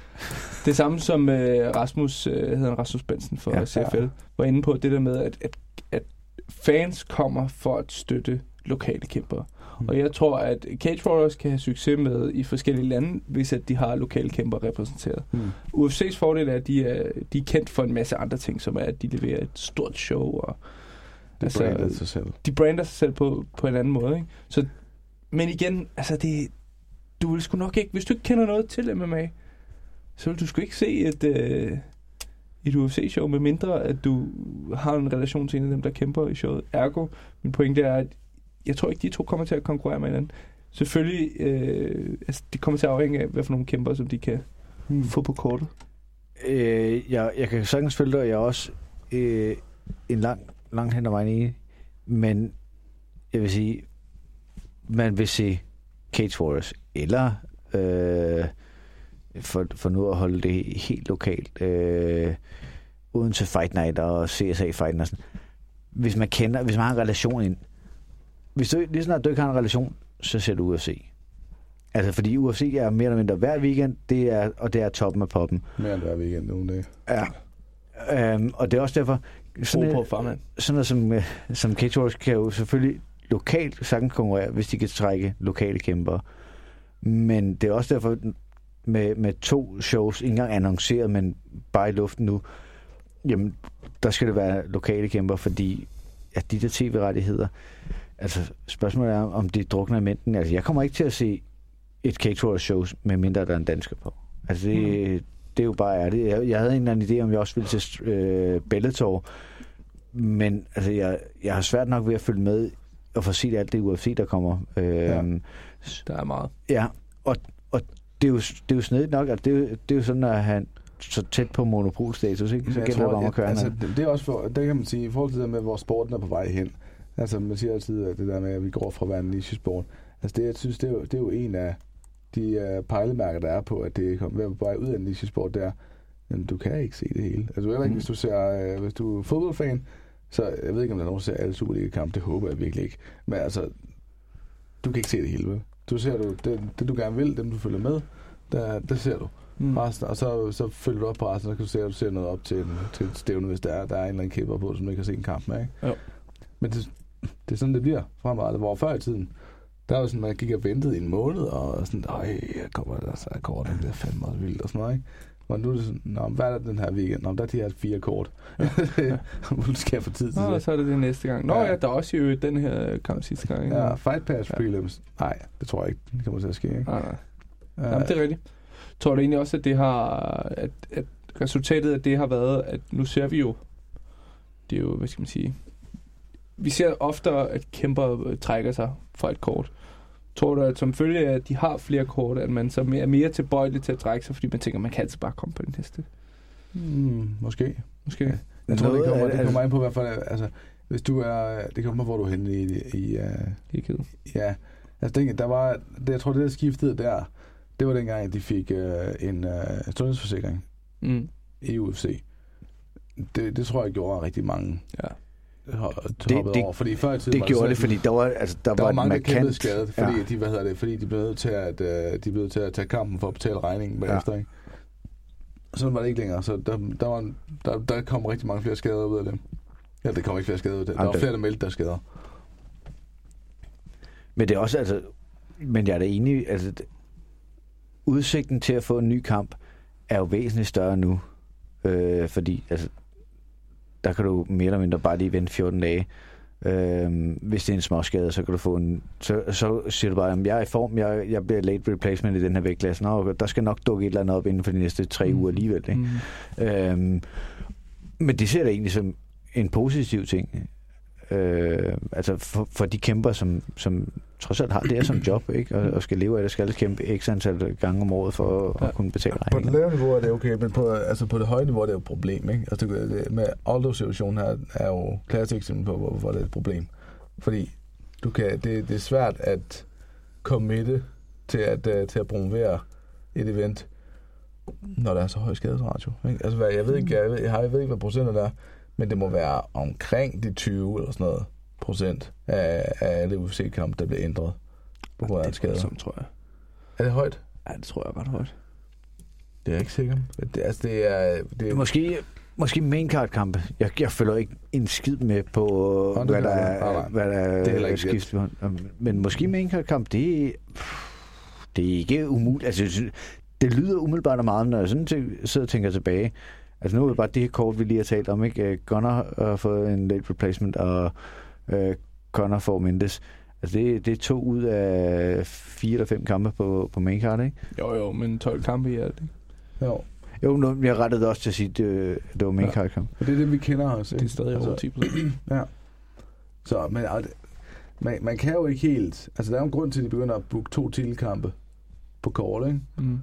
Det samme som øh, Rasmus, øh, hedder han Rasmus Bensen for Ja. ja, CFL, var inde på det der med, at, at, at fans kommer for at støtte lokale kæmpere. Mm. Og jeg tror, at Cage Warriors kan have succes med i forskellige lande, hvis at de har lokale kæmpere repræsenteret. Hmm. UFC's fordel er, at de er, de er kendt for en masse andre ting, som er, at de leverer et stort show, og Altså, altså, brander sig selv. de brander sig selv på, på en anden måde. Ikke? Så, men igen, altså det, du vil sgu nok ikke, hvis du ikke kender noget til MMA, så vil du sgu ikke se et, øh, et UFC-show, med mindre at du har en relation til en af dem, der kæmper i showet. Ergo, min pointe er, at jeg tror ikke, de to kommer til at konkurrere med hinanden. Selvfølgelig, øh, altså, det kommer til at afhænge af, hvad for nogle kæmper, som de kan Hmm. få på kortet. Øh, jeg, jeg kan sagtens følge dig, og jeg er også øh, en lang, lang hen ad vejen enig. Men jeg vil sige, man vil se Cage Warriors, eller øh, for, for nu at holde det helt lokalt, øh, uden til Fight Night og CSA Fight sådan. Hvis man kender, hvis man har en relation ind, hvis du, lige snart du ikke har en relation, så ser du UFC. Altså, fordi UFC er mere eller mindre hver weekend, det er, og det er toppen af poppen. Mere end hver weekend nogle dage. Ja. Øhm, og det er også derfor, sådan, på, noget, farmand. sådan noget som, øh, som Cage Warriors kan jo selvfølgelig lokalt sagtens konkurrere, hvis de kan trække lokale kæmpere. Men det er også derfor, med, med to shows, ikke engang annonceret, men bare i luften nu, jamen, der skal det være lokale kæmper, fordi at de der tv-rettigheder, altså spørgsmålet er, om de drukner i mængden. Altså, jeg kommer ikke til at se et Cage Warriors show, med mindre der er en dansker på. Altså, det, mm. det er jo bare ærligt. Jeg, jeg havde en eller anden idé, om jeg også ville til øh, Bellator, men altså, jeg, jeg har svært nok ved at følge med og få set alt det UFC, der kommer. Øh, Ja. Der er meget. ja, og, og det er jo, det er jo snedigt nok, at det, er jo- det er jo sådan, at han så tæt på monopolstatus, ikke? Så jeg gælder det tror, bare om at køre altså, det, det er også for, det kan man sige, i forhold til det med, hvor sporten er på vej hen. Altså, man siger altid at det der med, at vi går fra at være en niche-sport. Altså det, jeg synes, det er jo, det er jo en af de uh, pejlemærker, der er på, at det kommer ved at vej ud af en nichesport, der men du kan ikke se det hele. Altså heller ikke, Mm. hvis du ser, uh, hvis du er fodboldfan, så jeg ved ikke, om der er nogen, der ser alle Superliga-kampe. Det håber jeg virkelig ikke. Men altså, du kan ikke se det hele, vel? Du ser du, det, det du gerne vil, dem du følger med, der, der ser du. Mm. Resten, og så, så følger du op på resten, så kan du se, at du ser noget op til, til stævne, hvis der er, der er en eller anden kæmper på, som du ikke har set en kamp med. Ikke? Jo. Men det, det er sådan, det bliver fremadrettet. Hvor før i tiden, der var sådan, man gik og ventede i en måned, og sådan, ej, jeg kommer der så kort, det er fandme også vildt, og sådan noget, ikke? Og nu er det sådan, Nå, hvad er der den her weekend? Nå, der er de her fire kort. Hvad skal jeg få tid til Nå, det? så er det det næste gang. Nå Ja. ja, der er også jo den her kamp sidste gang. ikke? Ja, Fight Pass Ja. prelims. Nej, det tror jeg ikke, det kommer til at ske, ikke? Nej, nej. Ja, Jamen, det er rigtigt. Tror du egentlig også, at det har, at, at resultatet af det har været, at nu ser vi jo, det er jo, hvad skal man sige, vi ser oftere, at kæmper øh, trækker sig fra et kort. Tror du, at som følge af, at de har flere kort, at man så mere- er mere tilbøjelig til at trække sig, fordi man tænker, man kan altid bare komme på den næste? Mm, måske. Måske. Ja. Jeg tror, det kommer, det kommer ind på, hvad for, altså, hvis du er, det kommer på, hvor du er henne i, i uh, Ikke ja, altså, den, der var, det, jeg tror, det der skiftede der, det var dengang, at de fik uh, en uh, sundhedsforsikring Mm. i UFC. Det, det tror jeg gjorde rigtig mange Ja. Ho- Det- det- over, fordi før i tiden Det gjorde sådan, det, fordi der var, altså, der der var var mange, der kæmpede markant... skadet, fordi, Ja. de, hvad hedder det, fordi de blev nødt til at, uh, de blev til at tage kampen for at betale regningen bagefter, ikke? Sådan var det ikke længere, så der, der, var, der, der kom rigtig mange flere skader ud af dem. Ja, det kom ikke flere skader ud af det. Der Jamen, var det- flere, der meldte der skader. Men det er også, altså... Men jeg er da enig, altså... det- Udsigten til at få en ny kamp er jo væsentligt større nu. Øh, fordi, altså... Der kan du mere eller mindre bare lige vente 14 dage. Øh, hvis det er en småskade, så kan du få en... Så, så siger du bare, at jeg er i form, jeg, jeg bliver late replacement i den her vægtklasse. Nå, der skal nok dukke et eller andet op inden for de næste tre Mm. uger alligevel. Ikke? Mm. Øhm, men det ser jeg egentlig som en positiv ting. Øh, altså for, for de kæmper, som, som trods alt har det som job, ikke? Og, og skal leve af det, skal kæmpe x antal gange om året for at, Ja. at kunne betale På det regningen. lave niveau er det okay, men på, altså på det høje niveau er det jo et problem. Ikke? Altså det, med Aldo-situationen her er jo klassisk eksempel på, hvorfor det er et problem. Fordi du kan, det, det er svært at committe til at, uh, til at promovere et event, når der er så høj skadesratio. Ikke? Altså, hvad, jeg, ved ikke, jeg, ved, jeg, har, jeg ved ikke, hvad procenter der er, men det må være omkring de 20 eller sådan noget procent af, af alle UFC-kampe, der bliver ændret på grund af det er skader. voldsomt, tror jeg. Er det højt? Ja, det tror jeg er ret højt. Det er jeg ikke sikker. Det, altså, det er... Det er Måske, måske main card kampe. Jeg, jeg følger ikke en skid med på, det hvad, der er, nej. hvad der Det er er skift. Men måske main card kamp, det, er- det er ikke umuligt. Altså, det lyder umiddelbart af meget, når jeg sådan sidder og tænker tilbage. Altså nu er det bare det her kort, vi lige har talt om. Ikke? Øh, Gunnar har fået en late replacement, og øh, Connor får Mendes. Altså det, det er to ud af fire eller fem kampe på, på main card, ikke? Jo, jo, men 12 kampe i alt, ikke? Jo. Jo, nu, jeg rettede det også til at sige, at det, det var main Ja. card kamp. Og det er det, vi kender os. Det er stadig over 10 procent. Ja. Så, men det- man, man kan jo ikke helt... Altså, der er jo en grund til, at de begynder at booke to titelkampe på kort, ikke? Mm.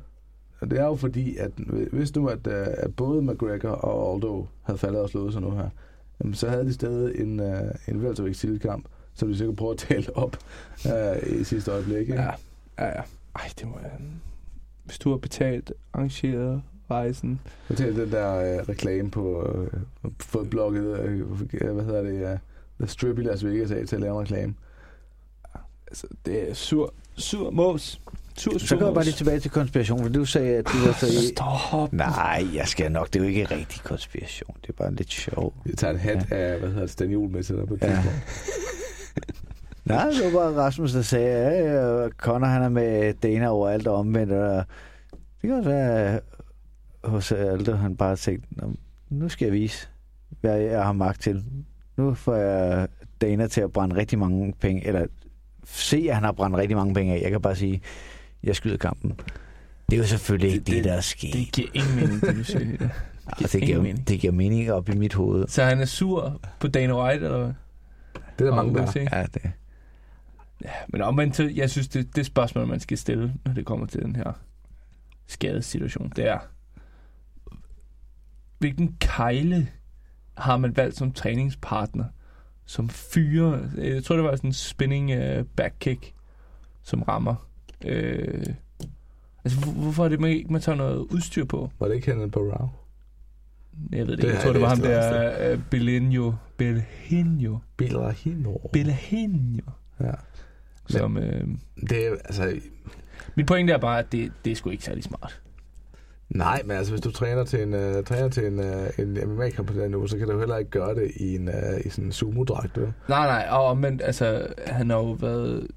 Og det er jo fordi, at hvis nu, at, øh, at både McGregor og Aldo havde faldet og slået sig nu her, jamen, så havde de stadig en, uh, en weltervægt titelkamp, som de sikkert prøver at tale op uh, i sidste øjeblik, ikke? Ja, ja, ja. Ej, det må jeg... Hvis du har betalt, arrangeret rejsen, Fortæl den der uh, reklame på fået blokket, uh, hvad hedder det, uh, The Strip i Las Vegas af til at lave en reklame. altså, det er sur, sur mås. Sur Så går jeg bare lige tilbage til konspiration, for du sagde, at du var så i... Stop. Nej, jeg skal nok. Det er jo ikke rigtig konspiration. Det er bare lidt sjovt. Jeg tager en hat ja. af, hvad hedder det, Stan Juhl med til dig på et Ja. Nej, det var bare Rasmus, der sagde, at Connor han er med Dana overalt og omvendt. Og det kan også være, at hos Aldo han bare tænkte, "Nå, nu skal jeg vise, hvad jeg har magt til. Nu får jeg Dana til at brænde rigtig mange penge, eller se, at han har brændt rigtig mange penge af. Jeg kan bare sige, jeg skyder kampen. Det er jo selvfølgelig ikke det, det, der er sket. Det giver ingen mening, det du siger. Det. Ah, det, giver, mening. det giver mening op i mit hoved. Så han er sur på Dana White, eller hvad? Det er der mange, der? Ja, det. Ja, men omvendt, så- jeg synes, det, det spørgsmål, man skal stille, når det kommer til den her skadessituation, det er, hvilken kejle har man valgt som træningspartner, som fyrer, jeg tror, det var sådan en spinning uh, back kick, som rammer. Øh, altså, hvor- hvorfor er det, man ikke man tager noget udstyr på? Var det ikke Henrik Barrow? Jeg ved det, Det ikke. Jeg tror, det var ham der, uh, Belenio. Belenio. Belahino. Belenio. Ja. Som, øh, Det er, altså, mit pointe er bare, at det, det er sgu ikke særlig smart. nej, men altså, hvis du træner til en, uh, træner til en, uh, en MMA-kamp på den uge, så kan du heller ikke gøre det i en uh, i sådan en sumo-dragt? Nej, nej, og men altså, han har jo været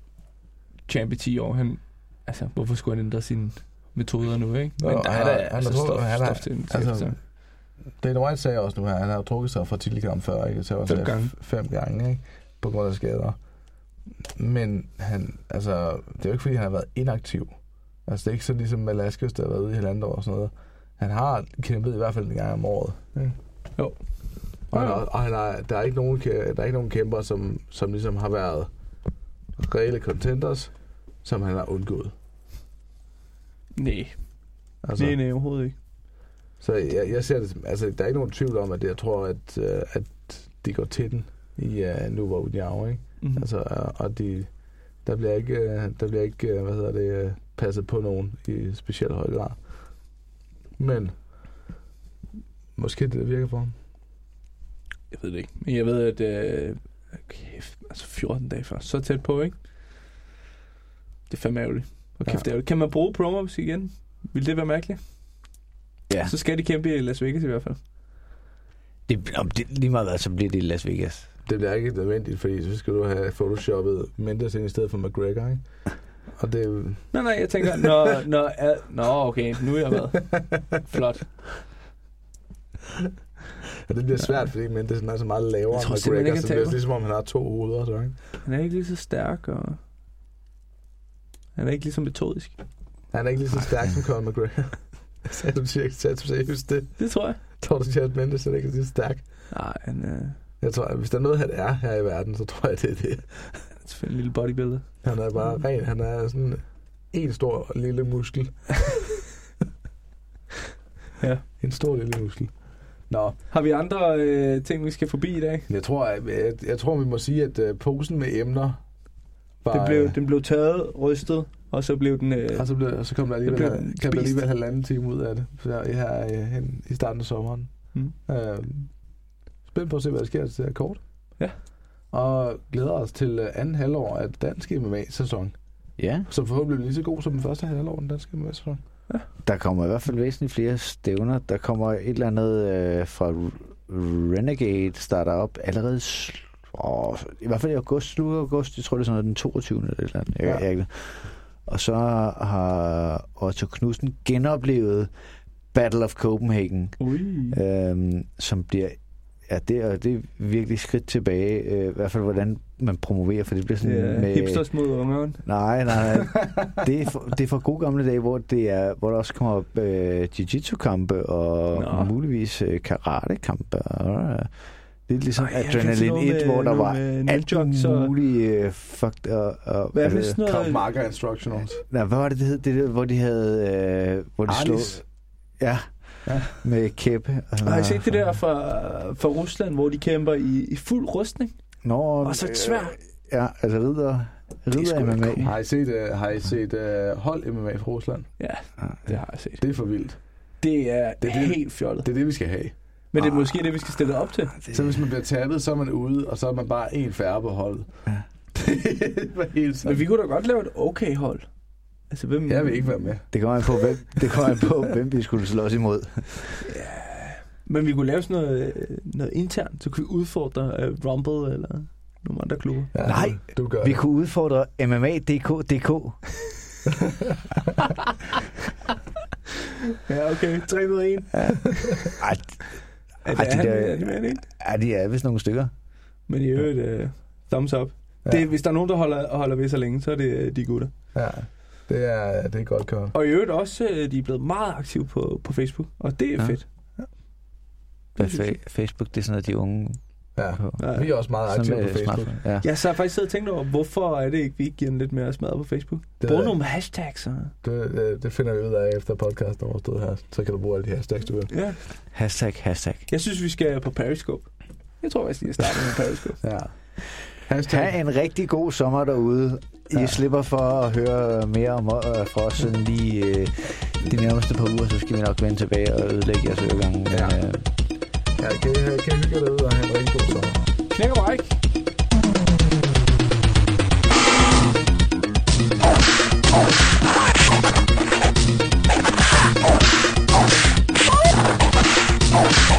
champ i 10 år. Han, altså, hvorfor skulle han ændre sine metoder nu, ikke? Men der er har- der han har altså trukket- stof, han har- stof til en altså, altså, Dana White sagde også nu her, han har jo trukket sig fra titelkamp før, ikke? Så Fem gange. Fem gange, ikke? På grund af skader. Men han, altså, det er jo ikke, fordi han har været inaktiv. Altså, det er ikke sådan ligesom Velasquez, der har været ude i halvandet år og sådan noget. Han har kæmpet i hvert fald en gang om året. Ikke? Jo. Og, han, og han har, der, er ikke nogen, der er ikke nogen kæmper, som, som ligesom har været reelle contenders, som han har undgået. nej, Altså, nej, nej, overhovedet ikke. Så jeg, jeg ser det, som- altså, der er ikke nogen tvivl om, at jeg tror, at, øh, at de går til den i uh, Nuvo Uniao, ikke? Mm-hmm. Altså, øh, og de, der bliver ikke, øh, der bliver ikke øh, hvad hedder det, øh, passet på nogen i specielt høj grad. Men måske det, der virker for ham. Jeg ved det ikke. Men jeg ved, at... Øh, kæft, altså 14 dage før. Så tæt på, ikke? Det er fandme ærgerligt. Og kæft, Ja. ja. ærgerligt. Kan man bruge promos igen? Vil det være mærkeligt? Ja, Så skal de kæmpe i Las Vegas i hvert fald. det, om det, lige meget hvad, så bliver det i Las Vegas. Det bliver ikke nødvendigt, fordi så skal du have photoshoppet Mendes ind i stedet for McGregor, ikke? Og det er jo- Nej, nej, jeg tænker, når, når, er, nå, okay, nu er jeg med. Flot. og det bliver svært, fordi Mendes er så meget lavere Jeg tror end McGregor, ikke, så det er ligesom om han har to hoveder, så, ikke? Han er ikke lige så stærk, og... Han er ikke lige så metodisk. Han er ikke lige så stærk som Conor McGregor. Sagde du til at seriøst det? Det tror jeg. Tror du, at Mendes er ikke lige så stærk? Nej, han er, Jeg tror, at hvis der er noget, han er her i verden, så tror jeg, det er det. han er selvfølgelig en lille bodybuilder. Han er bare ren. Han er sådan en stor lille muskel. Ja. En stor lille muskel. Nå, Har vi andre øh, ting, vi skal forbi i dag? jeg tror, at, jeg, jeg tror, vi må sige, at uh, posen med emner var... Den blev, den blev taget, rystet, og så blev den... Øh, og så, blev, og så kom der alligevel, blev den kom der alligevel halvanden time ud af det. Så her øh, hen i starten af sommeren. mm. Øh, spændt på at se, hvad der sker til det her kort. Ja. Og glæder os til øh, anden halvår af dansk MMA-sæson. Ja, Som forhåbentlig bliver lige så god som den første halvår af den danske MMA-sæson. der kommer i hvert fald væsentligt flere stævner. Der kommer et eller andet øh, fra Renegade, starter op allerede sl- åh, i hvert fald i august, slut august, jeg tror det er sådan noget den 22. eller et eller andet. Jeg, Ja. jeg, og så har Otto Knudsen genoplevet Battle of Copenhagen, Ui. øhm, som bliver ja, det er, det er virkelig skridt tilbage, øh, i hvert fald hvordan man promoverer, for det bliver sådan Ja, med... hipsters mod ungeren. Nej, nej, nej. Det er, for, det er for gode gamle dage, hvor, det er, hvor der også kommer øh, jiu-jitsu-kampe og. Nå. muligvis øh, karate-kampe. Og, øh, det er ligesom Ej, Adrenaline noget 1, med- hvor der var med alt muligt øh, fucked. Og, og, Hvad øh, sådan Krav noget? Maga Instructionals. nej, hvad var det, det hed? Det der, hvor de havde... Øh, hvor de slog, Arnis. ja, Ja. med kæppe. Og Har I set det der fra, fra Rusland, hvor de kæmper i, i fuld rustning? Nå, Og så et sværd. Øh, ja, altså ridder, ridder MMA. cool. Har I set, uh, har I set uh, hold MMA fra Rusland? Ja, det har jeg set. Det er for vildt. Det er, Det er det- helt fjollet. Det er det, vi skal have. Men det er måske det, vi skal stille op til. Så hvis man bliver tabet, så er man ude, og så er man bare en færre på holdet. Ja. det var helt sådan. Men vi kunne da godt lave et okay hold. Altså, hvem... Jeg vil ikke være med. Det kommer an på, hvem, det kommer an på, hvem vi skulle slås imod. Men vi kunne lave sådan noget, øh, noget internt, så kunne vi udfordre uh, Rumble eller nogle andre klubber. Ja, Nej, du, gør Vi det. kunne udfordre MMA.dk.dk. Ja, okay. 3 mod 1. Ej, Er Ej, det de er han, der- er de med, ikke? ja, de er vist nogle stykker. Men i øvrigt, uh, thumbs up. Ja. Det, hvis der er nogen, der holder, holder ved så længe, så er det øh, de gutter. Ja, det er, det er godt kørt. Og i øvrigt også, øh, de er blevet meget aktive på, på Facebook, og det er Ja. ja. fedt. Hvad Det fa- Facebook, det er sådan noget, de unge Ja. Ja. Vi er også meget aktive på Facebook. smartphone. Ja. Jeg så har faktisk siddet og tænkt over, hvorfor er det ikke, vi ikke giver den lidt mere smadret på Facebook? Det, Brug jeg nogle hashtags. Og... Det, det, det finder vi ud af efter podcasten overstået her. Så kan du bruge alle de hashtags, du vil. Ja. Hashtag, hashtag. Jeg synes, vi skal på Periscope. Jeg tror faktisk, jeg starter med Periscope. Ja. Hashtag. Ha' en rigtig god sommer derude. I Ja. ja. slipper for at høre mere om, øh, fra os sådan lige øh, de nærmeste par uger, så skal vi nok vende tilbage og ødelægge jeres øregange. Ja. øh, Ja, kan, kan I hygge derude og have en rigtig god sommer. Knæk mig ikke. Oh!